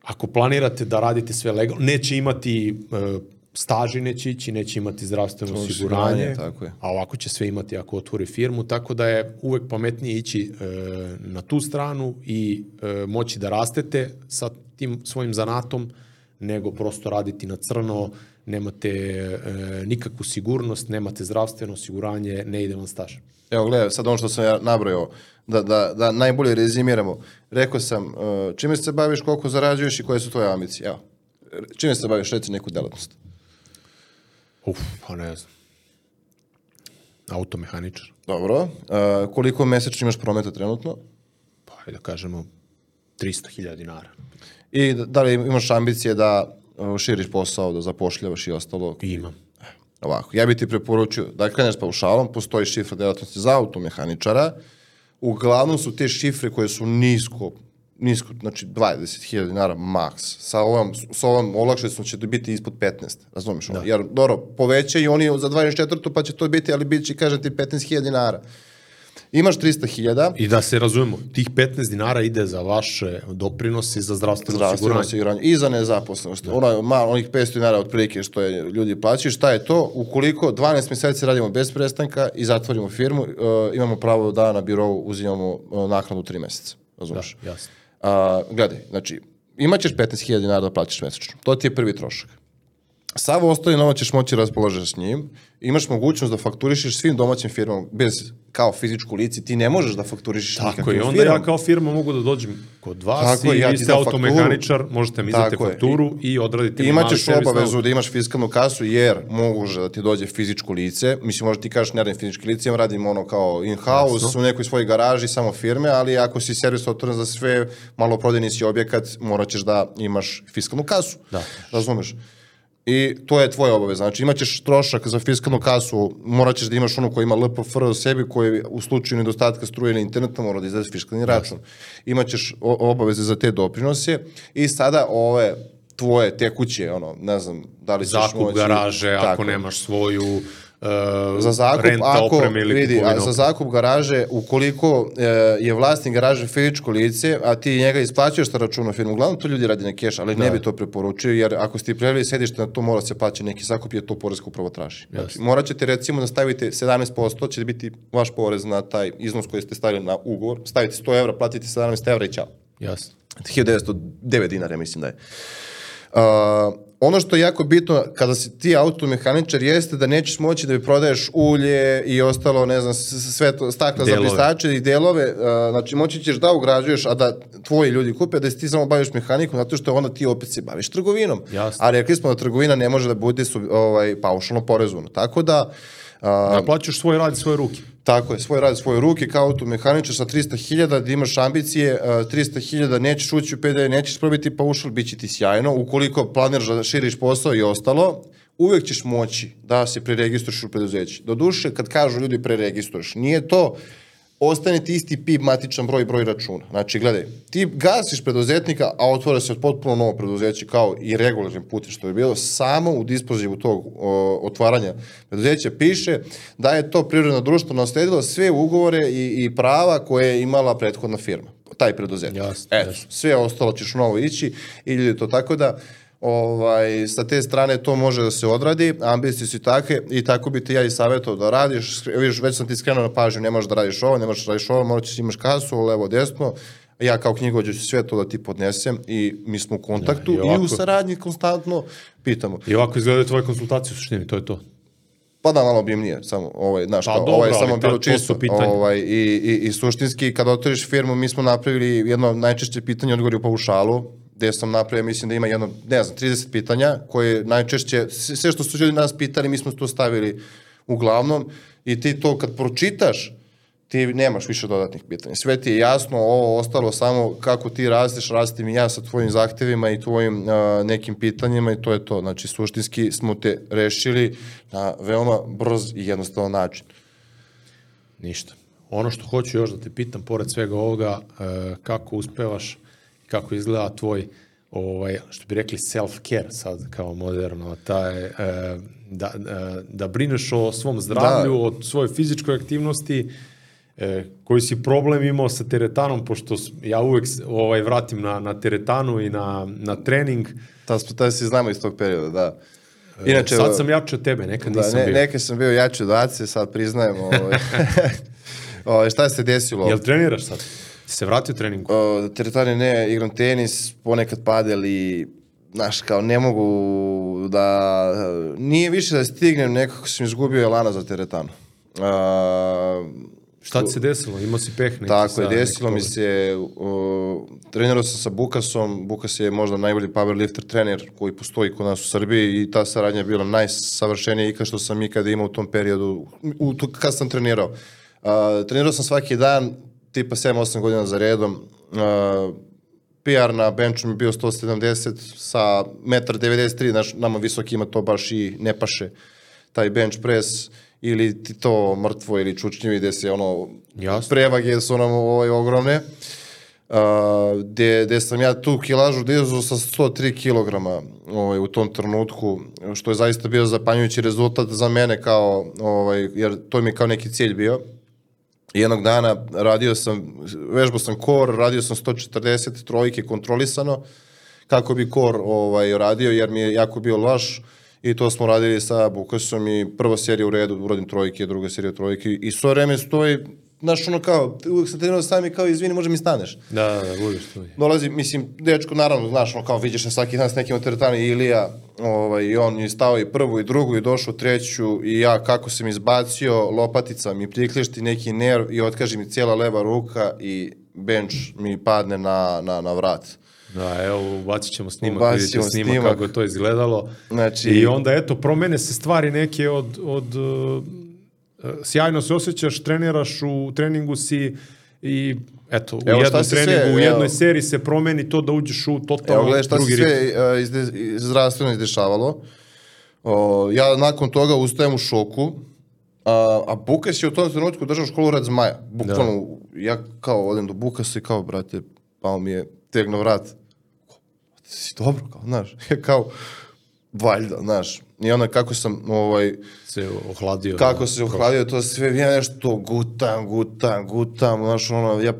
Ako planirate da radite sve legalno, neće imati e, staži neće ići, neće imati zdravstveno Osiguranje, tako je. a ovako će sve imati ako otvori firmu, tako da je uvek pametnije ići e, na tu stranu i e, moći da rastete sa tim svojim zanatom, nego prosto raditi na crno, nemate e, nikakvu sigurnost, nemate zdravstveno osiguranje, ne ide vam staž. Evo gledaj, sad ono što sam ja nabrojao, da, da, da najbolje rezimiramo. Rekao sam, uh, čime se baviš, koliko zarađuješ i koje su tvoje ambicije? Evo, čime se baviš, reci neku delatnost. Uf, pa ne znam. Automehaničar. Dobro. Uh, koliko mesečno imaš prometa trenutno? Pa da kažemo 300.000 dinara. I da, li imaš ambicije da širiš posao, da zapošljavaš i ostalo? Imam. Ovako, ja bih ti preporučio da kreneš paušalom, postoji šifra delatnosti za automehaničara, uglavnom su te šifre koje su nisko, nisko, znači 20.000 dinara maks. Sa ovom, sa ovom olakšicom će to biti ispod 15, razumiješ? Da. Jer, dobro, poveća i oni za 24. pa će to biti, ali bit će, kažem ti, 15.000 dinara. Imaš 300.000, I da se razumemo, tih 15 dinara ide za vaše doprinose za zdravstveno, zdravstveno osiguranje. i za nezaposlenost. Ona, malo, onih 500 dinara otprilike što je ljudi plaćaju, šta je to? Ukoliko 12 mjeseci radimo bez prestanka i zatvorimo firmu, uh, imamo pravo da na birovu uzimamo uh, naknadu 3 mjeseca. Razumeš? Da, jasno. Gledaj, znači, imaćeš 15.000 dinara da plaćaš mesečno. To ti je prvi trošak. Sav ostali novac ćeš moći raspoložiti s njim. Imaš mogućnost da fakturišeš svim domaćim firmama bez kao fizičku lici. Ti ne možeš da fakturišeš Tako nikakvim je, onda firmama. ja kao firma mogu da dođem kod vas Tako i ja vi ste automehaničar, možete mi izdati Tako fakturu i, odradite mi Imaćeš obavezu da imaš fiskalnu kasu jer može da ti dođe fizičko lice. Mislim, možda ti kažeš ne radim fizički lice, ja radim ono kao in-house, u nekoj svojoj garaži, samo firme, ali ako si servis otvoren za sve, malo prodajni si objekat, morat ćeš da imaš fiskalnu kasu. Da. Razumeš? I to je tvoja obaveza. Znači imaćeš trošak za fiskalnu kasu, morat ćeš da imaš ono koji ima LPFR u sebi, koji u slučaju nedostatka struje ili interneta mora da izdaje fiskalni račun. Imaćeš obaveze za te doprinose i sada ove tvoje tekuće, ono, ne znam, da li ćeš Zakup moći... garaže, ako Tako. nemaš svoju uh, Za zakup, renta ako, opreme ili vidi, a za zakup garaže, ukoliko e, je vlasnik garaže fizičko lice, a ti njega isplaćuješ sa računa firmu, uglavnom to ljudi radi na keš, ali ne bi to preporučio, jer ako ste prijavili sedište na to mora se plaća neki zakup, jer to porezka upravo traži. Znači, morat ćete recimo da stavite 17%, će biti vaš porez na taj iznos koji ste stavili na ugovor, stavite 100 evra, platite 17 evra i čao. Jasno. 1909 dinara, ja mislim da je. Uh, ono što je jako bitno kada si ti automehaničar jeste da nećeš moći da bi prodaješ ulje i ostalo, ne znam, sve to, stakla za Delove. brisače i delove, uh, znači moći ćeš da ugrađuješ, a da tvoji ljudi kupe, da se ti samo baviš mehanikom, zato što onda ti opet se baviš trgovinom. Jasno. A rekli smo da trgovina ne može da bude su, ovaj, paušalno porezovana. Tako da, uh, Naplaćaš svoj rad svoje ruke. tako je, svoj rad, svoje ruke, kao automehaničar sa 300.000, da imaš ambicije, uh, 300.000, nećeš ući u PD, nećeš probiti paušal, bit će ti sjajno. Ukoliko planiraš da širiš posao i ostalo, uvek ćeš moći da se preregistruješ u preduzeći. Doduše, kad kažu ljudi preregistruješ, nije to ostane ti isti PIB, matičan broj, broj računa. Znači, gledaj, ti gasiš preduzetnika, a otvara se potpuno novo preduzeće kao i regularnim putem što je bilo, samo u dispozivu tog o, otvaranja preduzeća piše da je to prirodno društvo nasledilo sve ugovore i, i prava koje je imala prethodna firma, taj preduzetnik. Jasno, Eto, jasno. sve ostalo ćeš novo ići i ljudi to tako da ovaj, sa te strane to može da se odradi, ambicije su takve i tako bi ti ja i savjetovao da radiš, vidiš, već sam ti skrenuo na pažnju, ne možeš da radiš ovo, ne možeš da radiš ovo, morat ćeš imaš kasu, levo, desno, ja kao knjigovođa ću sve to da ti podnesem i mi smo u kontaktu i i, ovako- u saradnji konstantno pitamo. I ovako izgledaju tvoje konsultacije u suštini, to je to. Pa da, malo obimnije, samo ovaj, znaš, Pa kao, dobro, ali samo bilo čisto, ovaj, i, i, i suštinski, kada otvoriš firmu, mi smo napravili jedno najčešće pitanje odgovori u paušalu, gde sam napravio, mislim da ima jedno, ne znam, 30 pitanja, koje najčešće, sve što su ljudi nas pitali, mi smo to stavili uglavnom, i ti to kad pročitaš, ti nemaš više dodatnih pitanja. Sve ti je jasno, ovo ostalo samo kako ti rasteš, rastim i ja sa tvojim zahtevima i tvojim a, nekim pitanjima i to je to. Znači, suštinski smo te rešili na veoma brz i jednostavan način. Ništa. Ono što hoću još da te pitam, pored svega ovoga, e, kako uspevaš, kako izgleda tvoj, ovaj, što bi rekli self-care sad kao moderno, taj, e, da, e, da brineš o svom zdravlju, o svojoj fizičkoj aktivnosti, e, koji si problem imao sa teretanom, pošto ja uvek ovaj, vratim na, na teretanu i na, na trening, Ta, ta se znamo iz tog perioda, da. Inače, sad sam jači od tebe, nekad da, nisam ne, bio. neke sam bio jači od Ace, sad priznajem. Ovaj. ovaj, šta se desilo? Jel treniraš sad? Si se vratio treningu? O, teretani ne, igram tenis, ponekad padel i znaš, kao ne mogu da, nije više da stignem, nekako sam izgubio elana za teretanu. A, Šta ti se desilo? Imao si peh neki tako je, desilo mi se, o, trenirao sam sa Bukasom, Bukas je možda najbolji powerlifter trener koji postoji kod nas u Srbiji i ta saradnja je bila najsavršenija ikad što sam ikada imao u tom periodu, u, tu, kad sam trenirao. A, trenirao sam svaki dan, tipa 7-8 godina za redom, a, PR na benchu mi bio 170 sa 1,93 m, znaš, nama visokima to baš i ne paše, taj bench press, ili ti to mrtvo ili čučnjivi gde se ono Jasno. prevage su nam ovaj, ogromne. Uh, gde, gde sam ja tu kilažu dizao sa 103 kg ovaj, u tom trenutku, što je zaista bio zapanjujući rezultat za mene kao, ovaj, jer to mi je kao neki cilj bio. Jednog dana radio sam, vežbao sam kor, radio sam 140 trojke kontrolisano, kako bi kor ovaj, radio, jer mi je jako bio laš i to smo radili sa Bukasom i prva serija u redu, uradim trojke, druga serija trojke. I svo vreme stoji, znaš, ono kao, uvijek sam trenirao sami kao, izvini, može mi staneš. Da, da, da, budeš tu. Dolazi, mislim, dečko, naravno, znaš, ono kao vidiš se svaki dan s nekim od teretana Ilija, ovaj, i on je stao i prvu i drugu i došao treću i ja kako sam izbacio, lopatica mi priklišti neki nerv i otkaže mi cijela leva ruka i bench mi padne na, na, na vrat. Da, evo, ubacit ćemo snimak, Ubacit vidite ćemo snimak, snimak. kako je to izgledalo. Znači- I onda, eto, promene se stvari neke od, od uh, sjajno se osjećaš, treniraš u treningu si i eto, u Evo, jednom si sve, treningu, u evo. jednoj seriji se promeni to da uđeš u totalno Evo gledaj šta se sve uh, izde, iz- zdravstveno izdešavalo. O, ja nakon toga ustajem u šoku, a, a Bukas je u tom trenutku držao školu Rad Zmaja. Bukvalno, ja kao odem do Bukasa i kao, brate, pao mi je tegno vrat. Ti si dobro, kao, znaš. Kao, valjda, znaš. I onda kako sam, ovaj, Se ohladio. kako da. se uhladio to sve, ja nešto gutam, gutam, gutam, znaš, ono, ja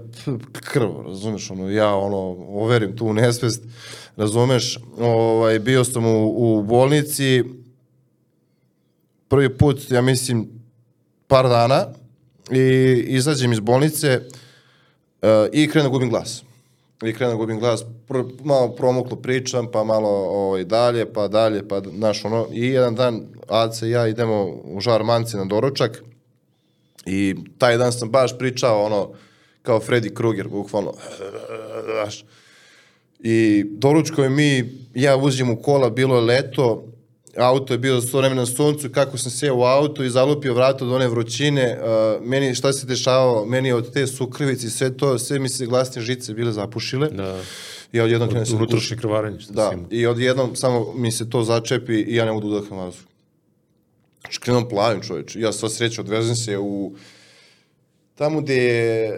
krv, razumeš, ono, ja, ono, overim tu nesvest, razumeš, ovaj, bio sam u, u bolnici, prvi put, ja mislim, par dana, i izađem iz bolnice uh, i krenem da gubim glas. I krenem da gubim glas, pr, malo promuklo pričam, pa malo ovaj, dalje, pa dalje, pa znaš ono, i jedan dan Aca i ja idemo u Žarmance na doručak i taj dan sam baš pričao ono, kao Freddy Krueger, bukvalno, znaš, I doručko je mi, ja uzim u kola, bilo je leto, auto je bilo sto vremena na suncu, kako sam seo u auto i zalupio vrata od one vrućine, uh, meni šta se dešavalo, meni od te sukrvice i sve to, sve mi se glasne žice bile zapušile. Da. I odjednom krenem se Unutrašnje krvarenje, što da, si imao. i odjednom samo mi se to začepi i ja ne mogu da udaham vazduh. Znači, krenom plavim čoveč. Ja sva sreća odvezem se u tamo gde je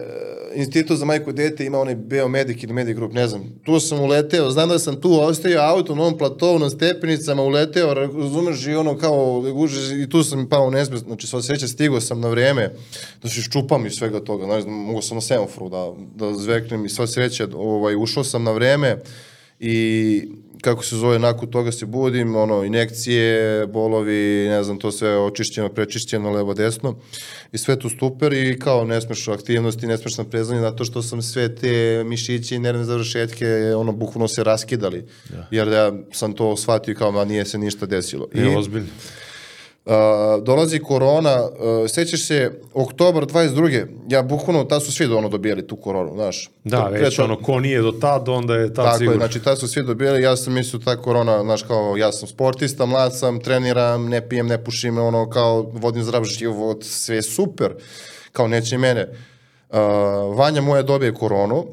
institut za majku i dete ima onaj Beomedik ili Medic Group, ne znam. Tu sam uleteo, znam da sam tu ostavio auto na onom platovu, na stepenicama, uleteo, razumeš, i ono kao, gužeš, i tu sam pao u znači sva sreća stigao sam na vreme, da se ščupam iz svega toga, znači, mogu sam na semaforu da, da zveknem i sva sreća, ovaj, ušao sam na vreme i kako se zove, nakon toga se budim, ono, injekcije, bolovi, ne znam, to sve očišćeno, prečišćeno, levo, desno i sve tu super i kao ne smeš aktivnosti, ne smeš naprezanje, zato što sam sve te mišiće i nervne završetke, ono, bukvalno se raskidali, jer ja sam to shvatio kao, ma nije se ništa desilo. I, I, ozbiljno. Uh, dolazi korona, uh, sećaš se, oktobar 22. Ja bukvalno, tad su svi ono dobijali tu koronu, znaš. Da, Pre već to- ono, ko nije do tad, onda je tad Tako je, sigurno. znači tad su svi dobijali, ja sam mislio ta korona, znaš kao, ja sam sportista, mlad sam, treniram, ne pijem, ne pušim, ono kao, vodim zdrav život, sve super, kao neće mene. Uh, Vanja moja dobije koronu,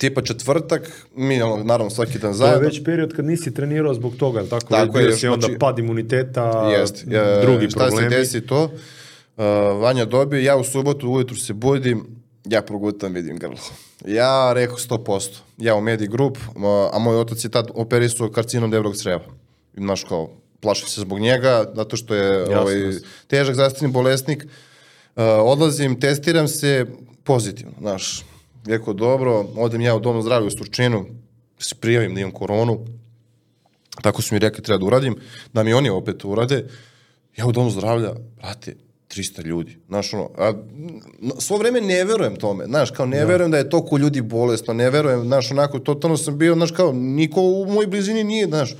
tipa četvrtak, mi ono, naravno svaki dan To je zajedno. već period kad nisi trenirao zbog toga, tako? Tako Bio je, si onda znači- pad imuniteta, Jest, e, drugi šta problemi. se desi to? Uh, Vanja dobije, ja u subotu ujutru se budim, ja progutam, vidim grlo. Ja rekao 100%. Ja u Medi Group, a moj otac je tad operisao karcinom debelog creva. Znaš kao, plašio se zbog njega, zato što je ovaj, jasno. težak zdravstveni bolesnik. Uh, odlazim, testiram se pozitivno, znaš. Rekao, dobro, odem ja u domu zdravlja u Surčinu, se prijavim da imam koronu, tako su mi rekli treba da uradim, da mi oni opet urade, ja u domu zdravlja, brate, 300 ljudi, znaš ono, a, svo vreme ne verujem tome, znaš, kao ne verujem da je toliko ljudi bolesno, ne verujem, znaš, onako, totalno sam bio, znaš, kao, niko u mojoj blizini nije, znaš,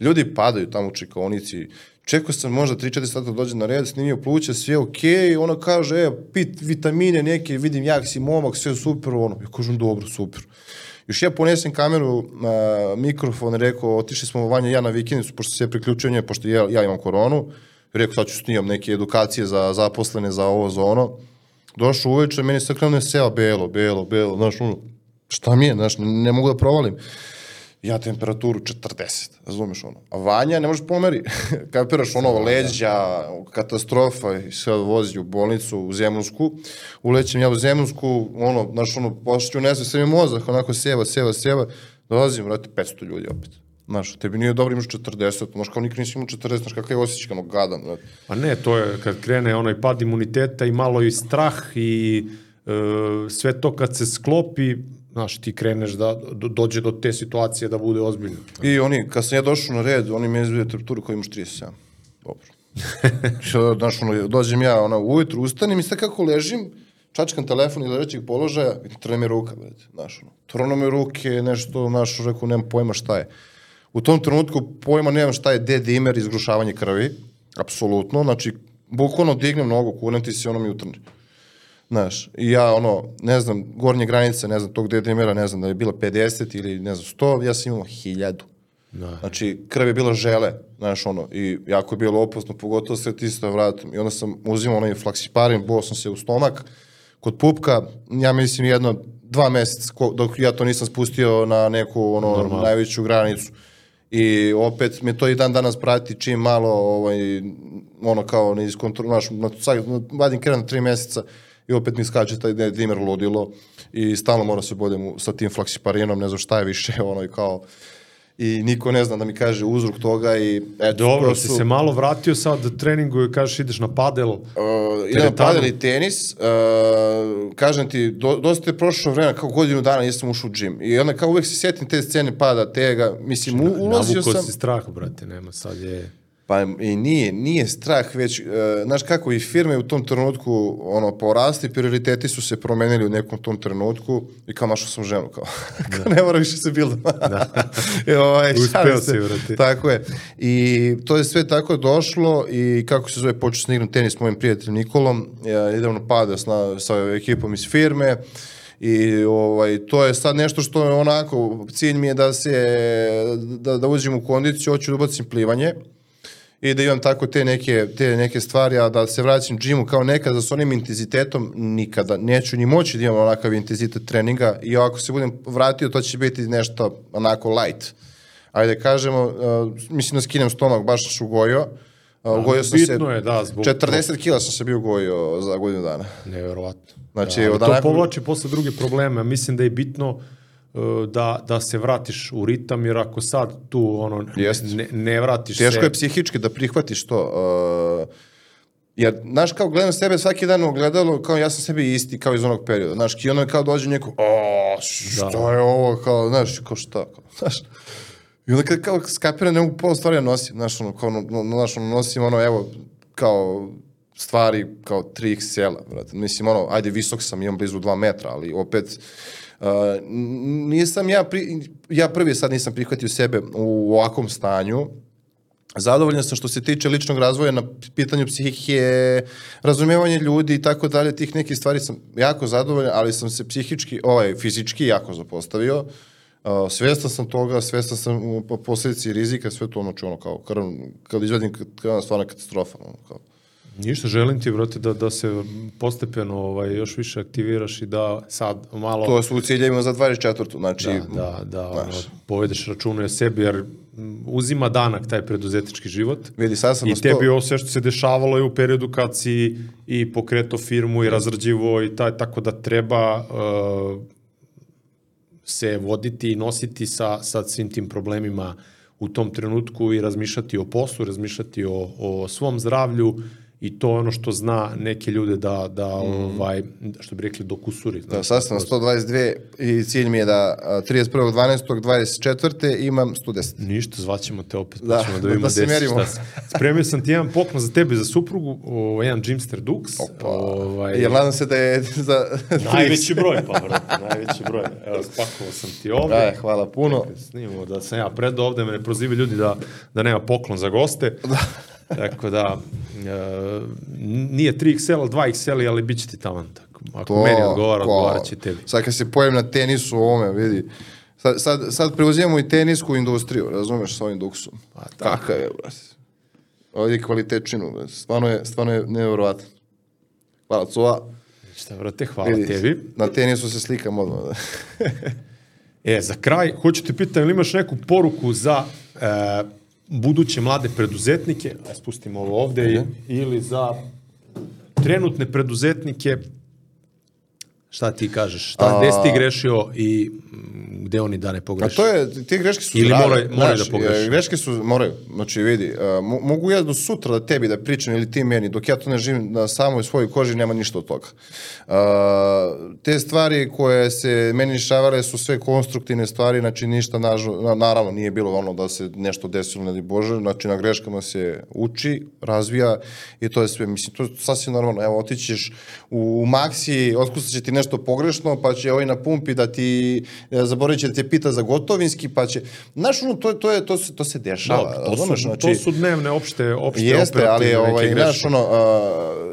ljudi padaju tamo u čekaonici, čekao sam možda 3-4 sata da dođe na red, snimio pluća, sve okej, ona kaže, e, pit vitamine neke, vidim, jak si momak, sve super, ono, ja kažem, dobro, super. Još ja ponesem kameru, a, mikrofon, rekao, otišli smo Vanja i ja na vikendicu, pošto se priključio nje, pošto ja, ja imam koronu, rekao, sad ću snimam neke edukacije za zaposlene, za ovo, za ono. Došao uveče, meni se krenuo seo belo, belo, belo, znaš, ono, šta mi je, znaš, ne, ne mogu da provalim. Ja temperaturu 40, razumeš ono. A Vanja ne možeš pomeri. Kapiraš ono leđa, katastrofa i sve vozi u bolnicu u Zemlunsku. Ulećem ja u Zemlunsku, ono, znaš ono, pošću nesve, sve mi mozak, onako sjeva, sjeva, sjeva. Dolazim, vrati, 500 ljudi opet. Znaš, tebi nije dobro imaš 40, znaš kao nikad nisi imao 40, znaš kakav je osjećaj, gadan. Znaš. Pa ne, to je kad krene onaj pad imuniteta i malo i strah i e, sve to kad se sklopi, znaš, ti kreneš da do, dođe do te situacije da bude ozbiljno. I oni, kad sam ja došao na red, oni mi izbiju temperaturu koja imaš 37. Dobro. Znaš, ono, dođem ja, ono, ujutru ustanem i sad kako ležim, čačkam telefon iz ležećeg položaja i trne mi ruka, brate, znaš, ono. Trono mi ruke, nešto, znaš, rekao, nemam pojma šta je. U tom trenutku pojma nemam šta je D-dimer, izgrušavanje krvi, apsolutno, znači, bukvalno dignem nogu, kunem ti se, ono mi utrne. Znaš, i ja, ono, ne znam, gornje granice, ne znam, tog D-dimera, ne znam, da je bila 50 ili, ne znam, 100, ja sam imao 1000. Da. Znači, krv je bila žele, znaš, ono, i jako je bilo opasno, pogotovo sve tisto vratom. I onda sam uzimao onaj flaksiparin, bo sam se u stomak, kod pupka, ja mislim jedno, dva meseca, dok ja to nisam spustio na neku, ono, Normalno. najveću granicu. I opet me to i dan danas prati čim malo, ovaj, ono kao ne iskontrolaš, na, sad, na, vadim na tri meseca i opet mi skače taj dimer ludilo i stalno mora se bodem sa tim flaksiparinom, ne znam šta je više, ono i kao, i niko ne zna da mi kaže uzrok toga i eto, Dobro, to si su- se malo vratio sad da treningu i kažeš ideš na padel. Uh, idem na padel i tenis, uh, kažem ti, do, dosta je prošlo vremena, kao godinu dana nisam ušao u džim. I onda kao uvek se sjetim te scene pada, tega, mislim, u, ulazio Navukao sam... si strah, brate, nema, sad je... Pa i nije, nije strah, već, uh, znaš kako, i firme u tom trenutku, ono, porasli, prioriteti su se promenili u nekom tom trenutku i kao našao sam ženu, kao, kao ne mora više se bildam. Da. I, ovaj, Uspeo si, brate. Tako je. I to je sve tako došlo i kako se zove, počeo sam da igram tenis s mojim prijateljem Nikolom, ja na pada sa, sa ekipom iz firme i ovaj, to je sad nešto što je onako, cilj mi je da se, da, da uđem u kondiciju, hoću da ubacim plivanje i da imam tako te neke, te neke stvari, a da se vraćam džimu kao nekada sa onim intenzitetom, nikada. Neću ni moći da imam onakav intenzitet treninga i ako se budem vratio, to će biti nešto onako light. Ajde kažemo, uh, mislim da skinem stomak, baš se ugojio. Uh, ugojio sam se, Bitno je, da, zbog... 40 kila sam se bio ugojio za godinu dana. Neverovatno. Znači, da, od to povlači posle druge probleme. Mislim da je bitno uh, da, da se vratiš u ritam, jer ako sad tu ono, Jest. ne, ne vratiš Teško se... je psihički da prihvatiš to. Uh, jer, znaš, kao gledam sebe svaki dan u ogledalo, kao ja sam sebi isti kao iz onog perioda. Znaš, i ono kao dođe neko, o, što Da. je ovo, kao, znaš, kao šta, kao, znaš. I onda kad kao skapiram, ne mogu pola stvari da nosim, znaš, ono, kao, no, no, znaš, ono, nosim, ono, evo, kao, stvari kao 3XL-a, brate. Mislim, ono, ajde, visok sam, imam blizu 2 metra, ali opet, uh, nisam ja, pri, ja prvi sad nisam prihvatio sebe u ovakvom stanju, Zadovoljan sam što se tiče ličnog razvoja na pitanju psihike, razumevanje ljudi i tako dalje, tih nekih stvari sam jako zadovoljan, ali sam se psihički, ovaj, fizički jako zapostavio. Uh, svestan sam toga, svestan sam u po posledici rizika, sve to ono, ono kao, krv, kad izvedim, krvna stvarna katastrofa, ono, kao. Ništa, želim ti, brate, da, da se postepeno ovaj, još više aktiviraš i da sad malo... To su u ciljevima za 24. Znači, da, da, da ono, povedeš račune o sebi, jer m, uzima danak taj preduzetnički život. vidi, sad sam I tebi ovo sve što se dešavalo je u periodu kad si i pokreto firmu i razrađivo i taj, tako da treba uh, se voditi i nositi sa, sa svim tim problemima u tom trenutku i razmišljati o poslu, razmišljati o, o svom zdravlju i to je ono što zna neke ljude da, da ovaj, što bi rekli, dokusuri. Da, sad sam na 122 i cilj mi je da a, 31.12.24. imam 110. Ništa, zvaćemo te opet, Da, pa ćemo da da vidimo se gde si, merimo. šta si. Spremio sam ti jedan poklon za tebe, za suprugu, o, jedan Jimster Dux. Ovaj, Jer nadam se da je za... najveći broj, pa brate, najveći broj. Evo, spakovao sam ti ovde. Aj, hvala puno. Snimamo da sam ja predao ovde, me ne prozivaju ljudi da, da nema poklon za goste. Da. Tako da, e, nije 3XL, ali 2XL, ali bit će ti taman. Tako. Ako meni odgovara, odgovarat će tebi. Sad kad se pojavim na tenisu u ovome, vidi. Sad, sad, sad preuzimamo i tenisku industriju, razumeš, sa ovim duksom. Pa, tako. Je, brate. Ovdje je kvalitečinu, brate. Stvarno je, stvarno je nevjerovatno. Hvala, cuva. Šta, brate, hvala Vidi, tebi. Na tenisu se slikam odmah. Da. E, za kraj, hoću te pitam, ili imaš neku poruku za e, buduće mlade preduzetnike, spustimo ovo ovde, ili za trenutne preduzetnike, šta ti kažeš, šta, gde si ti grešio i mm, gde oni da ne A pogreše. to je, te greške su Ili zdrave, moraju- moraju znaš, da pogreše. e, Greške su, moraju, znači vidi, mo- mogu ja do sutra da tebi da pričam ili ti meni, dok ja to ne živim na samoj svojoj koži, nema ništa od toga. E, te stvari koje se meni dešavale su sve konstruktivne stvari, znači ništa, nažal- na, naravno, nije bilo ono da se nešto desilo, ne Bože, znači na greškama se uči, razvija i to je sve, mislim, to je sasvim normalno, evo, otićeš u, u Maxi, otkusat će ti nešto pogrešno, pa će ovaj na pumpi da ti, e, zaboravit će da te pita za gotovinski, pa će, znaš, ono, to, to, je, to, se, to se dešava, Da, to, su, znači, to su dnevne opšte, opšte Jeste, ali ovaj, znaš, ono, a,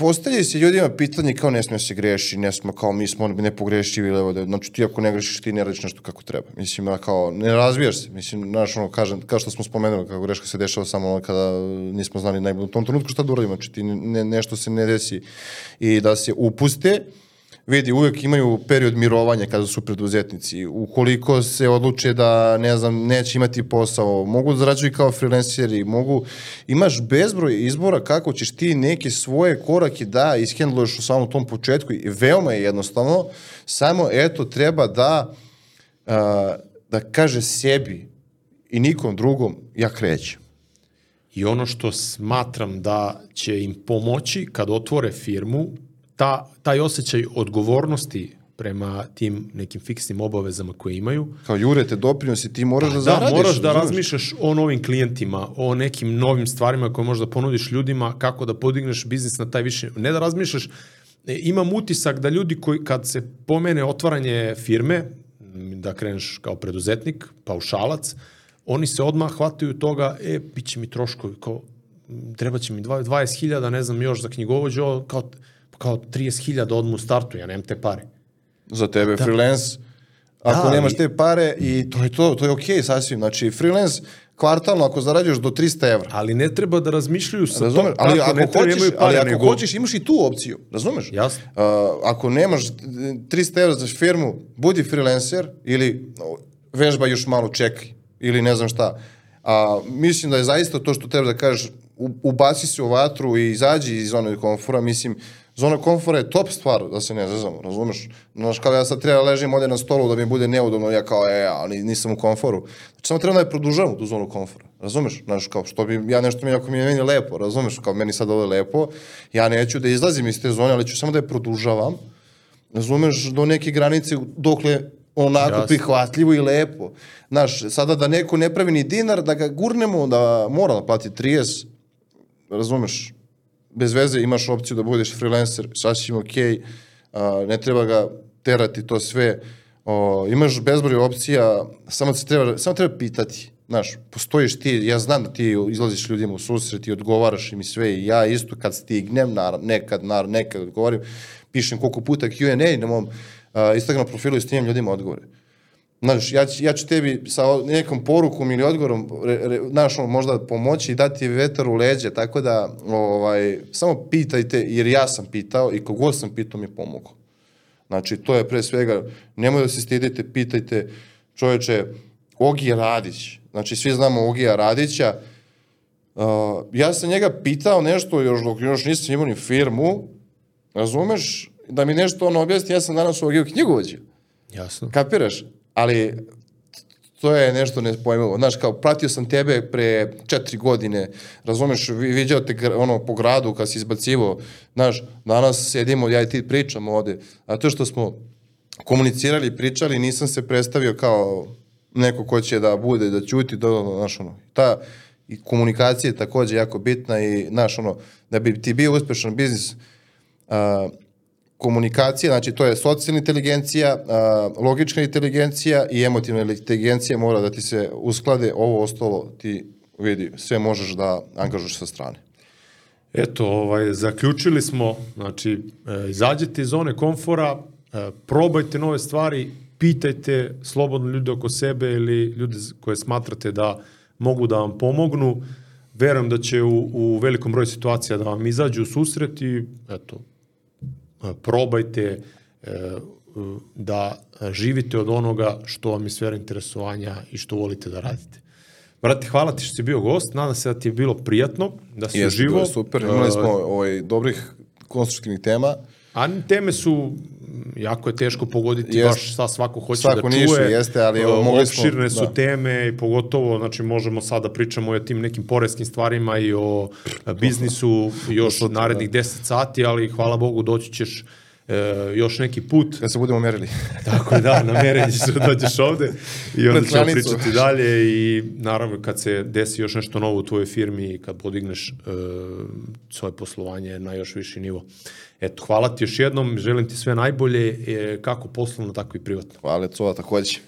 postavlja se ljudima pitanje kao ne smije se greši, ne smo kao mi smo nepogrešivi, ili evo da, znači ti ako ne grešiš ti ne radiš nešto kako treba. Mislim, a kao, ne razvijaš se, mislim, znaš, ono, kažem, kao što smo spomenuli, kako greška se dešava samo ono kada nismo znali najbolje u tom trenutku šta da uradimo, znači ti ne, nešto se ne desi i da se upuste, vidi, uvek imaju period mirovanja kada su preduzetnici. Ukoliko se odluče da, ne znam, neće imati posao, mogu da zarađuju kao freelanceri, mogu, imaš bezbroj izbora kako ćeš ti neke svoje korake da ishendluješ u samom tom početku i veoma je jednostavno, samo eto treba da da kaže sebi i nikom drugom ja krećem. I ono što smatram da će im pomoći kad otvore firmu, ta, taj osjećaj odgovornosti prema tim nekim fiksnim obavezama koje imaju, Kao jurete doprinosi, ti moraš da, da, zaradiš. moraš da razmišljaš o novim klijentima, o nekim novim stvarima koje možda ponudiš ljudima, kako da podigneš biznis na taj više. Ne da razmišljaš, e, imam utisak da ljudi koji kad se pomene otvaranje firme, da kreneš kao preduzetnik, paušalac, oni se odmah hvataju toga, e, bit će mi troškovi, kao, treba će mi dva- 20.000, ne znam, još za knjigovođu, ovo, kao, kao 30.000 odmah u startu, ja nemam te pare. za tebe da. freelance. Ako Da, nemaš ali- te pare i to je to, to je okej okay, sasvim. Znači freelance kvartalno ako zarađuješ do 300 evra. Ali ne treba da razmišljaju sa Razumeš? tom, Ali tako, ako ne hoćeš, imaju ali pare, ako nego- hoćeš imaš i tu opciju, razumeš? Jasno. Uh, ako nemaš 300 evra za firmu, budi freelancer ili vežba još malo čekaj ili ne znam šta. A, mislim da je zaista to što treba da kažeš, ubaci se u vatru i izađi iz zone komfora, mislim, zona komfora je top stvar, da se ne zezamo, razumeš? Znaš, kao ja sad treba da ležim ovdje na stolu da mi bude neudobno, ja kao, e, ali nisam u komforu. Znači, samo treba da je produžavam tu zonu komfora, razumeš? Znaš, kao, što bi, ja nešto mi, ako mi je meni lepo, razumeš? Kao, meni sad ovo je lepo, ja neću da izlazim iz te zone, ali ću samo da je produžavam, razumeš, do neke granice dokle onako Jasno. prihvatljivo i lepo. Znaš, sada da neko ne pravi ni dinar, da ga gurnemo, da mora da plati 30, razumeš, bez veze imaš opciju da budeš freelancer, sasvim okej, a, ne treba ga terati to sve, o, imaš bezbroj opcija, samo, se treba, samo treba pitati, znaš, postojiš ti, ja znam da ti izlaziš ljudima u susret i odgovaraš im i sve, i ja isto kad stignem, naravno, nekad, naravno, nekad odgovorim, pišem koliko puta Q&A na mom a, Instagram profilu i snimam ljudima odgovore. Znaš, ja, ću- ja ću tebi sa nekom porukom ili odgovorom, re, re, znaš, ono, možda pomoći i dati vetar u leđe, tako da, ovaj, samo pitajte, jer ja sam pitao i kogod sam pitao mi je pomogao. Znači, to je pre svega, nemoj da se stidite, pitajte, čoveče, Ogi Radić, znači, svi znamo Ogija Radića, uh, ja sam njega pitao nešto, još dok još nisam imao ni firmu, razumeš, da mi nešto on objasni, ja sam danas u Ogiju knjigovođu. Jasno. Kapiraš? Ali to je nešto nepojmljivo. Znaš, kao pratio sam tebe pre četiri godine, razumeš, vi- viđao te ono po gradu kad si izbacivo, znaš, danas sedimo, ja i ti pričamo ovde, a to što smo komunicirali, pričali, nisam se predstavio kao neko ko će da bude, da ćuti, da, znaš, ono, ta i komunikacija je takođe jako bitna i, znaš, ono, da bi ti bio uspešan biznis, a, komunikacija, znači to je socijalna inteligencija, a, logička inteligencija i emotivna inteligencija mora da ti se usklade, ovo ostalo ti vidi, sve možeš da angažuješ sa strane. Eto, ovaj, zaključili smo, znači, e, izađete iz zone komfora, e, probajte nove stvari, pitajte slobodno ljude oko sebe ili ljude koje smatrate da mogu da vam pomognu. Verujem da će u, u velikom broju situacija da vam izađu u susret i eto, probajte e, da živite od onoga što vam je sfera interesovanja i što volite da radite. Brate, hvala ti što si bio gost, nadam se da ti je bilo prijatno, da si Jeste, uživo. bilo je super, imali smo E, ovaj, dobrih konstruktivnih tema. A teme su jako je teško pogoditi Jest. baš sa svako hoće Svaku da nišu, čuje. jeste, ali evo, E, mogli smo- Opširne su da. teme i pogotovo, znači možemo sada da pričamo o tim nekim poreskim stvarima i o biznisu još narednih 10 sati, ali hvala Bogu doći ćeš e, još neki put. Kad se budemo merili. Tako je, da, namerenje ćeš da dođeš ovde i onda ćemo pričati dalje i naravno kad se desi još nešto novo u tvojoj firmi i kad podigneš e, svoje poslovanje na još viši nivo. Eto, hvala ti još jednom, želim ti sve najbolje, e, kako poslovno, tako i privatno. Hvala, Cova, takođe.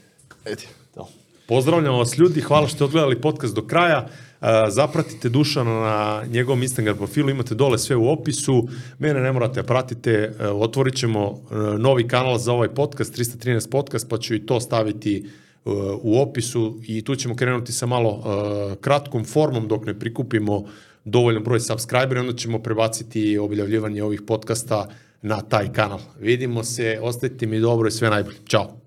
Eti. Da. Pozdravljamo vas ljudi, hvala što ste odgledali podcast do kraja. E, Zapratite Dušana na njegovom Instagram profilu, imate dole sve u opisu. Mene ne morate da pratite, e, otvorit ćemo novi kanal za ovaj podcast, 313 podcast, pa ću i to staviti u opisu i tu ćemo krenuti sa malo kratkom formom dok ne prikupimo dovoljan broj subscribera, onda ćemo prebaciti objavljivanje ovih podcasta na taj kanal. Vidimo se, ostajte mi dobro i sve najbolje. Ćao!